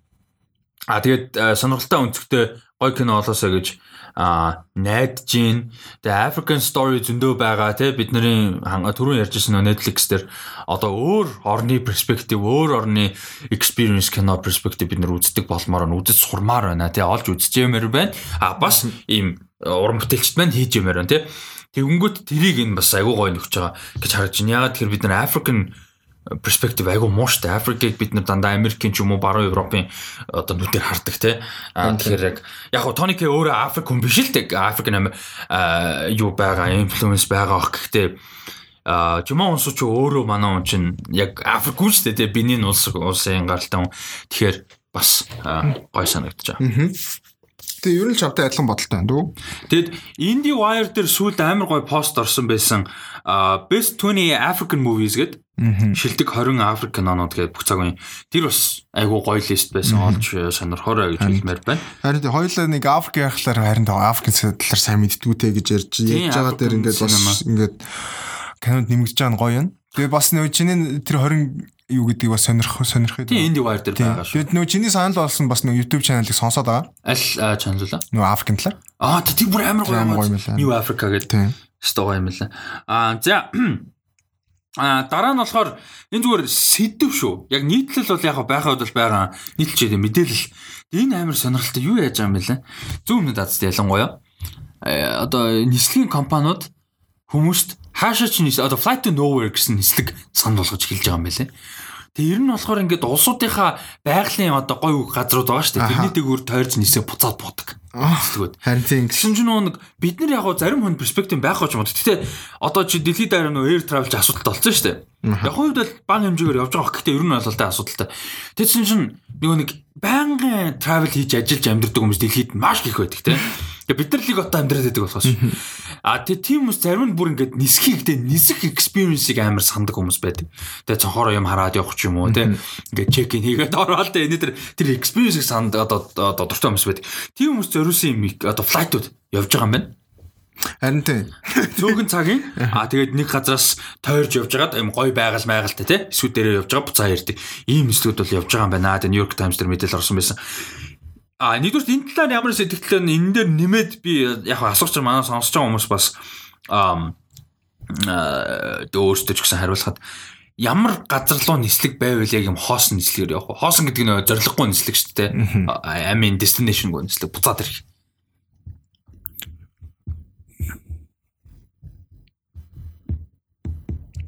А тэгээд сонирхолтой өнцгтэй гоё кино олоосаа гэж а найдаж гин тэгээ African Story зөндөө байгаа тий бидний түрүүн ярьжсэн Netflix дээр одоо өөр орны перспектив өөр орны experience кино перспектив бид нар үздэг болмоор нь үзэж сурмаар байна тий олж үзэж юмэр байна а бас ийм уран бүтээлчд маань хийж юмэр байна тий тэгэнгүүт тэрийг энэ бас айгуу гоё нөхж байгаа гэж харагдаж байна ягаад тэгэхээр бид нар African перспектив айгу муу штэ. Африкийг бид нар дандаа Америкийн ч юм уу баруун Европын одоо нүдээр хардаг те. Тэгэхээр яг яг гоо Тони К өөрөө Африк хүн биш л тэг. Африкийн юу байгаа, инфлюенс байгаа ах гэхдээ а Жуман улс ч өөрөө манай хүн чинь яг Африк хүн шүү дээ Бенин улс улсын гаралтай хүн. Тэгэхээр бас гой санагдаж байгаа. Тэгээ ер нь чамтай адилхан бодолтой байна дүү. Тэгэд Indie Wire дээр сүүлд амар гой пост орсон байсан. Best 20 African Movies гэдэг шилдэг 20 Африк кинонууд гэдэг бүх цагийн тэр бас айгүй гоё лист байсан олж сонирхорой гэж хэлмээр байна. Харин хоёулаа нэг Африк яхахлаар харин Африкийн талаар сайн мэддгүүтэй гэж ярьж ярьж байгаа дээр ингээд бас ингээд кинонд нэмэгдэж байгаа нь гоё юм. Тэгээ бас нөө чиний тэр 20 юу гэдгийг бас сонирх сонирхээд. Тийм Indie Wire дээр байгаа шүү. Тэгээд нөө чиний санал болсон бас нөө YouTube чаналыг сонсоод байгаа. Аль чанал вэ? Нөө Африкийн талаар. Аа тийм бүр амар гоё юм байна. New Africa гэдэг. Стогоо юм лээ. Аа за А дараа нь болохоор энэ зүгээр сэдв шүү. Яг нийтлэл бол яг байхад бол байгаа нийтлж мэдээлэл. Энэ амар сонирхолтой юу яаж байгаа юм бэ лээ? Зөв өмнөд азд ялангуяа. Э, одоо нислэгийн компаниуд хүмүүст хаашаа ч нийс одоо flight to nowhere гэсэн нислэг санал болгож эхэлж байгаа юм байна лээ. Тэгээ ер нь болохоор ингээд улсуудынхаа байгалийн одоо гой газрууд байгаа шүү дээ. Тэрний дээгүүр тойрч нисээ буцаад буудаг. Тэгвэл харин тийм гэсэн чинь нэг бид нар яг зарим хүн перспектив байх гэж боддог. Гэтэ одоо чи дэлхийд дараа нөө air travel асуудалтай болсон шүү дээ. Яг хувьд бол бага хэмжээгээр явж байгаа. Гэхдээ ер нь бол асуудалтай. Тэгсэн чинь нөгөө нэг байнгын travel хийж ажиллаж амьдардаг хүмүүс дэлхийд маш их байдаг тийм. Тэгээ бид нар лиг отоо амьдраад байдаг болохоос. А тэгээ тийм хүмүүс зарим нь бүр ингээд нисхийгдээ нисэх experience-ийг амар сандаг хүмүүс байдаг. Тэгээ цонхороо юм хараад явах ч юм уу те. Ингээд check in хийгээд ороод энэ тэр тэр experience-ийг санд одоо одоо дуртай хүмүүс байдаг. Тийм хүмүүс зориулсан юм одоо flight-ууд явж байгаа юм байна. Харин тийм. Цөөхөн цагийн аа тэгээд нэг газраас тойрж явж байгаад юм гой байгаль майгалтай тий эсвэл дээрээ явж байгаа буцаа ярьдаг. Ийм эслүүд бол явж байгаа юм байна. Тэгээд New York Times дээр мэдээлэл орсон байсан. А нэгдүгээр энэ талаар ямар сэтгэлтэй энэ дээр нэмээд би яг асууч манай сонсож байгаа хүмүүс бас аа өөрсдөө ч гэсэн хариулахад ямар газар руу нислэг байвал яг юм хоосон нислэгээр явах вэ? Хоосон гэдэг нь зориггүй нислэг шүү дээ. I mean destination гоо нислэг буцаад ирэх.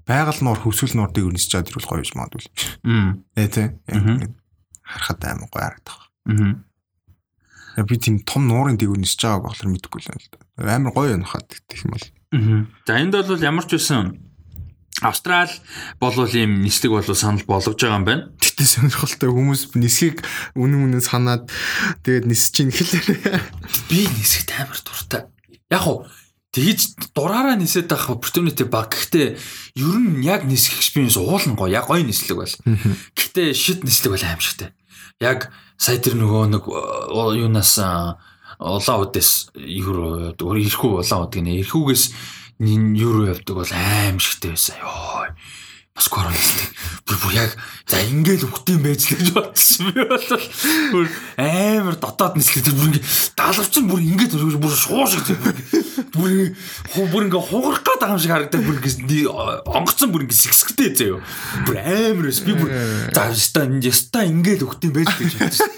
Байгаль нуур хөвсгөл нуур дээгүүр нисэж чад ирүүл гоё юм магадгүй. Аа. Ээ тий. Харахад аймаг гоё харагдах. Аа би тийм том нуурын дээгүүр нисэж байгааг болохоор мэдэхгүй л байна л да. Амар гоё юм хаад гэх юм бол. За энд бол ямар ч байсан Австрал болвол ийм нислэг болов санал болгож байгаа юм байна. Гэтэ сонирхолтой хүмүүс нисгийг үнэн үнэн санаад тэгээд нисэж ийн гэхлээр би нисэх амар дуртай. Яг уу тэгж дураараа нисээд байх opportunity баг. Гэхдээ ер нь яг нисэх experience уулна гоё. Яг гоё нислэг байл. Гэхдээ shit нислэг байл аимшигтай. Яг сая тэр нөгөө нэг юунаас улаан үдээс евро ирэхүү улаан үд гинэ ирэхүүгээс евро явдаг бол аим шигтэй байсан. Ёо бас коронавирустэй бүр бүр яг за ингээл үхтiin байж л гэж бодсон би бол бүр амар дотоод нислэг тэр бүр ингээ даалгавч бүр ингээд бүр шуу шиг бүр бүр ингээ хугарах гээд байгаа юм шиг харагдав бүр ингээ онгоцсон бүр ингээ сэгсгтэй заяа бүр амар эс би бүр за яста яста ингээл үхтiin байж гэж бодсон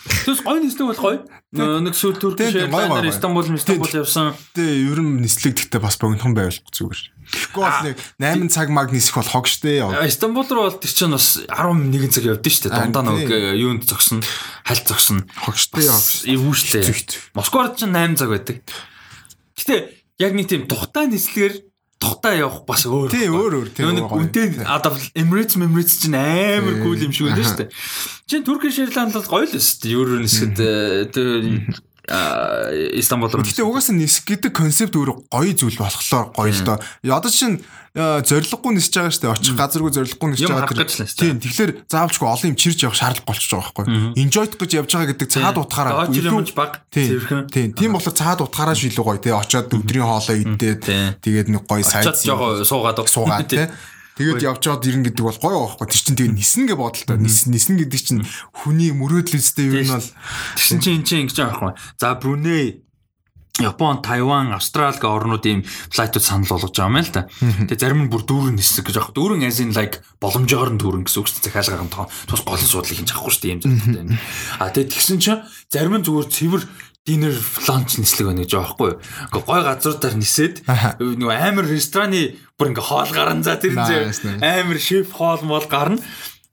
Тэс гоё нислэг бол гоё. Нэг сүүл Турк шейлдээр Истанбул, Истанбул явсан. Тэ ер нь нислэг гэхдээ бас богинохон байвал зүгээр. Тэгэхгүй бол нэг 8 цаг маг нисэх бол хог штэ. Истанбул руу бол тэр чинь бас 11 цаг явдсан штэ. Дундаа нэг э, юунд зогсно, хальт зогсно. Хог штэ. Эвгүй штэ. Москвад чинь 8 цаг байдаг. Гэтэ яг нэг тийм тухтай нислэгээр тухтаа явах бас өөр. Тий, өөр өөр тий. Нэг үнтэй одоо Emirates Emirates чинь амар кул юм шиг байна шүү дээ. Чин Turkish Airlines бол гоё л өст. Евро нисгэд Истанбул руу. Гэтэ угаасаа нисэх гэдэг концепт өөр гоё зүйл болохоор гоё л доо. Одоо чинь зориггүй нисэж байгаа шүү дээ. Очих газаргүй зориггүй нисэж байгаа. Тийм. Тэгэхээр заавалчгүй олон юм чирж явах шаардлага болчихж байгаа байхгүй. Enjoy гэж явж байгаа гэдэг цаад утгаараа илүү баг. Тийм. Тийм болохоор цаад утгаараа шүү илүү гоё тий. Очоод өдрийн хоолоо идээд тэгээд нэг гоё сайд суугаад суугаад (laughs) тий. Тэгээд явжгаад ирнэ гэдэг бол гоё байхгүй. Тэр чинь тэгээд ниснэ гэж бодолтой. Ниснэ гэдэг чинь хүний мөрөөдлөстэй юу нь бол тэгсэн чинь энэ чинь ингэж байхгүй. За Бруней Япон, Тайван, Австрали гэх орнууд ийм флайтууд санал болгож байгаа юм л да. Тэгээ зарим нь бүр дүүрэн нисэх гэж аах. Дүүрэн in like боломжоор нь дүүрэн гэсэн үг чинь захиалгаан тоо. Тус голын суудлыг хийж авахгүй шүү дээ юм зүйлтэй. А тэгээ тэгсэн чинь зарим нь зүгээр цэвэр dinner lunch нислэг байна гэж байгаа байхгүй юу. Ингээ гой газруудаар нисээд нөгөө амар рестораны бүр ингээ хоол гарan за тэр зэ амар шеф хоол мол гарна.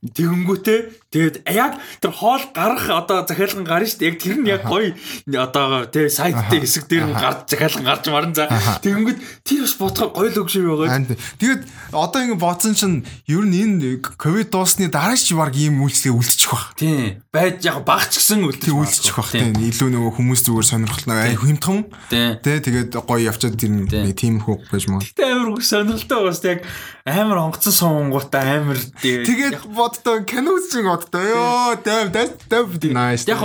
Тэгэнгүүтээ тэгээд яг тэр хоол гарах одоо захиалган гарна шүү дээ. Яг тэр нь яг гоё одоо тий сайттай хэсэг дээр нь гарч захиалган гарч марна за. Тэгэнгүүт тэр бас бодохоор гоё л шиг байгаа. Тэгээд одоо ингэ бодсон чинь ер нь энэ ковид дуусны дараа ч баг ийм үйлчлэгээ үлдчих баг. Тий. Байж яг багч гсэн үлдчих үлдчих баг. Тий. Илүү нөгөө хүмүүс зүгээр сонирхол ай хэмтхэн. Тий. Тэгээд гоё явчаад тэр нэг тийм хөө байж маа. Тэгтээ амар сонирхолтой бас яг амар онгоцсон суунгуудаа амар тэгээд боддоо кино үзчих боддоо ёо дэв дэв дэв nice. Яг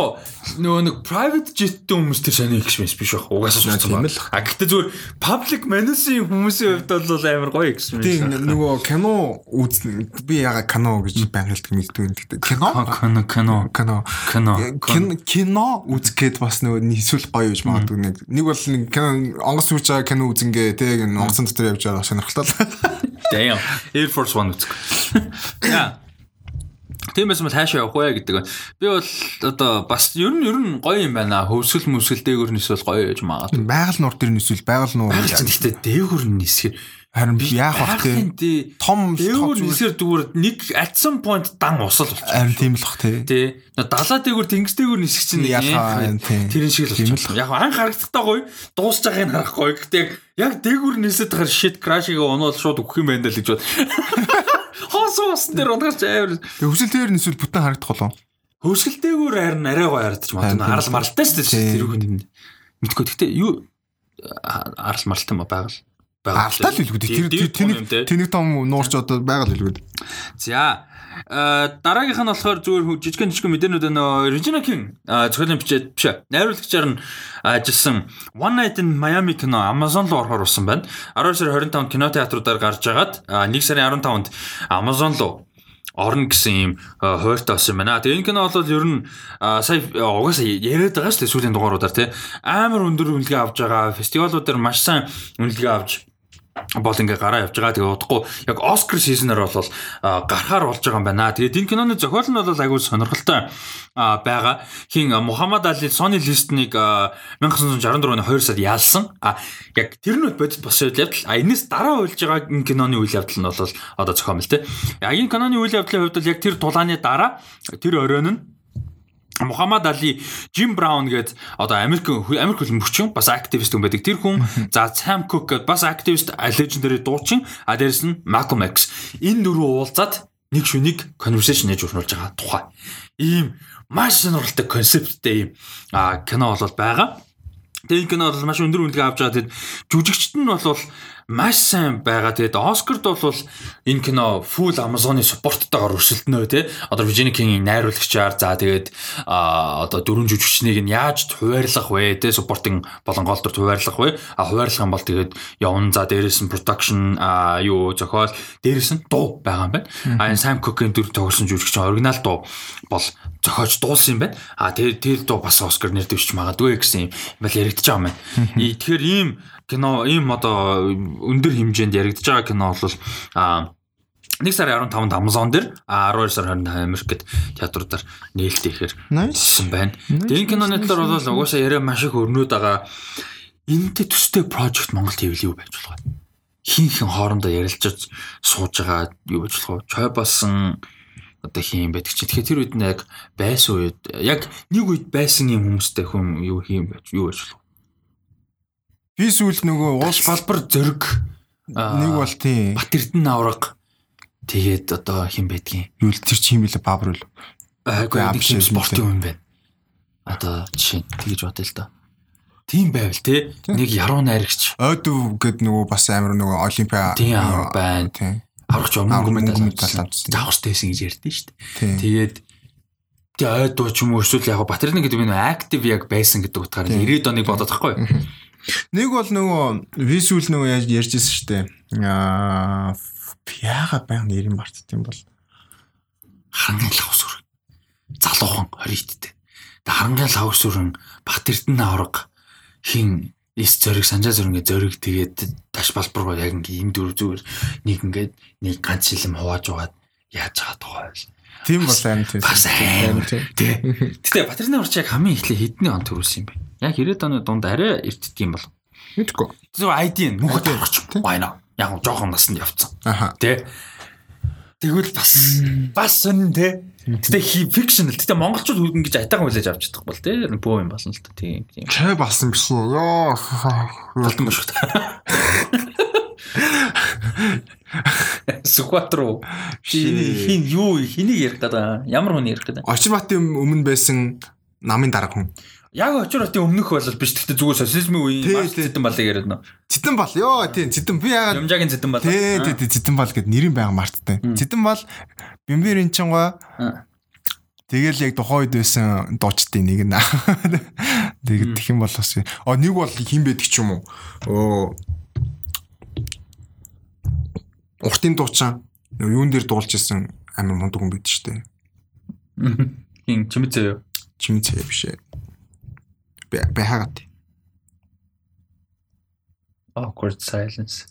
нөгөө нэг private jet-тэй хүмүүс тэр сони experience биш байх угаасаа юм л а гэхдээ зүгээр public menus-ийн хүмүүсийн хувьд бол амар гоё experience тийм нөгөө кино үзнэ би яга кино гэж байнга хэлдэг мэддэг кино? Кино. Кино. Кино кино кино үзгээд бас нөгөө нийсүүл гоё гэж магадгүй нэг. Нэг бол нэг кино онгоц сүүж байгаа кино үзэнгээ тэг онгоцон дотор явж байгаа сонирхолтой Damn. Air Force One үзэх. (coughs) Яа. Тиймээс мэл хаашаа явах вэ гэдэг. Би бол одоо бас ер нь ер нь гоё юм байна. Хөвсгөл мөсгөл дээгүр нисвэл гоё гэж магадгүй. Байгаль нуур дээр нисвэл байгаль нуур. Гэхдээ дээгүр нисгэр Харин би яах вэ те том дээгүүр нисэр дүүр нэг some point дан усал болчих. Харин тийм л бах те. Тий. Далаа дээгүүр тэнгис дээгүүр нисэх чинь тэрэн шиг л болчих. Яг анх харагдахтаа гоё дуусж байгааг нь харахгүй. Гэхдээ яг дээгүүр нисээд хахаар shit crash-ыг оноод шууд өгөх юм байна л гэж бод. (laughs) Хоосоо усан дээр унгарч амар. Тэг хөсөл дээр нисвэл бүтэн харагдах болов. Хөсгөлтэйгүүр харин арай гоё харагдчих магадгүй. Арал маралтай шүү дээ. Тэр хүн мэдгүй. Гэхдээ юу арал маралтай ма байгаал Алтаа л хэлгүүд. Тэр тэнийг тэнийг том нуурч одоо байгаль хэлгүүд. За дараагийнх нь болохоор зүгээр жижигэн жижигэн мэдээнүүд нөө Regina King зохиолын бичээд биш найруулагчаар нь ажилласан One Night in Miami кино Amazon руу орохоор болсон байна. 12 сарын 25-нд кинотеатруудаар гарч агаад 1 сарын 15-нд Amazon руу орно гэсэн юм хууртай болсон байна. Тэгээ энэ кино бол ер нь сая угаасаа яриад байгаа шүү дээ сүүлийн дугааруудаар тий. Амар өндөр үнэлгээ авж байгаа. Фестивалуудаар маш сайн үнэлгээ авч бол ингээ гараа явж байгаа. Тэгээ удахгүй яг Оскар сизнер бол гарахаар болж байгаа юм байна. Тэгээд энэ киноны зохиол нь бол айгүй сонирхолтой байгаа. Хин Мухаммад Али Sony листнийг 1964 оны 2 сард яалсан. А яг тэр нь бодит бос үйл явдал. А энэс дараа үйлж байгаа энэ киноны үйл явдал нь бол одоо зохиомл. Яг энэ киноны үйл явдлын хувьд бол яг тэр тулааны дараа тэр оройн нь Мухаммад Али, Jim Brown гээд одоо Америк Америк хөлбөмбөгчин бас активист хүн байдаг. Тэр хүн (laughs) за Sam Cooke гээд бас активист legendary дуучин, а дээрэс нь Malcolm X. Энэ дөрвөө уулзаад нэг шүнийг conversation хийж өрнүүлж байгаа тухай. Ийм маш сонирхолтой концепттэй ийм кино бол байгаа. Тэгээ энэ кино бол маш өндөр үнэлгээ авч байгаа. Тэгэд жүжигчт нь бол маш сайн байгаа. Тэгээд Оскард бол энэ кино full Amazon-ы supporttайгаар өрсөлдөнө тий. Одоо Virginia King-ийн найруулагчаар за тэгээд одоо дөрвөн жүжигчнийг нь яаж хуваарлах вэ тий supporting болон гол дүрт хуваарлах вэ? А хуваарлах юм бол тэгээд явна. За дээрээс нь production а юу зохиол дээрээс нь дуу байгаа юм байна. А энэ Sam Cooke-ийн дүр тоглосон жүжигч оригинал дуу бол зохиож дуулсан юм байна. А тэр тэр дуу бас Оскар нэр дэвшиж магадгүй гэсэн юм бол яригдчих юм байна. (laughs) Тэгэхээр ийм кино ийм одоо өндөр хэмжээнд яригдж байгаа кино бол а 1 сарын 15-нд Amazon дээр 12 сарын 25 Америкт театруудаар нээлттэй ихээр nice байна. Тэгээ энэ киноны талаар бол угаасаа яриа маш их өрнөд байгаа. Энэтэй төстэй project Монгол хэвлэл юу байж болох вэ? Хин хин хоорондоо ярилцаж сууж байгаа юу байж болох вэ? Чой болсон одоо хийм байдаг чинь. Тэгэхээр тэр үед нь яг байсан үед яг нэг үед байсан юм хүмүүстэй хүм юу хийм байж юу байж болох Би сүүл нөгөө уул балбар зөрг нэг бол тийм Бат Эрдэнэ авраг тэгээд одоо хэн байдгийг юу л тэр чи юм бэлээ баабар үл. Айгүй нэг юм спортын юм байна. Одоо жишээ тэгж бодъё л доо. Тийм байвал те нэг яруу найрагч. Ойдв гэд нөгөө бас амар нөгөө олимпиа байна. Тийм. Аврагч өмнө заавс дэсэн гэж ярьдэн шүү дээ. Тэгээд тэгээ ойдуу ч юм уу эсвэл яг Батэрны гэдэг нь актив яг байсан гэдэг утгаар 90-ад оныг бодоод тахгүй. Нэг бол нөгөө висүүл нөгөө яаж ярьжсэн шүү дээ. Аа яага баян нэрийн мартд юм бол харангийн лав сүр. Залуухан 20-д. Тэг харангийн лав сүрэн Бат Эрдэнэ авраг хин эс зөриг санжаа зөрөнгө зөриг тэгээд таш балбар яг ингээ юм дөрв зүгээр нэг ингээд нэг ганц шилэм хувааж угаад яаж тухай байл. Тийм бол аим тийм. Бас аим тийм. Гэтэ Батэрны урч яг хамгийн эхлээ хэдний он төрүүлсэн юм бэ? Яг 90-ад оны дунд арай эртдэг юм бол. Мэдгүй. Зөв ID нүхт гарч байна. Яг жоохон насанд явцсан. Аха. Тэ. Тэгвэл бас бас сонин тэ. Гэтэ fictional. Гэтэ монголчууд ингэж айтайхан хүлээж авч чадах бол тэ. Бөө юм болно л та тийм тийм. Чай басан биш үү? Йоо. Алтан бошгот. Сүхбаатар уу? Хин юу хэнийг ярих гэдэг ямар хүн ярих гэдэг. Очирбатын өмнө байсан намын дарга хүн. Яг очирбатын өмнөх бол биш гэхдээ зүгээр социализмын үеийн маш зэдэн балыг яриад нөө. Цэдэн бол ёо тийм цэдэн би яагаад Юмжаагийн зэдэн бал. Тий, тий, цэдэн бол гэд нэрийн байга марттай. Цэдэн бол бимбэрийн чингаа Аа. Тэгэл яг тухайн үед байсан дуучдын нэг нь. Тэгээд юм бол бас а нэг бол хин байдаг ч юм уу. Оо Уртын дуучин юун дээр дуулж исэн амар мундаг хүн байд штэ. Хин чимэцээ юу? Чимцээ биш ээ. Бахагат. Awkward silence.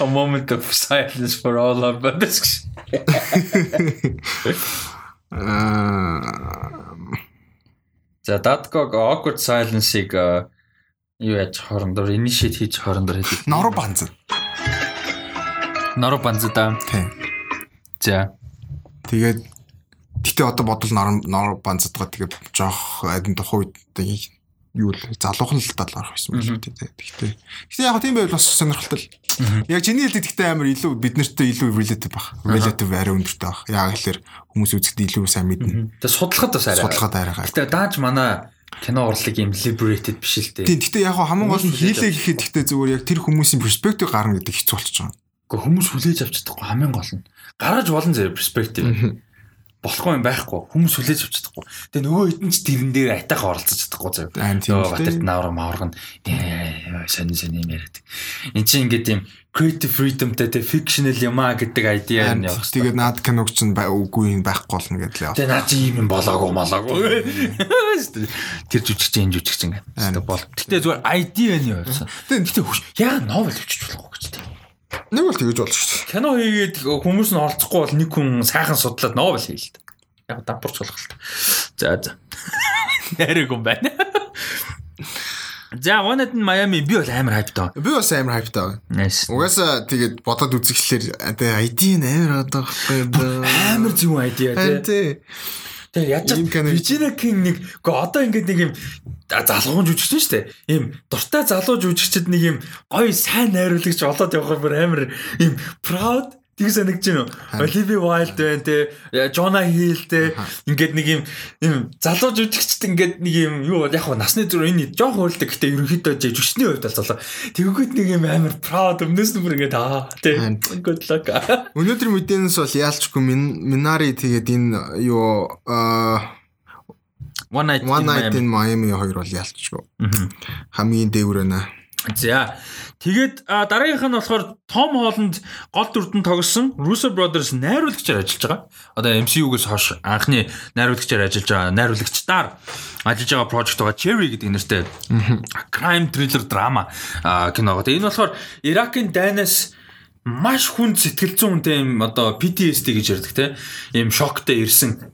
A moment of silence for all us. Аа (laughs) За Dadgog awkward silence-ыг а, юу яаж хоорондоор initiate хийж хоорондоор хийдэг. нор банз. Норо банзада. Тийм. За. Тэгээд гэтээ одоо бодвол нор нор банцдгаа тэгээд жоох адин тухайн үед юу л залуухан л тал орох байсан байх тийм. Гэхдээ гэхдээ яг тийм байвал бас сонирхолтой. Яг чиний хэлдэг гэхдээ амар илүү бид нартай илүү relative баг. Relative арай өндөртэй баг. Яг хэлэхээр хүмүүс үзэхэд илүү сайн мэднэ. Тэгээ судлахад бас арай. Судлахад арай гай. Гэтэ дааж манай кино урлаг юм liberated биш л дээ. Тийм гэхдээ яг хамгийн гол нь хийлээ гэхэд гэхдээ зүгээр яг тэр хүмүүсийн перспектив гарна гэдэг хэцүү болчихж байгаа. Гэхдээ хүмүүс хүлээж авч чадахгүй хамгийн гол нь. Гараж болон зэрэг perspective. Болохгүй юм байхгүй. Хүмүүс хүлээж авч чадахгүй. Тэгээ нөгөө хэдэн ч тэрэн дээр айтайхан оролцож чадахгүй зав. Нөгөө дээ. наавар мааварг нь сонин сонин юм яриад. Энд чинь ингээд юм creative freedomтэй тэ fictional юм аа гэдэг idea нь явах. Тэгээд наад киног ч үгүй юм байхгүй болно гэдэг л яваа. Тэгээ наа чи юм болоогүй малаагүй. Тэр жүжигч энэ жүжигч ингээд. Тэгээ бол. Гэтэ зүгээр idea нь явуулсан. Хүч яа новел өчөж болохгүй гэж. Нэг бол тэгэж болж шүү. Кино хийгээд хүмүүс нь оролцохгүй бол нэг хүн сайхан судлаад новел хийл л дээ. Яг дампуурч болох л та. За за. (laughs) Нэрэг юм байна. За Night in Miami би бол амар хайптай. Би бас амар байна. Nice. Угаасаа тэгээд бодоод үзэхлээр тэгээ ID нь амар одоо байхгүй? Амар зөв idea тий. тий. Тэгээ яаж Regina King нэг гоо одоо ингээд нэг юм залгуун жүжигч шүү дээ. Ийм дуртай залуу жүжигчд нэг юм гоё сайн найруулагч олоод явах бүр амар ийм proud Тэг санагч юм. Olivia Wilde байна те, Jonah Hill те. Ингээд нэг юм юм залуу жүжигчд ингээд нэг юм юу бол яг насны зүр энэ жоох хөрлөг гэхдээ ерөнхийдөө жүжигчний хувьд бол залуу. Тэгвэл нэг юм амар proud өмнөөс нь бүр ингээд аа те. Good luck. (laughs) Өнөөдөр мэдээнээс бол яалчгүй Минари тэгээд энэ юу аа One night One in Night Miami. in Miami хоёр бол яалчгүй. Хамгийн дээвэр байна. За. Тэгээд дараагийнх нь болохоор Том Холланд гол дүрдэн тогсон Russo Brothers найруулагчаар ажиллаж байгаа. Одоо MCU-гээс хойш анхны найруулагчаар ажиллаж байгаа найруулагчдаар ажиллаж байгаа project байгаа Cherry гэдэг нэртэй crime thriller drama кино. Тэгээд энэ болохоор Иракийн дайнаас маш хүнд сэтгэл зүйн үнэтэй юм одоо PTSD гэж ярьдаг те. Ийм шоктой ирсэн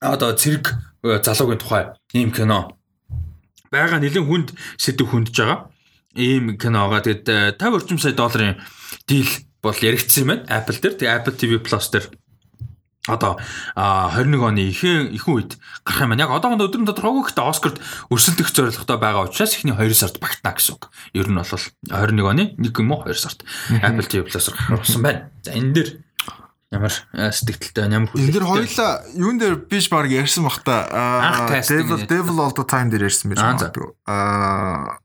одоо цэрэг залуугийн тухай ийм кино байгаа нэлээд хүнд сэдв хүндж байгаа. Ийм киноога тэгээд э, 50 орчим сая долларын дийл бол яригдсан юм байна. Apple дээр. Тэгээд Apple TV Plus дээр одоо а, 21 оны ихэнх ихэнх үед гарах юм байна. Яг одоогонд өдрийн тодорхойгүй гэхдээ Оскарт өрсөлдөх зорилготой байгаа учраас ихний 2 сард багтана гэсэн үг. Ер нь бол 21 оны 1 юм уу 2 сард Apple TV Plus-аар гарах болсон байна. За энэ дээр ямар э, сэтгэлтэй байна, ямар Энэ дэр хүлээлттэй. хоёлаа юун дээр биш баг ярьсан бах та. Анх casting Devil. Devil all the time дээр ярьсан байж магадгүй. Аа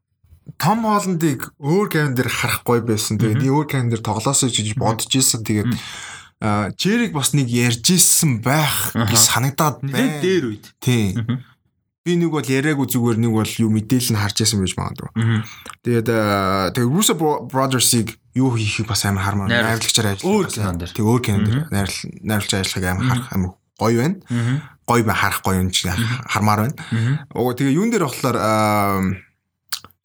Том Холландыг өөр гейм дээр харахгүй байсан. Тэгээд өөр гейм дээр тоглоосоо гэж бодож исэн. Тэгээд аа Джериг бас нэг ярьж исэн байх гэж санагдаад байна. дээр үед. Тийм. Би нэг бол яриаггүй зүгээр нэг бол юу мэдээлэл нь харж исэн байж магадгүй. Тэгээд тэгээд Russo Bro- Brothers-ыг юу хийхийг бас амар хармаар кинон дээр. Тэг өөр кинон дээр найруулж ажиллахыг амар харах амар гоё байна. Гоё ба харах гоё юм чи хармаар байна. Ого тэгээ юун дээр болохоор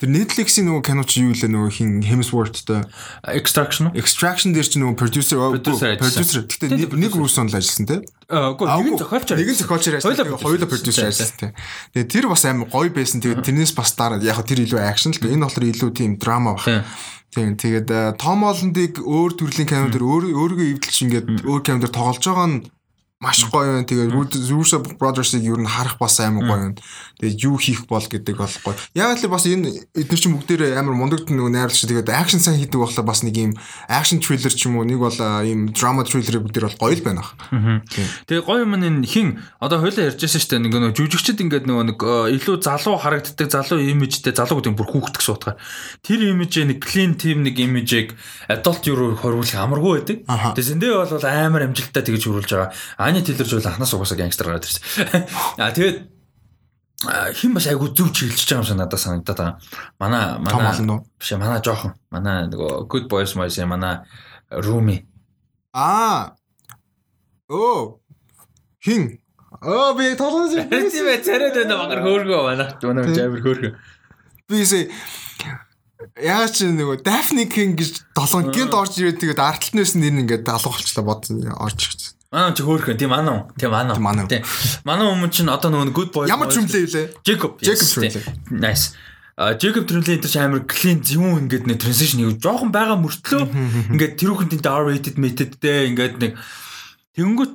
Тэр Netflix-ийн нөгөө кино чи юу лээ нөгөө хин Hemsworth-тэй Extraction уу? Extraction дээр чи нөгөө producer Producer гэхдээ нэг Russo-н л ажилласан тий. Үгүй нэг нь зохиолч. Нэг нь зохиолч ажилласан. Хоёулаа producer ажилласан тий. Тэгээ тэр бас амар гоё байсан. Тэгээ тэрнээс бас дараа яг тэр илүү action л энэ болохоор илүү тийм драма баг. Тийм тэгээд Том Холландыг өөр төрлийн кино дээр өөр өөрийгөө эвдэлж ингээд өөр кино дээр тоглож байгаа нь маш гоё юм. Тэгээд Russo Brothers-ыг юу н харах бас амар гоё юм. Тэгээд юу хийх бол гэдэг бол гоё. Яг л бас энэ эдгээр чинь бүгдээр амар мундаг нөгөө найруулагч тэгээд акшн сайн хийдэг болохоор бас нэг юм акшн триллер ч юм уу нэг бол ийм драма триллер бүгдээр бол гоё л байна. Тэгээ гоё юм энэ хин одоо хойлоо ярьжсэн шүү дээ нэг нөгөө жүжигчд ингээд нөгөө нэг илүү залуу харагддаг залуу имижтэй залуу гэдэг бүр хүүхдэх суутгаар тэр имижээ нэг clean team нэг имижийг adult юу хөрвүүлэх амаргүй байдаг. Тэгээ зөндөө бол амар амжилттай тэгж хөрвүүлж байгаа. Ани Тейлор жуул анханаас угаасаа гангстер гараад ирсэн. А тэгээд хэн бас айгу зөв чиглэж байгаа юм шиг надад санагдаад байгаа. Манай манай биш манай жоохон манай нөгөө Good Boys Boys манай Руми. Аа. Оо. Хин. Оо би толгоос (laughs) тийм ээ царайд байна багар хөөргөө манай. Манай жамир хөөргөө. Бисээ Яаж ч нөгөө Daphne King гэж долоон гинт орж ирээд тэгээд артталтнаас нэр нь ингээд алга болчлаа бодсон орж ирсэн. Аа чи хөөрхөн тийм манай. Тийм манай. Тийм. Манай хүмүүс чинь одоо нөгөө good boy. Ямар ч юм лээ? Jacob. Jacob. Nice. Jacob Tremblay энэ ч амар clean юм ингээд нэг transition нэг жоохон байгаа мөртлөө ингээд тэр хүн тэнд R rated meted дээ ингээд нэг тэгэнгүүт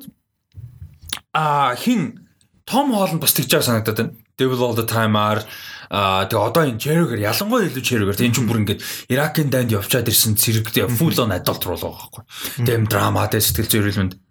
а хин Том Холланд бас тэгж байгаа санагдаад байна. Devil all the time are а тэгээ одоо энэ Cherry-гэр ялангуяа илүү Cherry-гэр энэ ч бүр ингээд Иракийн дайнд явчаад ирсэн цэрэгтэй full on adult руу л байгаа байхгүй. Тэм драматай сэтгэл зүйрлэмэнд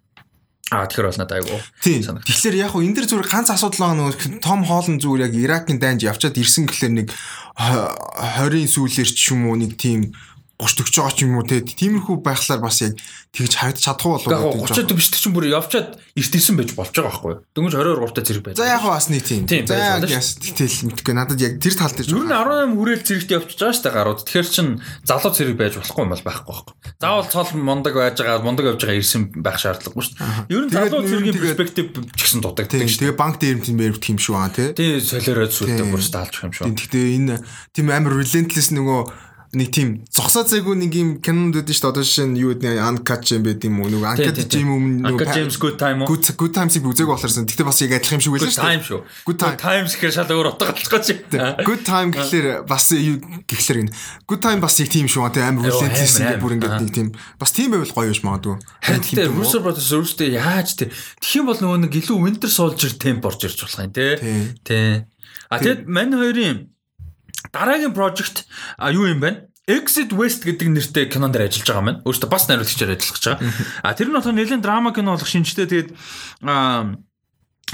Аа тэгэхээр бол надад. Тийм. Тэгэхээр яг хуу энэ дэр зүгээр ганц асуудал байгаа нөгөө Том Холланд зүгээр яг Иракийн дайнд явчаад ирсэн гэхэлэр нэг 20-ийн сүүлээр ч юм уу нэг тийм 30 40 байгаа ч юм уу те тиймэрхүү байхлаар бас яг тэгж харагдаж чадахгүй болов уу 30 биш чинь бүр явчаад эртэлсэн байж болж байгаа байхгүй дөнгөж 22 та зэрэг байж. За яг бас нэг тийм. За яг тэгэл мэдгүй надад яг тэр тал дээр. Юу н 18 хүрээл зэрэгт явчихж байгаа дээ гарууд. Тэгэхээр чин залуу зэрэг байж болохгүй юм бол байхгүй байхгүй. Заавал цол мундаг байж байгаа мундаг явж байгаа ирсэн байх шаардлагагүй шүү дээ. Ер нь залуу зэргийн перспектив ч гэсэн шүү. Тэгээ банк дээр юм мэрвт юм шүү аа тий. Тий солиороод сүлдээ бүр таалж юм шүү. Тэгтээ энэ тийм амар relentless нөгөө нэг тийм зогсоо зайгүй нэг юм кинонд үүдэн шүү дээ. Одоо жишээ нь юу гэдэг Uncut юм байд юм уу? Нөгөө Uncut Gem өмнө нөгөө James Good Time уу? Good Good Times-ийг үзег болохоорсон. Тэгтээ бас яг адилхан юм шиг байлаа шүү дээ. Time шүү. Good Time Times гэхээр шал өөр утга болчихгоо чи. Good Time гэхэлэр бас юу гэхэлэр гин. Good Time бас яг тийм шүү. Тэ амар relentless ингэ бүр ингэ нэг тийм бас тийм байвал гоё биш магадгүй. Харин тийм Russo Brothers өөрсдөө яаж тэгэх юм бол нөгөө нэг илүү Winter Soldier темп орж ирж болох юм те. Тэ. А тэгэд мань хоёрын дараагийн project юу юм бэ? Exit West гэдэг нэртэй кинон дээр ажиллаж байгаа маань. Өөрөөсөө бас найруулагчаар ажиллаж байгаа. А тэр нь болохоор нэлээд драма кино болох шинжтэй. Тэгээд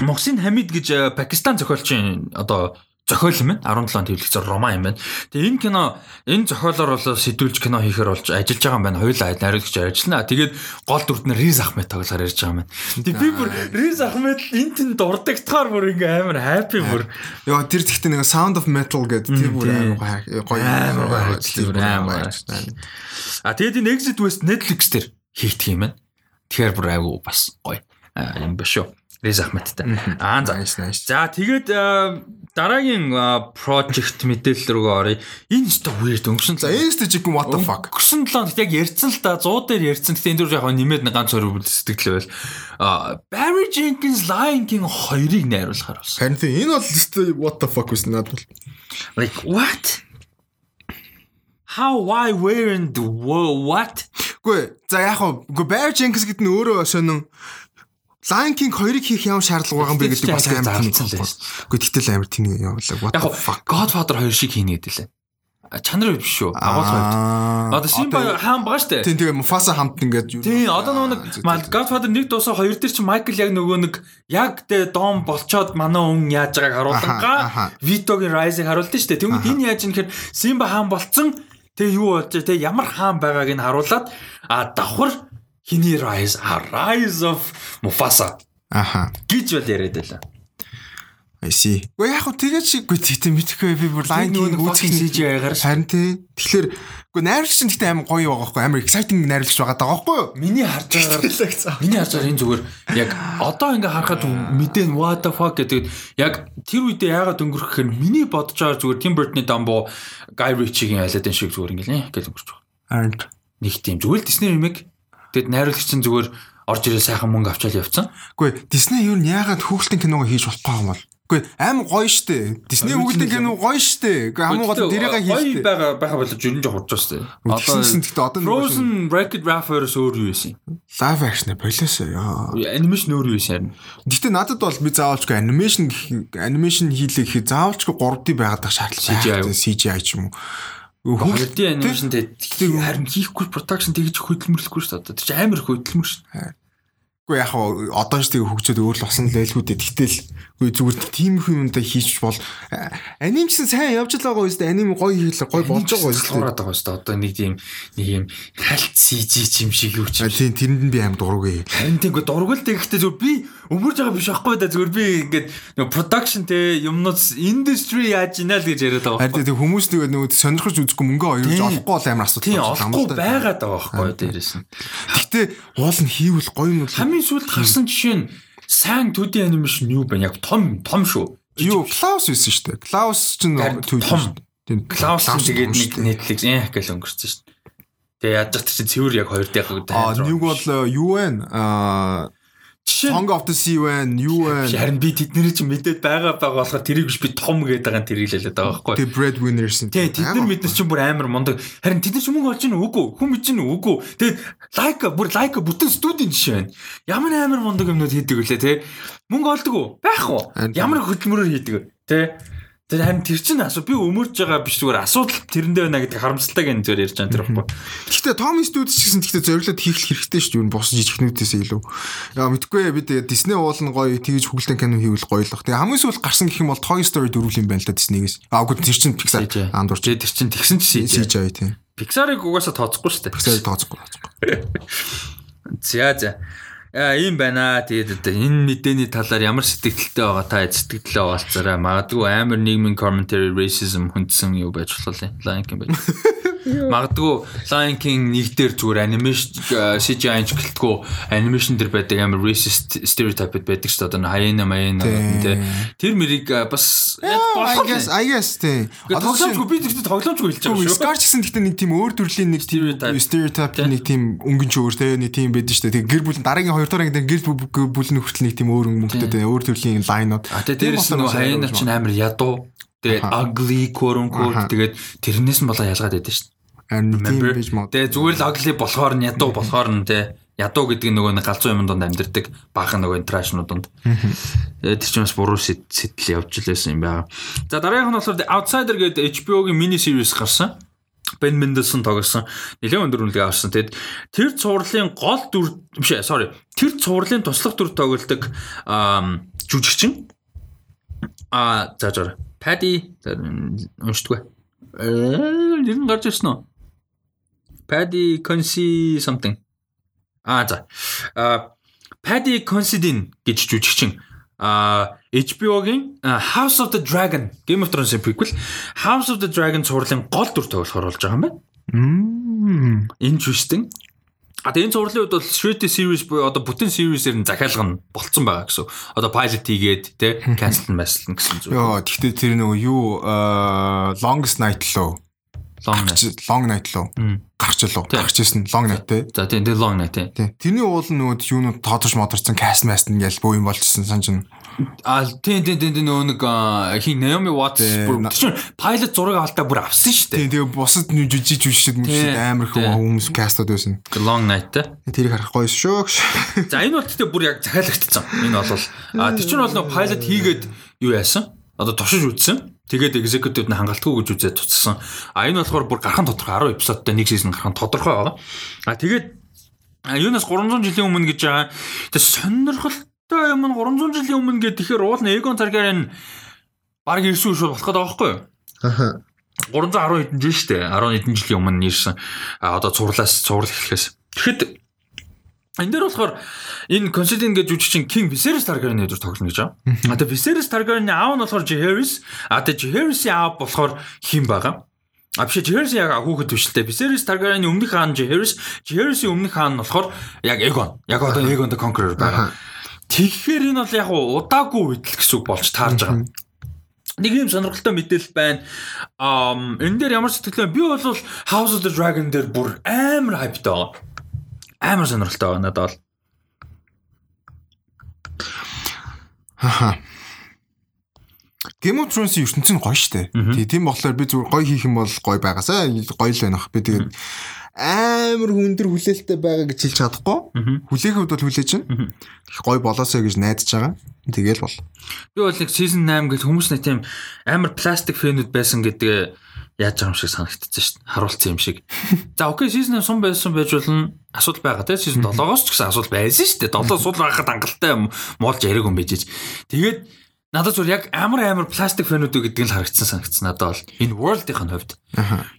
Моксин Хамид гэж Пакистан зохиолчийн одоо зохиол юм байна. 17 төвлөгцөөр роман юм байна. Тэгээ энэ кино энэ зохиолоор бол сэтүүлж кино хийхээр болж ажиллаж байгаа юм байна. Хоёулаа найруулагч ажиллана. Тэгээд гол дүрд нь Риз Ахмед тоглохоор ярьж байгаа юм байна. Тэгээ би бүр Риз Ахмед энэ тэнд дурдагтахаар бүр ингээ амар happy бүр. Йоо тэр тэгтээ нэг Sound of Metal гэдэг тэр бүр амар гоё амар гоё. А тэгээд энэ Exit West Netflix дээр хийгдэх юм байна. Тэгэхээр бүр айгу бас гоё юм ба шүү. Риз Ахмедтай. Аа за. За тэгээд дараагийн project мэдээлэл рүү оръё. Энэ ч та weird өнгөрсөн. За энэ ч чиг what the fuck. Өнгөрсөн 7 хоногт яг ярьсан л да 100 дээр ярьсан. Гэтэ энэ дөр яг нэмээд нэг ганц хоёр сэтгэл байл. А Barry Jenkins Lion King 2-ыг найруулахаар болсон. Харин тийм энэ бол what the fuck үс надад бол. Like what? How why where and what? Гүй за яг гоо Barry Jenkins гэдэг нь өөрөө сонин Lion King 2-ыг хийх ямар шаардлага байгаа юм бэ гэдэг бас амар тийм байна. Гэхдээ тэгтэл амар тийм the fuck. Godfather 2 шиг хийнэ гэдэг лээ. Чанар биш шүү. Агуулгад. Одоо Симба хаан байгаа штэ. Тийм тэгээ Mufasa хамт ингээд юу. Тийм одоо нөгөө нэг Godfather 1 дуусаа 2 дээр чи Michael яг нөгөө нэг яг тэ дом болцоод манай хүн яаж байгааг харуулгаа. Vito-гийн Rise-ыг харуулсан штэ. Тэгвэл энэ яаж юм гэхээр Симба хаан болцсон. Тэгээ юу болж тэ ямар хаан байгааг нь харуулад а давхар Хиний Rise, Rise of Mufasa. Аха. гэж бол яриад байлаа. See. Гэхдээ яг хөө тэгээд чиггүй тийм мэдхгүй би бүр Lion King үзэх CGI-гаар харин тий. Тэгэхээр үгүй найруулагч нь гэхдээ амар гоё байгаа байхгүй амар exciting найруулагч байгаа даа байхгүй юу? Миний харж байгаагаар миний харж байгаа энэ зүгээр яг одоо ингээ харахад мэдэн what the fuck гэдэг яг тэр үедээ яагаад өнгөрөх гэхээр миний бодож байгаа зүгээр Tim Burton-ы Dumbo Guy Ritchie-гийн айлаад энэ шиг зүгээр ингээл гэж өнгөрч байгаа. Харин Нэг тийм зүгээр Disney remake тэгэд найруулагч нь зүгээр орж ирээ сайхан мөнгө авчаал явцсан. үгүй Disney юу н яагаад хүүхэлдэйн киногоо хийж болохгүй юм бол? Үгүй амар гоё штэ. Disney хүүхэлдэйн кино гоё штэ. Үгүй хамгийн гол дэрийгээ гоё хийхдээ. байгаа болж ер нь жоох урж дээ. Тэгсэн гэхдээ одоо Frozen Wreck-It Ralph-оос өөр юу байсан? live action болоосоо яа. Анимашн өөр юу харин. Гэтэ надад бол би заавалчгүй анимашн анимашн хийлээ гэхэд заавалчгүй 3D байгаад байх CGI шаардлага. CGI ч юм уу. Хоёрдын анимашн тэгээд харин хийхгүй production тэгж хөдөлмөрлөхгүй шүү дээ. Одоо тэр чинь амар хөдөлмөр шүү дээ. Гэхдээ яг одоо ч тэгээ хөгжөөд өөр л болсон л байлгүй дээ. Гэтэл үгүй зүгээр тийм их юмдаа хийчих бол анимчсан сайн явж л байгаа үстэй аним гоё хийлээ гоё болж байгаа үстэй. Ороод байгаа шүү дээ. Одоо нэг тийм нэг юм халт CG юм шиг юу ч юм. Тийм тэрэнд нь би аим дургуй. Харин тийгөө дургуул тэгэхдээ зүгээр би өмөрж байгаа биш аахгүй да зүгээр би ингээд нэг production те юмнууд industry яаж ийна л гэж яриад байгаа. Харин тийм хүмүүс тэгээ нөгөө сонирхож үзэхгүй мөнгө оёж олохгүй бол амар асуудал Тийм болж олохгүй байгаад байгаа байхгүй дээрээс нь. Гэтэ уул нь хийвэл гоё юм уу? Хамгийн сүүлд гарсан жишээ нь сайн 2D animation юу байна? Яг том том шүү. Юу Клаус байсан шүү дээ. Клаус ч н Том. шүү дээ. Тийм Клаус тэгээд нэг. Netflix ээ гэж өнгөрсөн шүү дээ. Тэгээ яаж ч чинь цэвэр яг хоёр дахь Аа нэг бол э, юу вэ? Аа Song of the Sea вэ? Юу вэ? харин би тэдний чинь мэдээд байгаа байгаа болохоор тэрийг биш би том гэдэг байгаа нь л хэлээд байгаа байхгүй. Тэгээ Breadwinners нь. Тий, тэд нар мэднес чинь бүр амар мундаг. Харин тэд нар ч мөнгө олж ийн үгүй. Хүн мэдж ийн үгүй. Тэгээд лайка бүр лайка бүтэн студийн жишээ байна. Ямар амар мундаг юмнууд хийдэг вүлээ те. Мөнгө олдог уу? Байх уу? Харин Ямар хөдөлмөрөөр хийдэг вэ? Те. Тэр харин тэр чинь асуу би өмөрж байгаа биш зүгээр асуудал тэрэндээ байна гэдэг харамсалтай гэн зүгээр ярьж байгаа юм тэр байхгүй. Гэхдээ Studios ч гэсэн гэхдээ зориглоод хийх хэрэгтэй шүү дээ. Юу бос жижигнүүдээс илүү. Яа мэдгүй би тэгээ Disney уул нь гоё тэгж хөглөн кино хийвэл гоё л бах. Тэгээ хамгийн сүүл гарсан гэх юм бол Toy Story дөрвөл юм байна л да Disney-гээс. Аа үгүй тэр чинь Pixar андуурч Тэр чинь тэгсэн чи CGI тийм. Pixar-ыг угаасаа тооцохгүй шүү дээ. Pixar тооцохгүй тооцохгүй. (laughs) За за. Аа ийм байна. Тэгээд одоо энэ мэдээний талаар ямар сэтгэлтэй байгаа та сэтгэлдээ оолцаарай. Магадгүй амар нийгмийн commentary racism хүндсэн юу байж болох юм. Lion King байж. Магадгүй Lion King нэг дээр зүгээр animation CGI ч гэлтгүү animation дээр байдаг амар racist stereotype байдаг шүү дээ. Одоо хаяна маяна тий. Тэр мэрийг а, бас болох guess I guess тийм. Одоо тоглоомжгүй би тэгтээ тоглоомжгүй хэлж байгаа шүү. Scar гэсэн гэхдээ нэг тийм өөр төрлийн нэг Stereotype. нэг тийм өнгөн ч өөр те нэг тийм байдаг шүү дээ. Тэгээ гэр бүл дараагийн хоёр дахь анги гэр бүл бүл нь хүртэл нэг тийм өөр өнгөтэй те өөр төрлийн лайнууд. А тэгээ дээрээс нь хаяна чинь амар ядуу. Тэгээд ugly quote unquote тэгээд тэрнээс нь болоо ялгаад байдаг тийм Remember? Тэгээ зүгээр л ugly болохоор нь ядуу болохоор нь те ядуу гэдэг нь нөгөө нэг галзуу юм донд амьдэрдэг баахан нөгөө трашнууд донд. Тэр чинь бас буруу сэт- сэтэл явж лээсэн юм байна. За дараагийнх нь болохоор Outsider гэдэг HBO-гийн mini series гарсан. Ben Mendelsohn тоглосон. Нэлээд өндөр үнэлгээ авсан. Тэгэд тэр цувралын гол дүр биш ээ, sorry. Тэр цувралын туслах дүр тоглодог аа жүжигчин а за за Пади уншдаггүй. Э нэр нь гарч ирсэн үү? Пади Consi something. А за. А Пади Considine гэж жүжигчин а HBO-гийн House of the Dragon Game of Thrones-ийн prequel House of the Dragon цувралын гол дүр тоглохоор болж байгаа юм байна. Interesting. А тэгээ энэ цувралын үед бол Shredder series буюу одоо бүтэн series-ээр нь захиалга нь болцсон байгаа гэсэн. Одоо pilot хийгээд те cancel маслна гэсэн зүйл. Йоо, гэхдээ тэр нөгөө юу Longest Night лөө. Long night. Long Night лөө. Гарч лөө. Гарч ирсэн Long Night те. За тийм тэр long night тийм. Тэрний уул нь нөгөө юунууд тоодорч модорсон cast mast ял бөө юм болчихсон санаж байна. А тийм тийм тийм нөгөө нэг хин Naomi Watts бүр pilot зураг алдаа бүр авсан шүү дээ. Тийм тэгээ бусад жижиг мүжид Тийм. амар хүмүүс кастууд байсан. Long night те. Тэрийг харах гоё шүү. За энэ бол тэгтээ бүр яг захиалагдсан. Энэ бол а тэр чинь бол нөгөө pilot хийгээд юу яасан? Одоо тушиж үтсэн. Тэгээд executive нь хангалтгүй гэж үзээд туцсан. А энэ болохоор бүр гархан тодорхой 10 эпизодтай нэг season гархан тодорхой байгаа. А тэгээд юунаас 300 жилийн өмнө гэж байгаа. Тэгээд сонирхолтой юм нь 300 жилийн өмнө гэдэг тэгэхээр уул нь Egon Targaryen баг ирсэн шүү болох гэдэг байхгүй юу? Аха. 310 хэдэн жил шүү дээ. 10 хэдэн жилийн өмнө нэрсэн. А одоо цуурлаас цуврал эхлэхээс. Тэгэхэд энэ дээр болохоор энэ Constantine гэж жүжигчин King Viserys Targaryen гэж тоглоно гэж байгаа. А тэгээ Viserys Targaryen-ийн аав нь болохоор Jaehaerys, а тэгээ Jaehaerys-ийн аав болохоор хин байгаа. А биш Jaehaerys яг хүүхэд дээ. Viserys Targaryen-ийн өмнөх хаан Jaehaerys, Jaehaerys-ийн өмнөх хаан нь болохоор яг Aegon. Яг одоо Aegon the Conqueror байгаа. Тэгэхээр энэ бол яг удаагүй үйл гэсэн үг болж таарж байгаа. Нэг юм сонирхолтой мэдээлэл байна. Um энэ дээр ямар сэтгэлээ би бол House of the Dragon дээр бүр амар хайптай байгаа. Амар сонирхолтой байгаа надад бол. Хаха. Game of Thrones-ийн ертөнцийн гоё штэ. Тэгээ тийм болохоор би зүгээр гоё хийх юм бол гоё байгаасаа гоё л байна. Би тэгээд амар хүндэр хүлээлттэй байгаа гэж хэлж чадахгүй. Хүлээхэд бол хүлээж байна. Их гоё болоосоо гэж найдаж байгаа. Тэгээл бол. Би бол нэг season 8 гэж хүмүүс нэг тийм амар пластик фэнүүд байсан гэдэг яаж байгаа юм шиг санагдчихсан шүү дээ. Харуулсан юм шиг. (laughs) За окей season 8 сум байсан байж болно. Асуудал байгаа те season (laughs) 7-оос ч гэсэн асуудал байсан шүү дээ. 7 сул байхад хангалттай муулж яриг юм байж. Тэгээд надад зүгээр яг амар амар пластик фэнүүд гэдэг нь харагдсан санагдсан надад бол энэ world-ийн хувьд.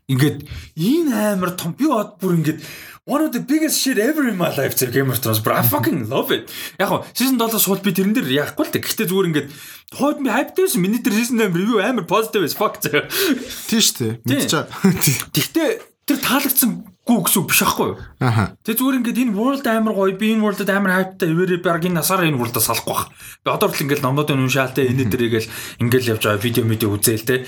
Ингээд энэ амар том би бод бүр ингээд one of the biggest shit ever in my life зэрэг Game of Thrones bro I fucking love it. Яг гоо season 7-оос шууд би тэрэн дээр яахгүй л дээ. Гэхдээ зүгээр ингээд хойд би хайптай байсан. Миний тэр season 8 review амар positive as fuck зэрэг. Тийм шүү дээ. Мэдчихэ. Гэхдээ тэр таалагдсан гүү гэсэн биш аахгүй юу? Аха. Тэг зүгээр ингээд энэ world амар гоё би энэ world-д амар хайптай ивэрэ баг энэ насаараа энэ world-аас салахгүй бах. Би одоо л ингээд номнуудын уншаалтай энэ дээргээл ингээд явж байгаа видео медиа үзээл те.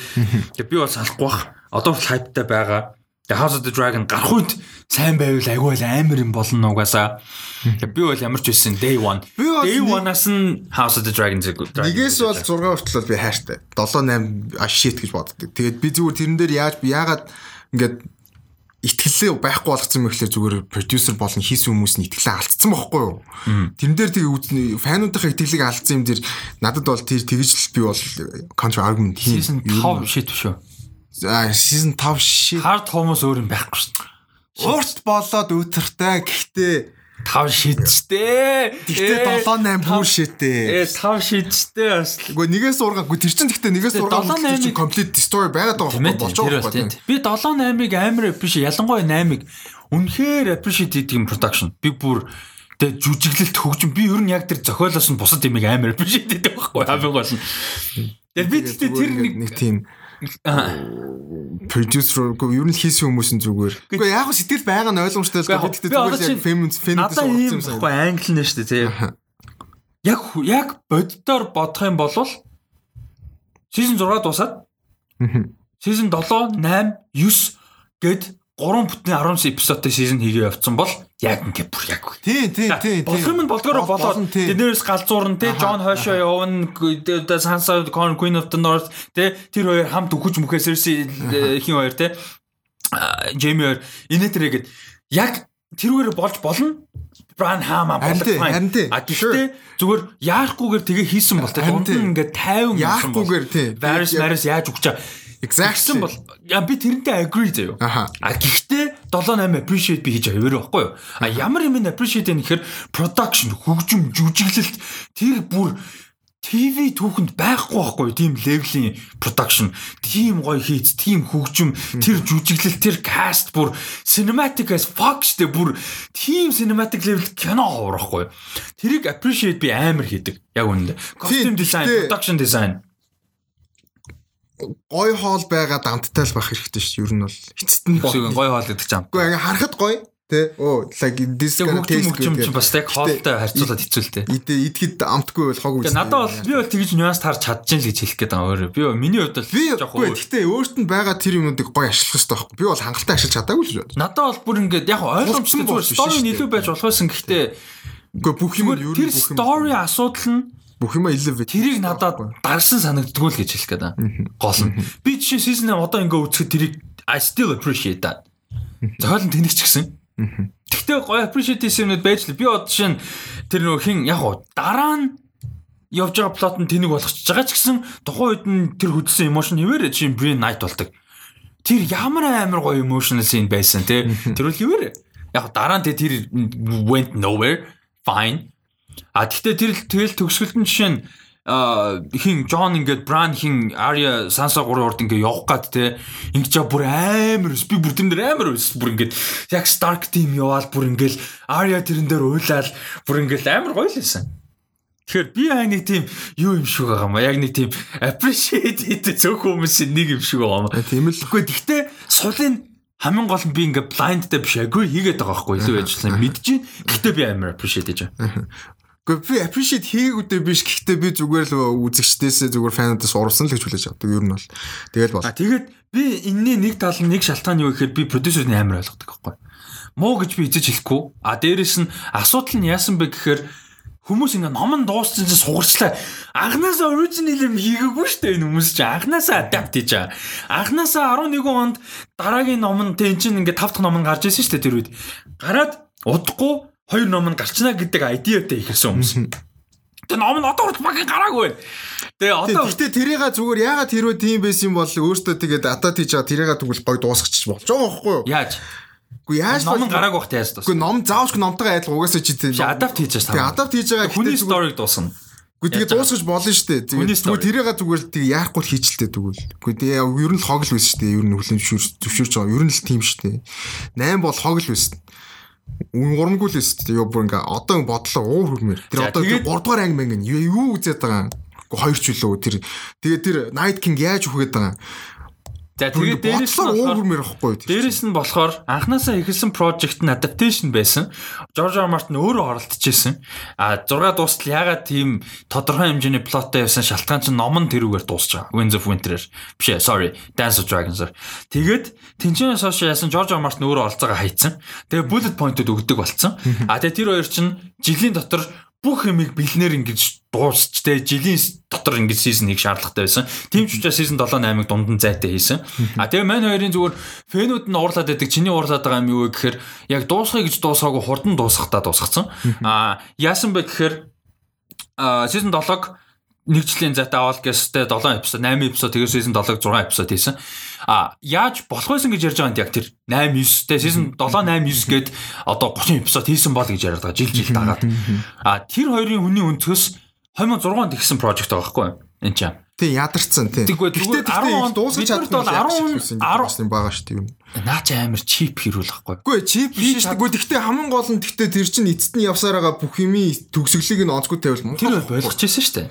Тэг би бол салахгүй бах. Одоо л хайптай байгаа. The House of the Dragon гарах үед сайн байвал агүй л амар юм болно угаасаа. Би бол ямар ч байсан day 1. Day 1-аас нь House of the Dragon зэрэг. Нэгээс бол 6 хүртэл би хайртай. 7 8 а shit гэж боддог. Тэгээд би зүгээр тэрэн дээр яаж би яагаад ингээд итгэлээ байхгүй болгоцсон юм гэхлээр зүгээр продюсер болон хийсэн хүмүүс нь итгэлээ алдсан байхгүй юу. Тэрэн дээр тэгээ фануудынхаа итгэлийг алдсан юм дэр надад бол тэр тэгж л би бол counter argument хийн. Season 5 shit биш үү? За season 5 shit. Hard хүмүүс өөр юм байхгүй шүү. Уурт болоод өтөртэй гэхдээ 5 шидчтэй. Гэхдээ 7 8 бүр шидтэй. Э 5 шидчтэй бас. Гэхдээ нэгээс ургаагүй тэр чинь гэхдээ нэгээс ургаагүй чинь complete story байгаад байгаа болж байгаа байхгүй. Би 7 8-ыг амар appreciate ялангуяа 8-ыг үнэхээр appreciate хийдэг юм production. Би бүр тэгээ жүжиглэлт хөгжим би ер нь яг тэр зохиолоос нь бусад юмыг амар appreciate хийдэг байхгүй. Хамгийн гол нь. Тэгээ би тэр нэг тийм продюсер үгүй ер нь хийсэн хүмүүс нь зүгээр. Үгүй яг сэтгэл байгаа нь ойлгомжтой л би гэхдээ зүгээр яг феминс феминс орсон юм. Надаа англи нэ шүү дээ тийм. Яг яг боддоор бодох юм бол season 6 дуусаад season 7 8 9 гэд 3 бүтний 19 эпизодтой season хийгээ явцсан бол яг ингээ бүр яг. Тий, тий, тий. Болох юм нь болдгороо болоод тэрнээс галзуурн тий Джон Хошо явна Sansa Queen of the North тий тэр хоёр хамт өгөж мөхөөс Cersei хин хоёр тий Jamie хоёр инээтэрэгэд яг тэрүүгээр болж болно. Бран хаама болох файн. А гэхдээ зүгээр яахгүйгээр тэгээ хийсэн бол тий дунд нь ингээ 50 яахгүйгээр тий. Varys Varys яаж өгч чаа Exactly бол яа би тэрнтэй agree заяа. А гэхдээ 7 8 appreciate би хийж авъя байхгүй юу? А ямар юм appreciate юм гэхээр production, хөгжим, жүжиглэлт тэр бүр ТV түүхэнд байхгүй байхгүй тийм левелийн production, тийм гоё хийц, тийм хөгжим, тэр жүжиглэл, тэр cast бүр cinematic as fuck штэ бүр тийм cinematic level кино хоорохгүй. Тэрийг appreciate би амар хийдэг. Яг үнэндээ. Costume design, production design гой хоол байгаа дамттай л байх хэрэгтэй шүү. Ер нь бол эцэст нь гой хоол гэдэг чинь. Үгүй ингээ харахад гой Тэ оо like this kind of taste гэж бас яг хоолтой харьцуулаад хэцүүлтэй. Идэ идэхэд амтгүй бол хог үстэй. Надад бол би бол тэгж нюанс харж чадчихна л гэж хэлэх гээд байгаа өөрөө. Би миний хувьд бол жоох уу. Гэхдээ өөрт нь байгаа тэр юмнуудыг гоё ашиглах хэрэгтэй байхгүй. Би бол хангалттай ашиглаж чадаагүй л шүү. Надад бол бүр ингээд яг ойлгомжтой зүгээр story илүү байж болох байсан. Гэхдээ үгүй бүх юм юу тэр story асуудал нь бүх юм elevate тэрийг надад дарсан санагддгүй л гэж хэлэх гээд байна. Гол нь. Би жишээ season одоо ингээ үзэхэд тэрийг I still appreciate that. Зохиол нь тэнэг ч гэсэн. Гэхдээ гоё appreciate юмнууд байж л би одоо жишээ нь тэр нөгөө хин яг уу дараа нь явж байгаа плот нь тэнэг болгочихж байгаа ч гэсэн тухайн үед нь тэр хөдөлсөн emotion хэвээр чинь brain night болдог. Тэр ямар амар гоё emotional scene байсан те. Тэр үл хэвээр. Яг дараа нь тэр went nowhere fine А тэгтээ тэр тэгэл төгсгөлт нь жишээ нь хин Джон ингээд Бран хин Ария Санса 3 урд ингээд явах гад те ингэж бүр амар би бүр тэрэн дээр амар бүр ингээд яг Stark team яваал бүр ингээд Ария тэрэн дээр уйлал бүр ингээд амар гоё лсэн Тэгэхээр би аа нэг тийм юу юм шиг байгаа юм а яг нэг тийм appreciate хийдэг зөв хүмүүсийн нэг юм шиг байгаа юм а Тийм л. Гэхдээ сулын хамгийн гол нь би ингээ дээр биш. Агүй хийгээд байгаа байхгүй илүү ажилласан мэдэж байна. Гэхдээ би амар appreciate хийж байгаа. Гэхдээ би appreciate хийгүүдээ биш гэхдээ би зүгээр л үзэгчдээс зүгээр фануудаас урсан л гэж хүлээж авдаг. Ер нь бол тэгэл бол. А тэгээд би энэний нэг тал нь нэг шалтгаан юу гэхээр би продюсерны амар ойлгодог байхгүй. Муу гэж би эзэж хэлэхгүй. А дээрэс нь асуудал нь яасан бэ гэхээр хүмүүс ингээ ном нь дууссан чинь сугарчлаа. Анханасаа original юм хийгээгүй шүү дээ энэ хүмүүс чинь анханасаа adapt хийж байгаа. Анханасаа 11 онд дараагийн ном нь тэн чинь ингээ 5 дахь ном нь гарч ирсэн шүү дээ тэр үед. Гараад удахгүй хоёр ном нь гарчна гэдэг айдиатай ихсэн хүмүүс. Тэгээ ном нь одоо хүртэл багийн гараагүй байна. Тэгээ одоо Гэхдээ тэрийга зүгээр ягаад тэрөө тийм байсан бол өөртөө тэгээд атат хийж байгаа тэрийга тэгвэл гой дуусгачих болж байгаа байхгүй юу? яаж Үгүй яаж ном гараагүй бахт яаж Үгүй тус. ном заавч номтойгоо адилхан угаасаа чи тийм. Adapt хийж байгаа. Тэгээ адапт хийж байгаа Хүний сториг дуусна. Үгүй тэгээ дуусгаж болно шүү дээ. Тэгээд story. зүгээр тэгээ яахгүй л хийчлээ тэгвэл. Үгүй тэгээ ер нь л хог л байсан шүү дээ. Ер нь зөвшөөр зөвшөөрч байгаа. Ер нь л тийм шүү дээ. 8 бол хог л байсан. Урамгүй л байсан. Тэгээ бүр ингээ одоо бодлоо уур хүрмээр. Тэр одоо тэгээд- 3 дугаар анги манган юу үзээд байгаа юм. Үгүй хоёр ч үлээ тэр. Тэгээ тэр Night King яаж үхгээд байгаа юм. За тэгээд дээрэс нь болохоор. Дээрэс нь болохоор анханасаа эхэлсэн project нь adaptation байсан. George R. Martin өөрөө оролцож А 6 дуустал ягаад тийм тодорхой хэмжээний плоттой явсан шалтгаан чинь ном нь тэрүүгээр дуусч байгаа. Winds of Winter-ээр. Биш ээ, sorry. Dance of Dragons-аар. Тэгээд тэнцэнээс хойш яасан George R. Martin өөрөө олцоогоо хайцсан. Тэгээ bullet point-ууд өгдөг болцсон. (laughs) А тэгээ тэр хоёр чинь жилийн дотор бүх юмыг бэлнээр ингэж дуусч тэ жилийн дотор ингэж сизон хийх шаардлагатай байсан. Тим ч учраас сизон 7 8-ыг дунд нь зайтай хийсэн. А тэгээ мань хоёрын зүгээр фэнүүд нь уурлаад байдаг. Чиний уурлаад байгаа юм юу вэ гэхээр яг дуусгая гэж дуусгаагүй хурдан дуусгахтаа дуусгацсан. А яасан бэ гэхээр сизон 7-г нэг жилийн зайтай авал гэстэй 7 эпизод 8 эпизод тэгээ season 7-г 6 эпизод хийсэн. А яаж болох байсан гэж ярьж байгаа юм яг тэр 8 9 тэ season 7 8 9 гээд одоо 30 эпизод хийсэн бол гэж яриад байгаа жил жил дагаад. А тэр хоёрын хүний өнцгөөс 2006 онд ихсэн project байгаа байхгүй юу? Энд чинь. Тий ядарсан тий. Тэгвэл Гэхдээ зүгээр 10 тэгтээ онд дуусгаж чадахгүй 10 10 байгаа шүү дээ юм. Наа чи амар cheap хэрүүл байхгүй. Үгүй чип биш шүү дээ. Тэгтээ хамгийн гол нь тэгтээ тэр чинь эцэст нь явсаар байгаа бүх юмий төгсгөлийг нь онцгой тавил мөн. Тэр бол болгож ирсэн шүү дээ.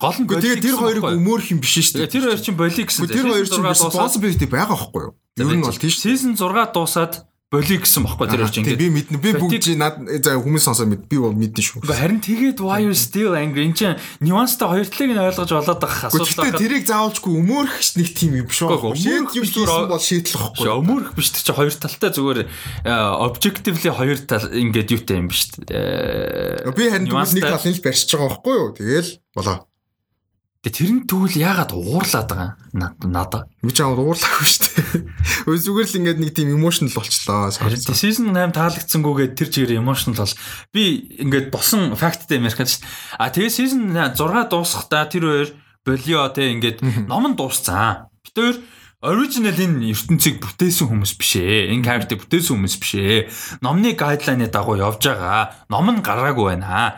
Гол нь тэгээ тэр хоёрыг өмөөрөх юм биш шүү дээ. тэр хоёр чинь боли гэсэн. Тэр хоёр чинь responsibility байгаа байхгүй юу? Ер нь бол тийм шүү. Season 6 дуусаад боли гэсэн баггүй тэр хоёр чинь би мэднэ. Би бүгд чи над за хүмүүс сонсоо мэд. Би бол мэднэ шүү. Харин тэгээд why you still angry энэ чинь нюанстай хоёр талыг нь ойлгож болоод байгаа Гэхдээ асуудал тэгтээ тэрийг заавалжгүй өмөөрөх нэг тийм юм биш Үгүй, үү? өмөөрөх Шийд юм зүгээр бол шийдлэх байхгүй. өмөрөх биш тэр чинь хоёр талтай зүгээр э, objectively хоёр тал ингээд юутай юм биш. Э, Би харин нэг нюанстай. талын л барьж байгаа байхгүй юу? Тэгэл болоо. Тэгээ тэр нь тэгвэл яагаад уурлаад байгаа над- надаа. Би ч амар уурлаагүй шүү дээ. (laughs) Өө зүгээр л ингээд нэг тийм emotional болчлоо. Харин season 8 таалагдсангүйгээд тэр чигээр emotional бол би ингээд босон факттай ярих гэж. А тэгээ season 6 дуусахдаа тэр хоёр болио те ингээд ном нь дууссан. Бид хоёр original энэ ертөнцийг бүтээсэн хүмүүс биш ээ. Энэ character бүтээсэн хүмүүс биш ээ. Номны guideline-ы дагуу явж байгаа. Ном нь гараагүй байна.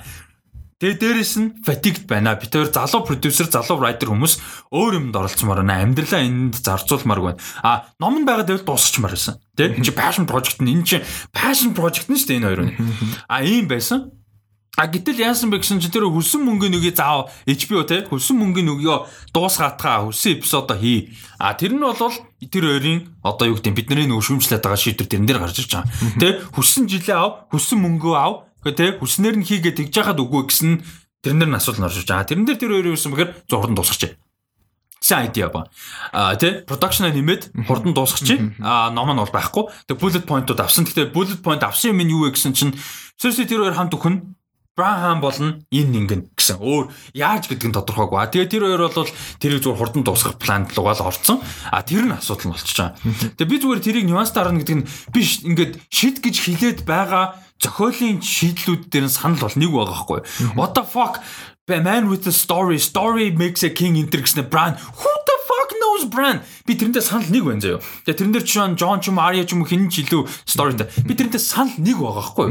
Тэгээ дээрэс нь fatigued байна. Бид хоёр залуу продюсер, залуу writer хүмүүс өөр юмд оролцмоор байна. Амьдралаа энд зарцуулмаар байна. А ном нь байгаад байвал дуусчихмаар байсан. Тэ? Энд чи passion project нь энэ чи passion project нь шүү дээ энэ хоёр нь. А ийм байсан. А гэтэл яасан бэ гэсэн чинь тэр хөлсөн мөнгөний үгийг заав HBO те хөлсөн мөнгөний өгөө дуусгаатгаа хөлсөн эпизодо хий. А тэр нь бол тэр хоёрын одоо юу гэдэг бидний нөгөө шүүмжлээд байгаа шийдвэр тэрэн дээр гарч ирж байгаа. Тэ хөлсөн жилээ ав, хөлсөн мөнгөө ав. Гэхдээ тэ хөлснээр нь хийгээд тэгж яхад үгүй гэсэн тэрнэр нь асуулт орж ирж байгаа. Тэрэн дээр тэр хоёр юу гэсэн бэхээр зурдан дуусгач. Сайн idea ба. А тий production нэмээд хурдан дуусгачих. А ном нь бол байхгүй. Тэг bullet point-ууд авсан. Гэхдээ bullet point авсан юм нь юу вэ гэсэн чинь Cersei тэр хоёр хамт өхөн Брахам болно энэ ингэн гэсэн. Өөр яаж гэдэг нь тодорхойгүй. А тэгээ тэр хоёр бол тэрийг зүгээр хурдан дуусгах планд руугаа л орцсон. А тэр нь асуудал нь байгаа. Тэгээ би зүгээр тэрийг нюанс дарна гэдэг нь биш ингээд шид гэж хилээд байгаа зохиолын шийдлүүд дээр нь санал бол нэг байгаа байхгүй. What the fuck? The man with the story, story makes a king enter гэсэн brand. Who the fuck knows brand? Би тэрнтэй санал нэг байна заяа. Тэгээ тэрэн дээр чинь Джон ч юм Ария ч юм уу хин ч илүү storyтай. Би тэрнтэй санал нэг байгаа байхгүй.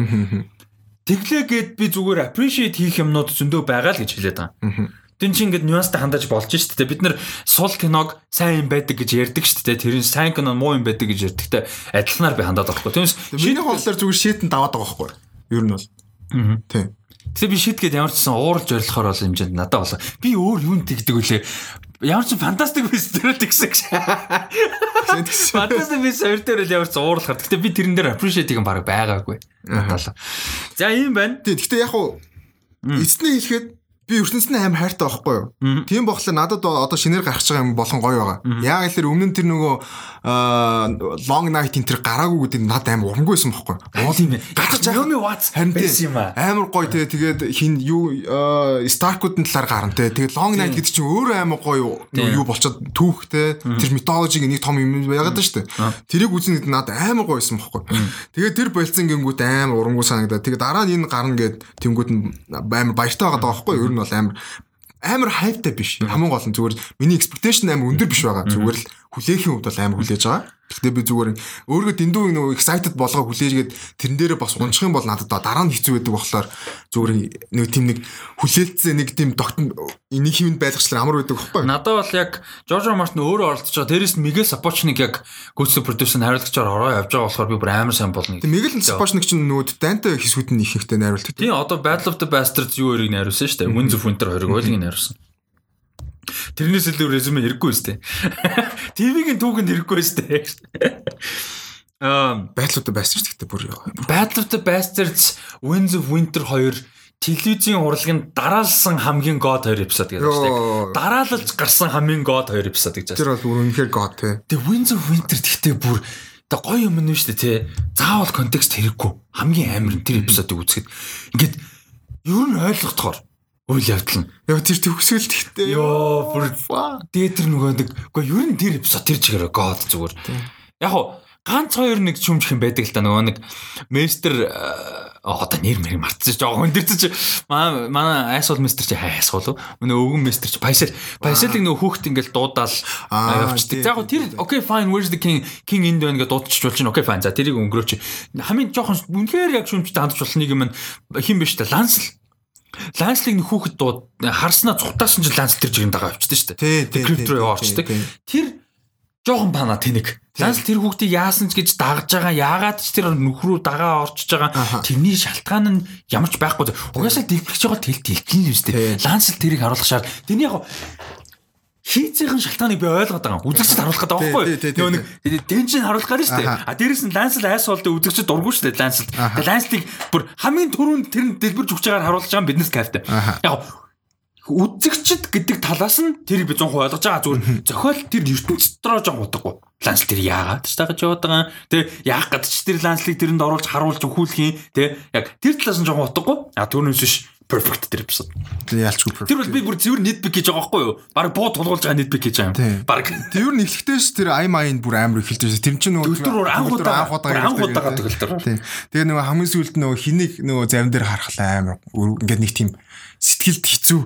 Тэглээгээд би зүгээр appreciate хийх юмнууд зөндөө байгаа л гэж хэлээд байгаа. Тин чи ингээд нюанстай хандаж болж шүү дээ. Бид нар сул киног сайн юм байдаг гэж ярьдаг шүү дээ. Тэр нь сайн кино муу юм байдаг гэж ярьдагтай адилханаар би хандаад байхгүй. Түүнээс Миний бодлоор зүгээр шийтэн даваад байгаа байхгүй. Ер нь бол. Аа. Тийм. Тэгээ би шийд гээд ямар ч сан уурж орилохоор бол хэмжээнд надад болоо. Би өөр юунд тэгдэг үлээ. Ямар ч фантастик вестерд гэсэн гэж. Фантастик вес хоёр дээр л ямар ч уурлахар. Гэтэ би тэрэн дээр appreciate юм баг байгаагүй. За ийм байна. Тийм. Гэхдээ яг хуу эцний хэлэхэд би ертөнцийн амар хайртай байхгүй юу? Тийм болохоор надад одоо шинээр гарч байгаа юм болгон гоё байгаа. Яг л тэр өмнө нь тэр нөгөө long night энэ гараагүй гэдэг надад амар урамгүйсэн байхгүй юу? Уул юм. Гарч Yomi Watts байсан юм аа. Амар гоё тэгээ тэгээд хин юу Stark-уудын талаар гарна те. Тэгээд long night гэдэг чинь өөрөө амар гоё юу болчиход түүхтэй тэр mythology-г нэг том юм байгаад шүү дээ. Тэрийг үзнэ гэдэг надад амар гоёсэн байхгүй юу? Тэгээд тэр болцсон гингүүт амар урамгүй санагдаа. Тэгээд дараа нь энэ гарна гэд тэнгүүд нь амар баяртай байгаа байхгүй юу? нь бол амар амар хайптай биш. Хамгийн гол нь зүгээр миний expectation амар өндөр биш байгаа. Зүгээр л хүлээхийн хувьд бол амар хүлээж байгаа. Гэхдээ би зүгээр өөргөө дэндүү нөгөө excited болгоо хүлээжгээд тэрэн дээрээ бас унчих юм бол надад дараа нь хэцүү байдаг болохоор зүгээр нэг тийм нэг хүлээлтсээ нэг тийм тогтн энийг хийвэнд байлгачлаар амар байдаг байхгүй. Надад бол яг Жорж Мартин өөрөө оролцож байгаа. Дээрээс нь Мигэл Сапочник яг гүйцэтгэх продюсер хариуцлагчаар ороо явж байгаа болохоор би бүр амар сайн болно. Мигэл Сапочник чинь нөгөө Данте хэсгүүд нь их ихтэй найруулдаг. Тийм одоо Battle of the Bastards юу хоёрыг найруулсан шүү дээ. Winds of Winter хоёрыг ойлгийг найруулсан. Тэрнээс илүү резюме хэрэггүй сте. ТV-гийн түүхэнд хэрэггүй сте. Аа, Battle of the Bastards гэдэг бүр the Bastards Winds of Winter 2 телевизийн урлагийн дараалсан хамгийн god 2 эпизод гэдэг шүү дээ. Дараалалж гарсан хамгийн god 2 эпизод гэж байна. Тэр бол үнэхээр god те. Тэгээ Winds of Winter гэхдээ бүр тэг гоё юм нь шүү дээ те. Заавал контекст хэрэггүй. Хамгийн амар нь тэр эпизодыг үзэхэд ингээд ер нь ойлгохдохоор үйл явдал нь. Яа тэр төгсгөл тэгтээ. Йоо бүр дээд тэр нөгөө нэг үгүй ер нь тэр эпизод тэр чигээр гоод зүгээр. Яг хуу ганц хоёр нэг чүмжих юм байдаг л да нөгөө нэг мистер одоо нэр мэр мартчих жоо хөндөрч манай манай айсуул мистер чи хайсуул өнөө өвгөн мистер чи пайсал пайсалыг нөгөө хүүхд ингээл дуудаал явчихдаг. За яг тэр okay fine where's the king king in дэ ингээд дуудчих болж чинь okay fine за тэрийг өнгөрөөч. Хамгийн жоохон үнэхээр яг шүмжтэй хандж болох нэг юм хин биш та лансл Ланслиг хүүхэд дууд харснаа цухтаасан чинь ланс тэр жигэнд дагаа авчдаг шүү дээ. Крипт руу яваачдаг. Тэр жоохон пана тэнэг. Ланс тэр хүүхдийг яасан ч гэж дагж байгаа. Яагаад ч тэр нөхрөө дагаа орчиж байгаа. Тэрний шалтгаан нь ямар ч байхгүй. Угаасаа дэлбэрч байгаа тэл тэлтэн юм шүү дээ. Ланс тэрийг харуулах шаар. Тэрний яг хийцийн шалтгааныг би ойлгоод байгаа. Үзэгчд харуулах гэдэг байхгүй юу? Нөгөө нэг дэнжин харуулах гэдэг шүү дээ. А дээрэс нь Лансл айс болдог үзэгчд дурггүй шүү дээ Лансл. Тэгээ Ланслыг бүр хамгийн түрүүнд тэр нь дэлбэрж өгч байгааг харуулж байгаа биднес кайфтай. Яг үзэгчд гэдэг талаас нь тэр би 100% ойлгож байгаа. Зүгээр зохиол тэр ертөнцийн дотроо жоон удаггүй. Лансл тэр яагаад ч тагаж яваад байгаа. Тэ яах гэдэг ч тэр Ланслыг тэрэнд оруулж харуулж өгүүлэх юм. Тэ яг тэр талаас нь жоон удаггүй. А түүнээс биш perfect тэр эпизод. Яалчгүй perfect. Тэр бол би бүр цэвэр нитпик гэж байгаа байхгүй юу? Бараг буу тулгуулж байгаа нитпик гэж байгаа юм. Бараг. Тэр нь эхлэхтэйс тэр ай майн бүр амар эхэлж байсан. Тэр чинь нөгөө төлтөр анхудаа анхудаа анхудаа төгөлтөр. Тийм. Тэгээ нөгөө хамгийн сүүлд нөгөө хинийг нөгөө зарим дээр харахлаа амар ингээд нэг тийм сэтгэлд хэцүү.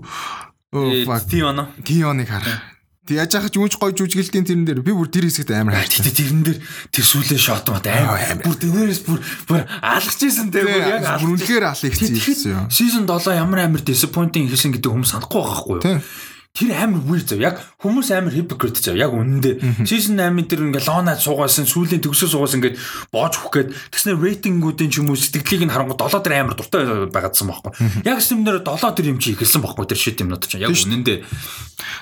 Тийм оноо. Тийм оныг харах. Тэг яаж яхаж үүж гой жүжиглэлтийн тэрэн дээр би бүр тэр хэсэгт амар хайртай. Тэг тэрэн дээр тэр сүлээ шот мат амар. Бүр тэрнээс бүр бүр алгаж исэн тэг бүр яг бүр үнэхээр алах хийсэн. Season 7 ямар амар disappointing хийсэн гэдэг хүмүүс санахгүй байгаа хгүй юу? Тэр амар weird зав. Яг хүмүүс амар hypocrite зав. Яг үнэндээ. Season 8-ын тэр ингээ лоонаад суугаасан, сүүлийн төгсөө суугаасан ингээд боож хөх гээд тэгснэ рейтингүүдийн ч юм уу сэтгэлийг нь харангуй 7 тэр амар дуртай байгаадсан байхгүй. Яг сэмнэр 7 тэр юм чи ихэлсэн байхгүй тэр шит юмнууд чинь. Яг үнэндээ.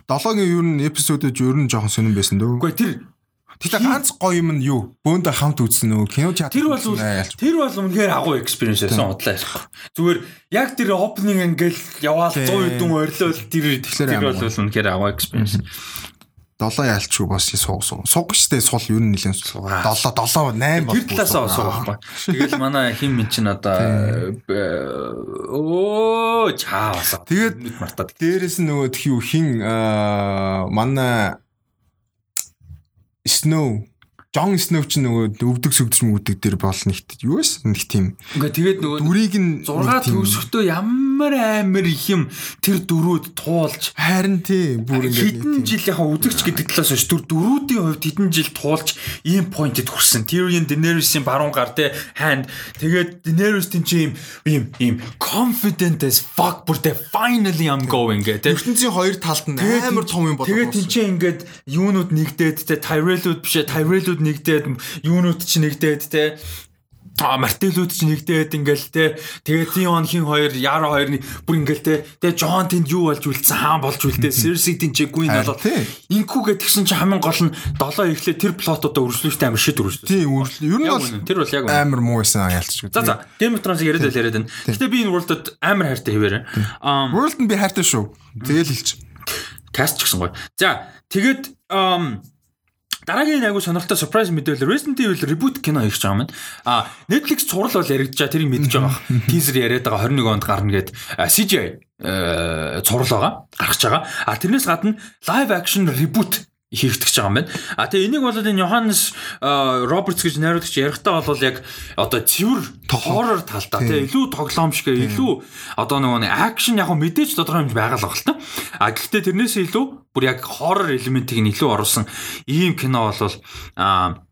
7-гийн ер нь эпизодод ер нь жоохон сонирн байсан дөө. Үгүй тэр Тэгэхээр ганц гоё юм нь юу? Бөөндө хамт үзсэн нөгөө кино театр. Тэр бол тэр бол үнэхээр агуу experience байсан удлаа яахгүй. Зүгээр яг тэр opening ингээл яваал 100 хэдэн орилол тэр тэр бол үнэхээр агуу experience. Долоо ялчгүй бас сууг сууг. Сууг штэ сул ер нь нэлээд сул. 7 7 8 бол. Тэр талаасаа сууг байхгүй. Тэгэл манай хин min чин одоо оо чаавас. Тэгээд мартаад. Дээрээс нь нөгөө тхий хин манай Snow Жон Snow ч нөгөө өвдөг сүгдэж мүгдэг дээр бол нэгт юу вэ? Нэг тийм. Ингээ тэгээд нөгөө дүрийг нь 6 төвсөхдөө ямар амар амар их юм тэр дөрүүд туулж Харин тий бүр ингээд хэдэн жил яхаа үзэгч гэдэг талаас нь түр дөрүүдийн хувьд хэдэн жил туулж ийм поинтэд хүрсэн. Tyrion Daenerys-ийн баруун гар те hand тэгээд Daenerys тийм чи ийм ийм ийм confident as fuck бүр те finally I'm going те. ертөнцийн хоёр талд нь амар том юм болоо. Тэгээд тийм чи ингээд юунууд нэгдээд те Tyrell-ууд биш ээ Tyrell-ууд нэгдээд юунууд ч нэгдээд те А мартелүүд ч нэгдээд ингээл те тэгээд Тион хин хоёр Яра хоёрны бүр ингээл те тэгээд Жон тэнд юу болж үлдсэн хаан болж үлдээ Серси тэн чи гүн болоод инкүү гэдгсэн чи хамгийн гол нь долоо ихлэ тэр плотуудаа өршлөөстэй амар шид өршлөө. Тийм үргэлж ер нь бол тэр бол яг амар муу байсан ялцчих. За за Game of Thrones яриад байл яриад байна. Гэтэ би энэ World-д амар хайртай хэвээр. Аа World нь би хайртай шүү. Тэгэл хэлчих. Каст ч гэсэн гоё. За тэгээд Дараагийн айгу сонирхолтой surprise мэдээлэл Resident Evil reboot кино хийж байгаа юм. А Netflix цуврал бол яригдж байгаа тэрийг мэдж байгаа. Teaser яриад байгаа 21 онд гарна гэд CGI цуврал байгаа. Гарч байгаа. А тэрнээс гадна live action reboot хийгдэж байгаа юм байна. А тэгээ энийг бол энэ Йоханнес Робертс гэж найруулагч ярихдаа бол яг одоо цэвэр хоррор талдаа тэгээ илүү тоглоомшиг илүү одоо нөгөө акшн яг мэдээж тодорхой хэмжээ байгаа л байна. А гэхдээ тэрнээс илүү бүр яг хоррор элементийг нь илүү оруулсан ийм кино бол а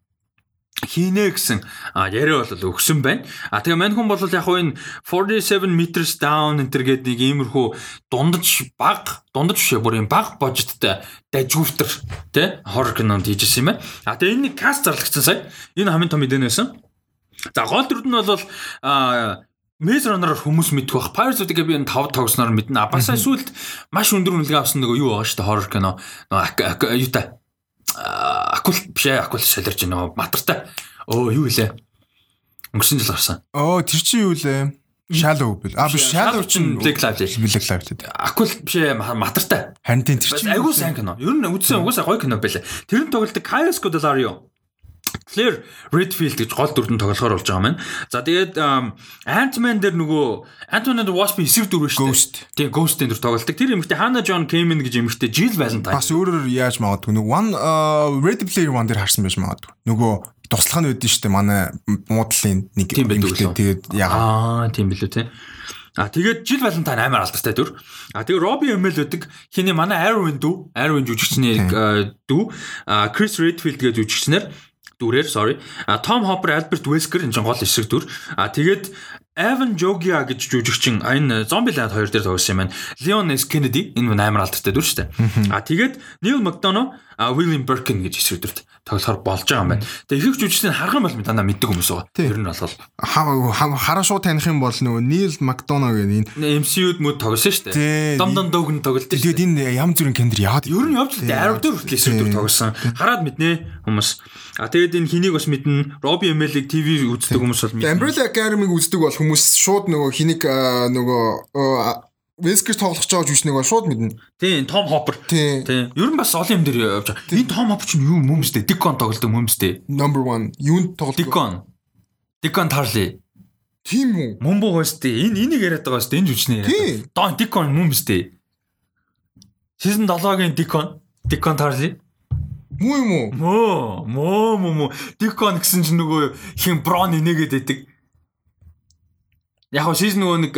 хийнэ гэсэн яриа бол өгсөн байна. А тэгээ мань хүн бол яг энэ 47 meters down энэ гэдэг нэг иймэрхүү дундаж баг дундаж бишээ бүр юм баг божиттай дажгүйфтер тий хоррор кинонд хийжсэн юм байна. А тэгээ энэ каст зарлагдсан сая. Энэ хамгийн том мэдээ нэсэн. За гол дүрд нь бол а Maze Runner-аар хүмүүс мэдэх бах. Pirates of the Caribbean 5 тогсноор мэднэ. А бас сүүлд маш өндөр үнэлгээ авсан нөгөө юу байгаа шүү дээ horror кино. Нөгөө юу та акул биш ээ акул солирч байна матартай. Оо юу илээ. Өнгөрсөн жил гарсан. Оо тэр чи юу лээ? Shallow бил. А биш Shallow чинь Black Lively. Black Lively. Акул биш матартай. Харин тэр чи айгуу сайн кино. Ер нь үзсэн угаасаа гоё кино байлаа. Тэр нь тоглолт Kyle Scodelario. Claire Redfield гэж гол дүрдэн тоглохоор болж байгаа юм. За тэгээд Ant-Man дээр нөгөө Ant-Man and the Wasp-ийн эсрэг дүр шүү дээ. Тэгээ Ghost-ийн дүр тоглолдог. Тэр эмэгтэй Hannah John Kamen гэж эмэгтэй Jill Valentine. Бас өөрөөр яаж магадгүй нөгөө One Ready Player One дээр харсан байж магадгүй. Нөгөө туслах нь үүдэн шүү дээ. Манай муудлын нэг эмэгтэй тэгээд ягаа. Аа тийм билүү те. А тэгээд Жил Валентайн амар алдартай дүр. А тэгээд Роби Эмэл байдаг. Хиний манай Arwen дүү, Arwen жүжигчний дүү, Крис Redfield гэж жүжигчнэр дүрээр sorry. А Том Хоппер, Альберт Вескер энэ гол эсрэг дүр. А тэгээд Evan Jogia гэж жүжигчин энэ Zombieland 2 дээр тоглосон юм байна. Leon S Kennedy энэ амар алдартай дүр шүү дээ. А тэгээд Neil McDonough, William Birkin гэж эсрэг дүрт тоглохоор болж байгаа юм байна. Тэгээ ихэнх жүжигчдийн харах юм бол дандаа мэддэг хүмүүс байгаа. Тэр нь бол хараа шууд таних юм бол нөгөө Neil McDonough гэх энэ MCU-д мөд тоглосон шүү дээ. Дом дом дөөг нь тоглолт. Тэгээд энэ ям зүрийн кендер яагаад ер нь явж л. Арав дээр хүртэл эсрэг тоглосон. Хараад мэднэ хүмүүс. А тэгээд энэ хэнийг бас мэднэ. Роби Эмелиг ТV үздэг хүмүүс бол мэднэ. Umbrella Academy-г үздэг бол хүмүүс шууд нөгөө хэнийг нөгөө Вескер тоглох гэж байгаа жүжигчнийг бол шууд мэднэ. Тийм, Том Хоппер. Тийм. Ер нь бас олон юм дээр явж байгаа. Энэ Том Хоппер чинь юу мөмстэй? Дикон тоглодог мөмстэй. Number 1. Юунд тоглодог? Дикон. Дикон Тарли. Тийм үү? Мөн боо өстэй. Энэ энийг яриад байгаа өстэй. Энэ жүжигчний яриад. Дон Дикон мөмстэй. Season 7-гийн Дикон. Дикон Тарли. Муу юм уу? Мөө, мөө, мөө, мөө. Дикон гэсэн чинь нөгөө хин Брон инээгээд байдаг. Яг нь season нөгөө нэг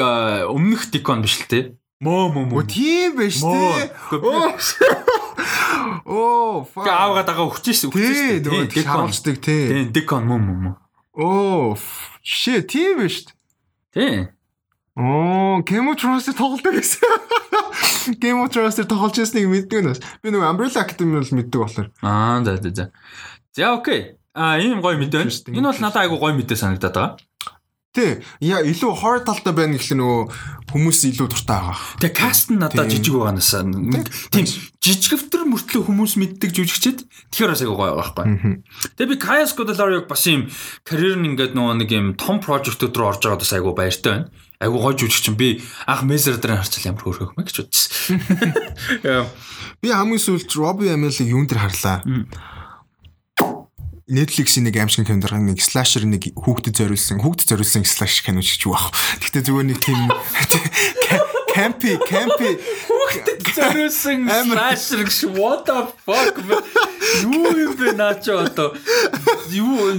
өмнөх Дикон биш л те. Мөө, мөө, мөө. Тийм байж тээ. Оо, фа. Аавга дагаа өгчээш өгчээш. Тийм, нөгөө харуулцдаг тий. Тийм, Дикон мөө, мөө, мөө. Оо, shit, тийм байж. Тийм. Оо, Game of Thrones тоглолдог гэсэн. (laughs) Game of Thrones тоглож байсныг мэддэг нь бас. Би нөгөө Umbrella Academy бол мэддэг болохоор. Аа, за за за. За окей. А ийм гоё мэдээ байна. Энэ бол надад айгу гоё мэдээ санагдаад байгаа. Тий. Яа илүү horror талтай байна гэхэл нөгөө хүмүүс илүү дуртай байгаа. Тэгээ каст нь надад жижиг байгаа насаа. Тийм жижигвтер мөртлөө хүмүүс мэддэг жүжигчэд тэгэхээр бас айгу гоё байхгүй. Тэгээ би Kaya Scodelario бас ийм карьер нь ингээд нөгөө нэг ийм том прожектууд руу орж байгаад бас айгу баяртай байна. Айгу гоё жүжигчин би анх Messer дээр харчил ямар хөөрхөх мэ гэж бодчихсон. (laughs) Би хамгийн сүүлд Robbie Amell-ийг юун дээр харлаа. Netflix-ийн нэг аимшиг кино дэр нэг слашер нэг хүүхдэд зориулсан хүүхдэд зориулсан слаш кино юу аах. Гэхдээ зүгээр нэг тийм (laughs) Campy, campy. Хүүхдэд зориулсан (laughs) слашер гэж what the fuck? Юу юм бэ наа чи одоо? Юу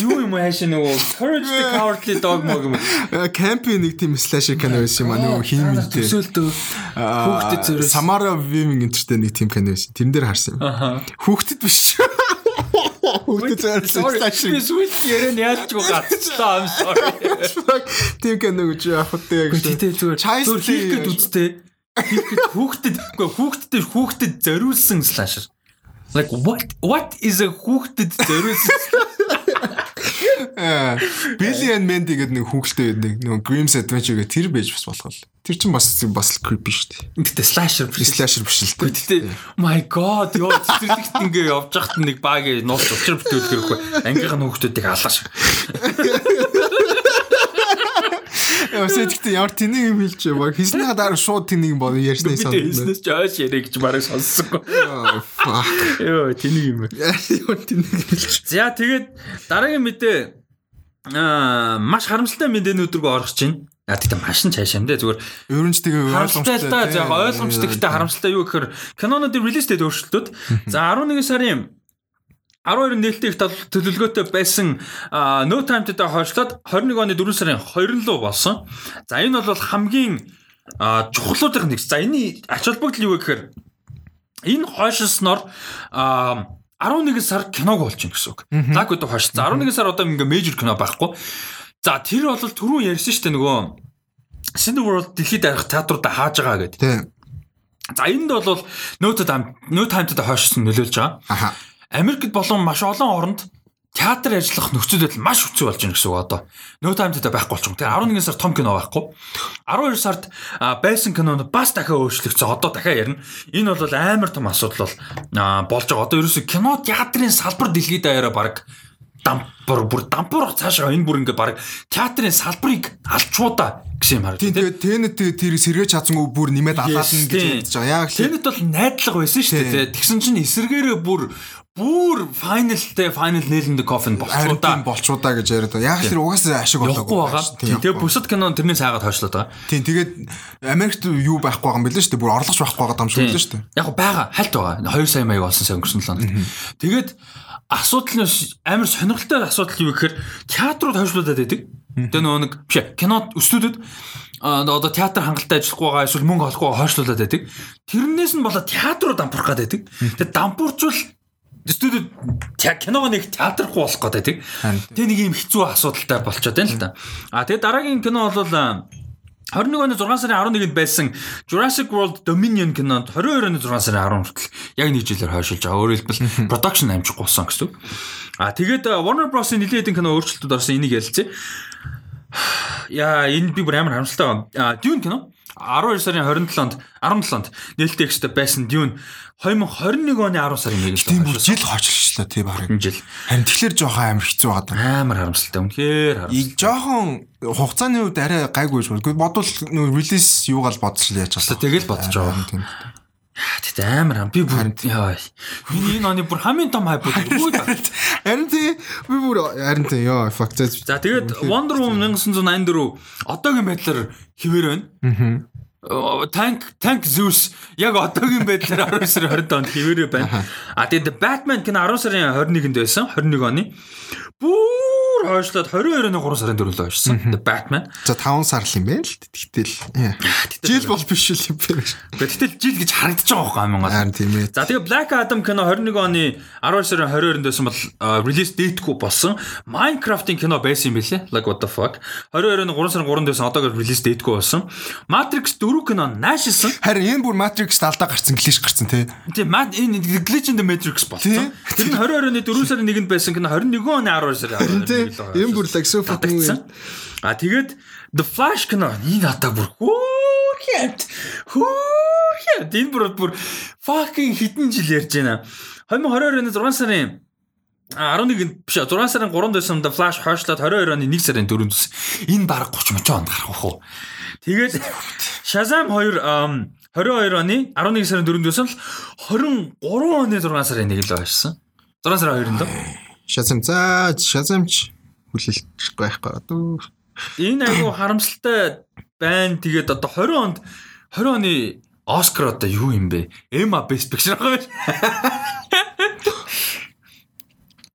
юу юм хаашаа нөгөө Courage the Cowardly Dog мог юм. Campy нэг тийм слэшер кино байсан юм аа нөгөө хиймэлтэй. Төсөөлтөө хүүхдэд зориулсан. Samara Weaving энтертэй нэг тийм кино байсан. Тэрэн дээр харсан юм. Хүүхдэд биш. Хүүхдэд (laughs) зориулсан слэшер. Би сүлд ярен ч гацлаа I'm sorry. Тийм кино гэж яахтай гэж. Тэгтээ зүгээр Child хийх гээд үзтээ. Хийх гээд хүүхдэд үгүй хүүхдэд хүүхдэд зориулсан слашер. Like what what is a хүүхдэд зориулсан Billy and Mandy гэдэг нэг хүүхэлтэй нэг нөгөө Grimm's Adventure гэх тэр байж бас болох л. Тэр чинь бас бас creepy шүү дээ. Гэтэ слашер биш. Slasher биш л дээ. Гэтэ my god ёо цэцэрлэгт ингээ явж хахад нэг баг нууц учир бүтээлэх хэрэггүй. Ангийнхан хүүхдүүдийг алгаш. Яа сэтгэхдээ ямар тэнийг юм хэлж баг хийсний хадаар шууд тэнийг бод ярьснаа санагдав. хийснээс ч ойш ярэ гэж барыг сонссонгүй. Йоо тэнийг юм. Ямар тэнийг хэлж. За тэгээд дараагийн мэдээ аа маш харамсалтай мэдээнүүд рүү орох чинь. А тэгтээ маш нь цааш юм дээ зүгээр Ер нь ч тэгээ л да яг ойлгомжтой гэхдээ харамсалтай юу гэхээр кинонуудын релиз дэйт өөрчлөлтүүд за (laughs) 11 сарын 12 нээлттэй их төлөвлөгөөтэй байсан No Time to Die хойшлоод 21 оны 4 сарын 2 руу болсон. За энэ бол хамгийн чухлуудын нэг. За энэ ач холбогдол юу гэхээр энэ хойшлсноор а 11 сар киног байна гэсэн үг. Лаг өдөө хойш. За 11 сар одоо ингээ мейжер кино байхгүй. За тэр бол түрүүн ярьсан шүү дээ нөгөө Cineworld дэлхийд арих театруудаа хааж байгаа гэдэг. Тий. За энд бол No Time to Die хойшсон нөлөөлж байгаа. Аха. Америкт болон маш олон оронд театр ажиллах нөхцөл байдал маш хэцүү болж байна гэсэн үг одоо. No time to байхгүй болчихсон. Тэгээ 11 сар том кино байхгүй. 12 сард байсан кинонууд бас дахиад өөрчлөгдсөн. Одоо дахиад ярина. Энэ бол амар том асуудал бол болж байгаа. Одоо ерөөсө кино театрын салбар дэлхийд даяараа баг дампур бүр дампур цаашаа энэ бүр ингээ баг театрын салбарыг алчуудаа гэсэн юм харагдав. Тийм тэгээ тэнэт тэр сэргээж чадсангүй бүр нэмээд алаална гэж ярьж байгаа. Яг л Тэнэт бол найдлага байсан шүү дээ. Тэгсэн чинь эсэргээрээ бүр бүр файналтай файнал нээлэндэ кофен харин болцоо да. болчуудаа гэж яриад байгаа. Яг тэр угаасаа ашиг Явахгүй байгаа. Тэгээ бусад кинон тэрнээс хаагаад хойшлоод байгаа. Тийм тэгээд Америкт юу байхгүй байгаа юм бэлээ шүү дээ. Бүр орлогч байхгүй байгаа юм шиг үлээ шүү дээ. Яг байгаа хальт байгаа. 2 сая маяг болсон сая өнгөрсөн 7 хоногт. Тэгээд асуудал нь амар сонирхолтой асуудал юу гэхээр театрууд хойшлуулад байдаг. Тэгээ нөгөө нэг биш ээ, кино студиуд а одоо театр хангалттай ажиллахгүй байгаа эсвэл мөнгө олохгүй хойшлуулад байдаг. Тэрнээс нь болоод театруу дампуурах гээд байдаг. Тэгээ дампуурчвал студиуд те- киногоо нэг театрахгүй болох гээд байдаг. Тэгээ нэг юм хэцүү асуудалтай болчиход байна л та. А тэгээ дараагийн кино бол а, 21 оны 6 сарын 11-нд байсан Jurassic World Dominion кинонд 22 оны 6 сарын 10 хүртэл яг нэг жилээр хойшилж байгаа. Өөрөөр хэлбэл production амжихгүй болсон гэсэн үг. А тэгээд Warner Bros-ийн нэлээд хэдэн кино өөрчлөлтүүд орсон энийг ярилцъя. (sighs) Яа, энэ би бүр амар харамсалтай байна. А Dune кино 12 сарын 27-нд 17-нд нээлттэй байсан Dune 2021 оны 10 сарын 1-нд тийм бүр жил хойшлчлаа тийм харин жил. Харин тэгэхээр жоохон амар хэцүү байгаа даа. Амар харамсалтай. Үнэхээр харамсалтай. Жоохон хугацааны үед арай гайгүй шүү. Бодвол нөө релиз юугаал бодчихлаа яаж байна. Тэгэл бодож байгаа. Тийм. Тэгт амар хам би бүр яа. Миний энэ оны бүр хамгийн том хайп үү. Харин тий би бүр харин тий ёо fuck. За тэгээд Wonder Woman 1984 одоогийн байдлаар хിവэр байна. Аа. Tank Tank Zeus яг одоогийн байдлаар 12 сарын 20-нд онд хിവэрэ байна. А тэгээд Batman кино 10 сарын 21-нд байсан. 21 оны. Бүр хойшлоод 22 оны 3 сарын 4-нд хойшсон. The Batman. За 5 сар л юм байна л тэгтэл. (laughs) Жил бол биш л юм байна. Гэтэл жил гэж харагдаж байгаа байхгүй гол. Харин тийм ээ. За тэгээ Black Adam кино 21 оны 12 сарын 22-нд байсан бол релиз дэйтгүй болсон. Minecraft-ийн кино байсан юм билээ. Like what the fuck. 22 оны 3 сарын 3-нд байсан одоогоор релиз дэйтгүй болсон. Matrix 4 кино наашилсан. Харин энэ бүр Matrix алдаа гарцсан глиш гарцсан тий. Тийм энэ Glitch in the Matrix болсон. Тэр нь 22 оны 4 сарын 1-нд байсан кино 21 оны 12 сарын 12-нд л байгаа. Эм бүр саксофон. А тэгээд The Flash кино энэ надаа бүр хөөрхөн хөөрхөн энэ бүр бүр fucking хэдэн жил ярьж байна. 2022 оны 6 сарын 11-нд биш 6 сарын 3-нд байсан да Flash хойшлоод 22 оны 1 сарын 4-нд энэ баг 30 30 онд гарах уу. Тэгээд Shazam 2 22 оны 11 сарын 4-нд байсан л 23 оны 6 сарын 1-нд л байшсан. 6 сарын 2-нд. Shazam цаа Shazam ч хүлээлт байхгүй одоо. Энэ айгу харамсалтай байна. Тэгээд одоо 20 онд 20 оны Оскар одоо юу юм бэ? Emma Best Picture байгаа юм.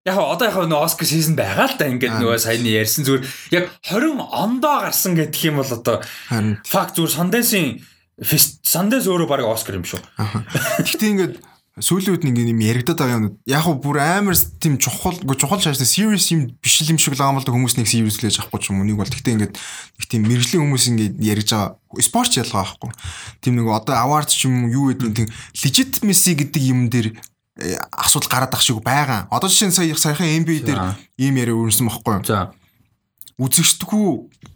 Яг одоо яг нөгөө Оскар season байгаа л да ингээд нөгөө саяны ярьсан зүгээр яг 20 ондоо гарсан гэдэг юм бол одоо факт зүгээр Sundance-ийн Sundance өөрөө баг Оскар юм шүү. Гэхдээ ингээд сүүлийн үед нэг юм яригадаад байгаа юм. Яг уу бүр амар тийм чухал чухал шааштай serious юм биш юм шиг л байгаа юм л да хүмүүс нэг serious лээж авахгүй ч юм уу. Нэг бол гэхдээ ингээд нэг тийм мэрэгжлийн хүмүүс ингээд ярьж байгаа спорт ялгаа байхгүй. Тийм нэг одоо award ч юм уу юу гэдэг тийм legitimacy гэдэг юм дээр Э, асуудал гараад ах шиг байгаа. Одоо жишээ нь сая саяхан NBA дээр ийм яриа өрнөсөн байхгүй юу? За. Үзэгчдгүү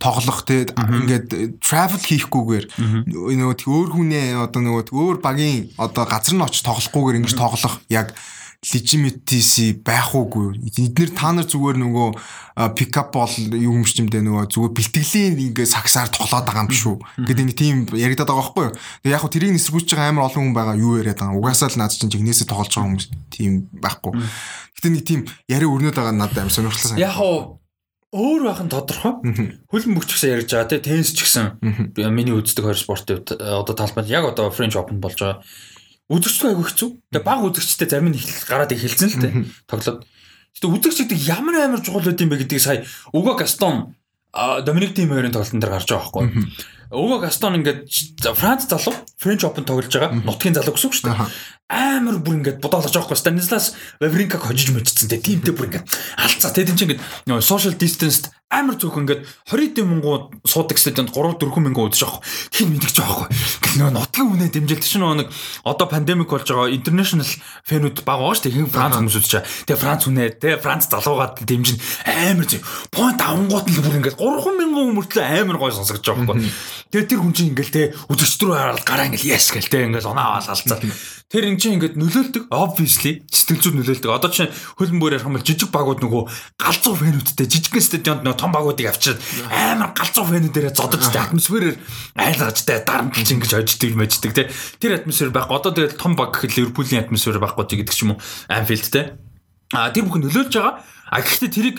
тоглох те ингээд travel хийхгүйгээр нөгөө өөр хүнээ одоо нөгөө өөр багийн одоо газар нь очиж тоглохгүйгээр ингэж тоглох яг legitimacy байх уугүй. Эднэр та нар зүгээр нөгөө пикап бол юу юм чимдээ нөгөө зүгээр бэлтгэлийн ингээ саксаар тоглоод байгаа юм биш үү. Ингээд ингээ тийм яригадаад байгаа байхгүй юу. Тэгээ яг хөө тэрийг нисэргүүж байгаа амар олон хүн байгаа юу яриад байгаа. Угаасаа л наад чинь жигнэсээ тоглож байгаа хүмүүс тийм байхгүй. Гэтэ нэг тийм яриа өрнөд байгаа надад амар сонирхолтой. Яг хөө өөр байх нь тодорхой. Хөлн бүгч гэсэн ярьж байгаа те теннис ч гэсэн миний үздэг хоёр спортын одоо талбайд яг одоо French Open болж байгаа үзэгчтэй айгүй хэцүү. Тэгээ баг үзэгчтэй зарим нь гараад эхэлсэн л тээ. Тоглоод. Гэтэ үзэгчдэг ямар амар чухал байд юм бэ гэдгийг сая Уго Гастон Доминик Тим хоёрын тоглолтын дээр гарч байгаа байхгүй. Уго Гастон ингээд Франц залуу French Open тоглож байгаа. Нутгийн залуу гэсэн үг шүү дээ амар бүр ингээд бодоолж байгаа байхгүй Станислас Вавринкаг хожиж мэдчихсэн те. Тимтэй бүр ингээд алцаа те тийм чинь ингээд social distance амар зүг ингээд 20 дэм мөнгө суудаг стадионд 3 4 мянган удаж авах хин мэдгэж байгаа байхгүй нөгөө нутгийн үнэ дэмжэлт чинь нэг одоо пандемик болж байгаа international фэнүүд баг байгаа шүү дээ Франц хүмүүс үзэж байгаа. Тэгээ Франц үнэ те Франц залуугаад дэмжин. Амар зүг point авангууд л бүр ингээд 3 мянган хүмүүртлээ амар гой сонсогдож байгаа байхгүй тэгээ тэр хүн чинь ингээд те үзэгч рүү хараад гараа ингээд yes гэл те ингээд оноо аваад алцаа Тэр эн чинь ингээд нөлөөлдөг. Obviously сэтгэл зүйн нөлөөлдөг. Одоо чинь хөлбөмбөр ярих юм бол жижиг багууд нөгөө галзуу фэнүүдтэй жижиг стадионд нөгөө том багуудыг авчираад амар галзуу фэнүүдээрээ зодож тэ атмосферээр айлгаж тэ дарамтлж ингэж хождөг мэждэг тэ. Тэр атмосфер байхгүй. Одоо тэгээд том баг гэхэл Ливерпулийн атмосфер байхгүй гэдэг ч юм уу. Anfield тэ. А тэр бүхэн нөлөөлж байгаа. А гэхдээ тэрийг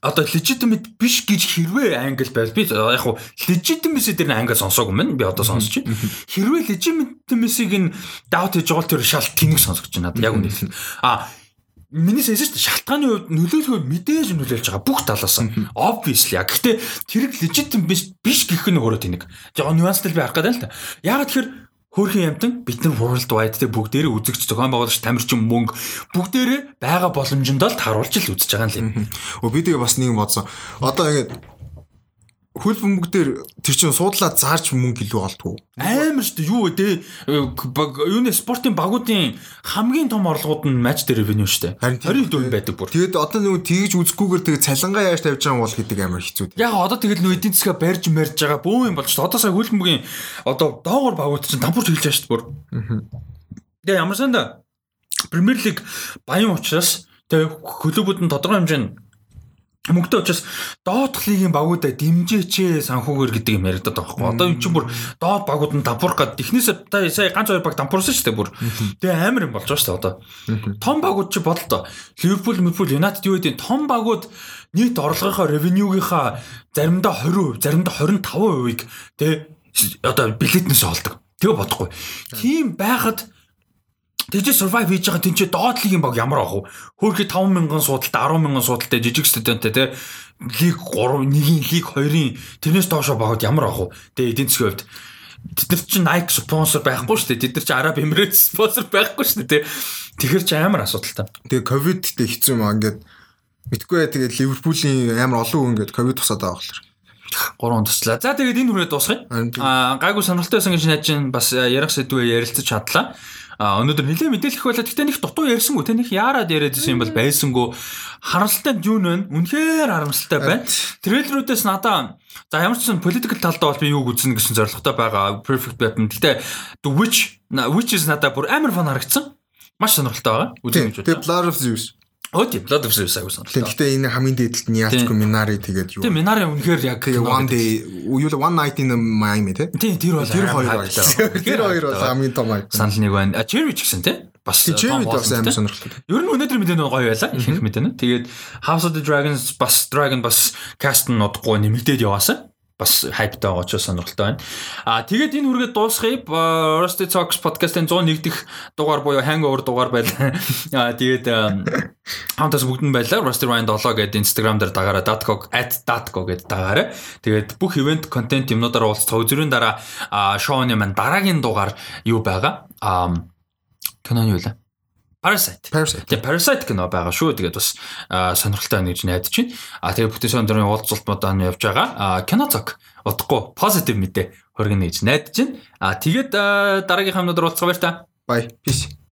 одоо legitimate биш гэж хэрвээ англи байл би яг хуу legitimacy дээр англи сонсоогүй мэн би одоо сонсож байна. Хэрвээ legitimacy-г нь doubt хийж байгаа тэр шал тэнэг сонсож байна яг үнэ хэлсэн. А миний шүү дээ шалтгааны хувьд нөлөөлөхөөр мэдээж нөлөөлж байгаа бүх талаас нь obviously. Гэхдээ тэр legitimate биш биш гэх нь өөрөө тэнэг. Яг нюанстай би харах гэдэг л та. Яг тэгэхээр Хөөрхөн ямтан бид нар World Wide дээр бүгдээрээ үзэгч зохион байгуулагч тамирчин мөнгө бүгдээрээ байгаа боломжинд л таруулж л үзэж байгаа юм. Өө би тэгээ бас нэг юм бодсон. Одоо ингээд хөл бөмбөг дээр тэр чинь суудлаа заарч мөнгө илүү олдгоо. Амар шүү дээ. Юу вэ? Юуны спортын багуудын хамгийн том орлогууд нь матч дээр ревеню шүү дээ. 20 дөрөв байдаг бүр. Тэгэд одоо нэг тэгж үзэхгүйгээр тэгээ цалингаа яаж тавьж байгаа бол гэдэг амар хэцүү. Яг одоо тэгэл нөө эдийн засгаа барьж марьж байгаа бөө юм болж шүү. Одоо сая хөл бөмбөгийн одоо доогор багууд чинь дампуурч хэлж байгаа шүү дээ бүр. Тэгээ ямар санда Премьер лиг баян учраас тэгээ клубүүд нь тодорхой хэмжээнд мөнгөтэй учраас доодх лигийн багуудаа дэмжээч санхүүгээр гэдэг юм яриад байгаа байхгүй. Одоо энэ чинь бүр доод багууд нь дампуурах гад технээсээ та сая ганц хоёр баг дампуурсан шүү дээ бүр. Тэгээ амар юм болж байгаа шүү дээ одоо. Том багууд чи бодлоо. Ливерпул, Ливерпул, Юнайтед юу гэдэг том багууд нийт орлогынхаа ревенюгийнхаа заримдаа 20%, заримдаа 25%-ийг тэ одоо билетнээс олдог. Тэгээ бодохгүй. Тийм байхад Тэгж survive хийж байгаа тэнцээ доод лигийн баг ямар ах вэ? Хөөхи 5000 суудалтай 10000 суудалтай жижиг стадионтай те лиг 3 1-ийн лиг 2-ын тэрнээс доошо багууд ямар ах вэ? Тэгээ эдийн засгийн хувьд бид нар чинь Nike спонсор байхгүй шүү дээ. Бид нар чинь Arab Emirates (laughs) спонсор байхгүй шүү дээ. Тэгэхэр чи амар асуудалтай. Тэгээ ковидтэй хэцүү маа ингээд мэдгүй тэгээ Ливерпулийн амар олон хүн ингээд ковид тусаад байгаа болохоор. 3 туслаа. За тэгээд энэ хүрээ дуусгая. Аа гайгүй сонирхолтой байсан гэж найж чинь бас ярих сэдвээ ярилцаж чадлаа. А өнөөдөр нэлээд мэдээлэх байлаа. Гэтэ нэг дутуу ярьсангүй те нэг яарад яриад байсан юм бол байсангүй. Харамсалтай нь юу нэ? Үнэхээр харамсалтай байна. Трейлерүүдээс надаа за ямар ч сан political талдаа бол би юуг үзнэ гэсэн зорилготой байгаа. Perfect Batman. Гэтэ The Witch Witch is надаа бүр амар фан харагдсан. Маш сонирхолтой байгаа. Үзэн гэж. Тэгээ Blood of Zeus Оо тийм Blood of Zeus аягүй сонирхолтой. Гэхдээ энэ хамгийн дээдлэлт нь яачгүй Minari тэгээд юу. Тийм Minari үнэхээр яг One Day юу One Night in Miami тий. Тийм тэр бол тэр хоёр байлаа. Тэр хоёр бол хамгийн том аяг. Санал нэг байна. А Cherry ч гэсэн тий. Бас Cherry бас амар сонирхолтой. Ер нь өнөөдөр мэдээ нэг гоё байлаа. Ихэнх мэдээ нь. Тэгээд House of the Dragons бас Dragon бас cast нь нодохгүй нэмэгдээд яваасан. Бас хайптай байгаа ч сонирхолтой байна. А тэгээд энэ хүргээд дуусгая. Rusty Talks podcast-ын 101 дэх дугаар буюу hangover дугаар байлаа. (laughs) А тэгээд хамтаас бүгд нь байлаа. Rusty Ryan 7 гэдэг Instagram дээр дагаараа datco @datco гэдэг дагаараа. Тэгээд бүх event контент юмнуудаар уулзах үзрийн дараа шоуны маань дараагийн дугаар юу байгаа? А киноны юу вэ? Parasite. Тэгээ Parasite кино байгаа шүү. Тэгээд бас сонирхолтой байна гэж найдаж байна. А тэгээ бүтээсэн өдрийн уулзалт модаа нь явж байгаа. А кино цог удахгүй positive мэдээ хөргөнө гэж найдаж байна. А тэгээд дараагийн хамнуудаар уулзгаа баяр та. Bye. Peace.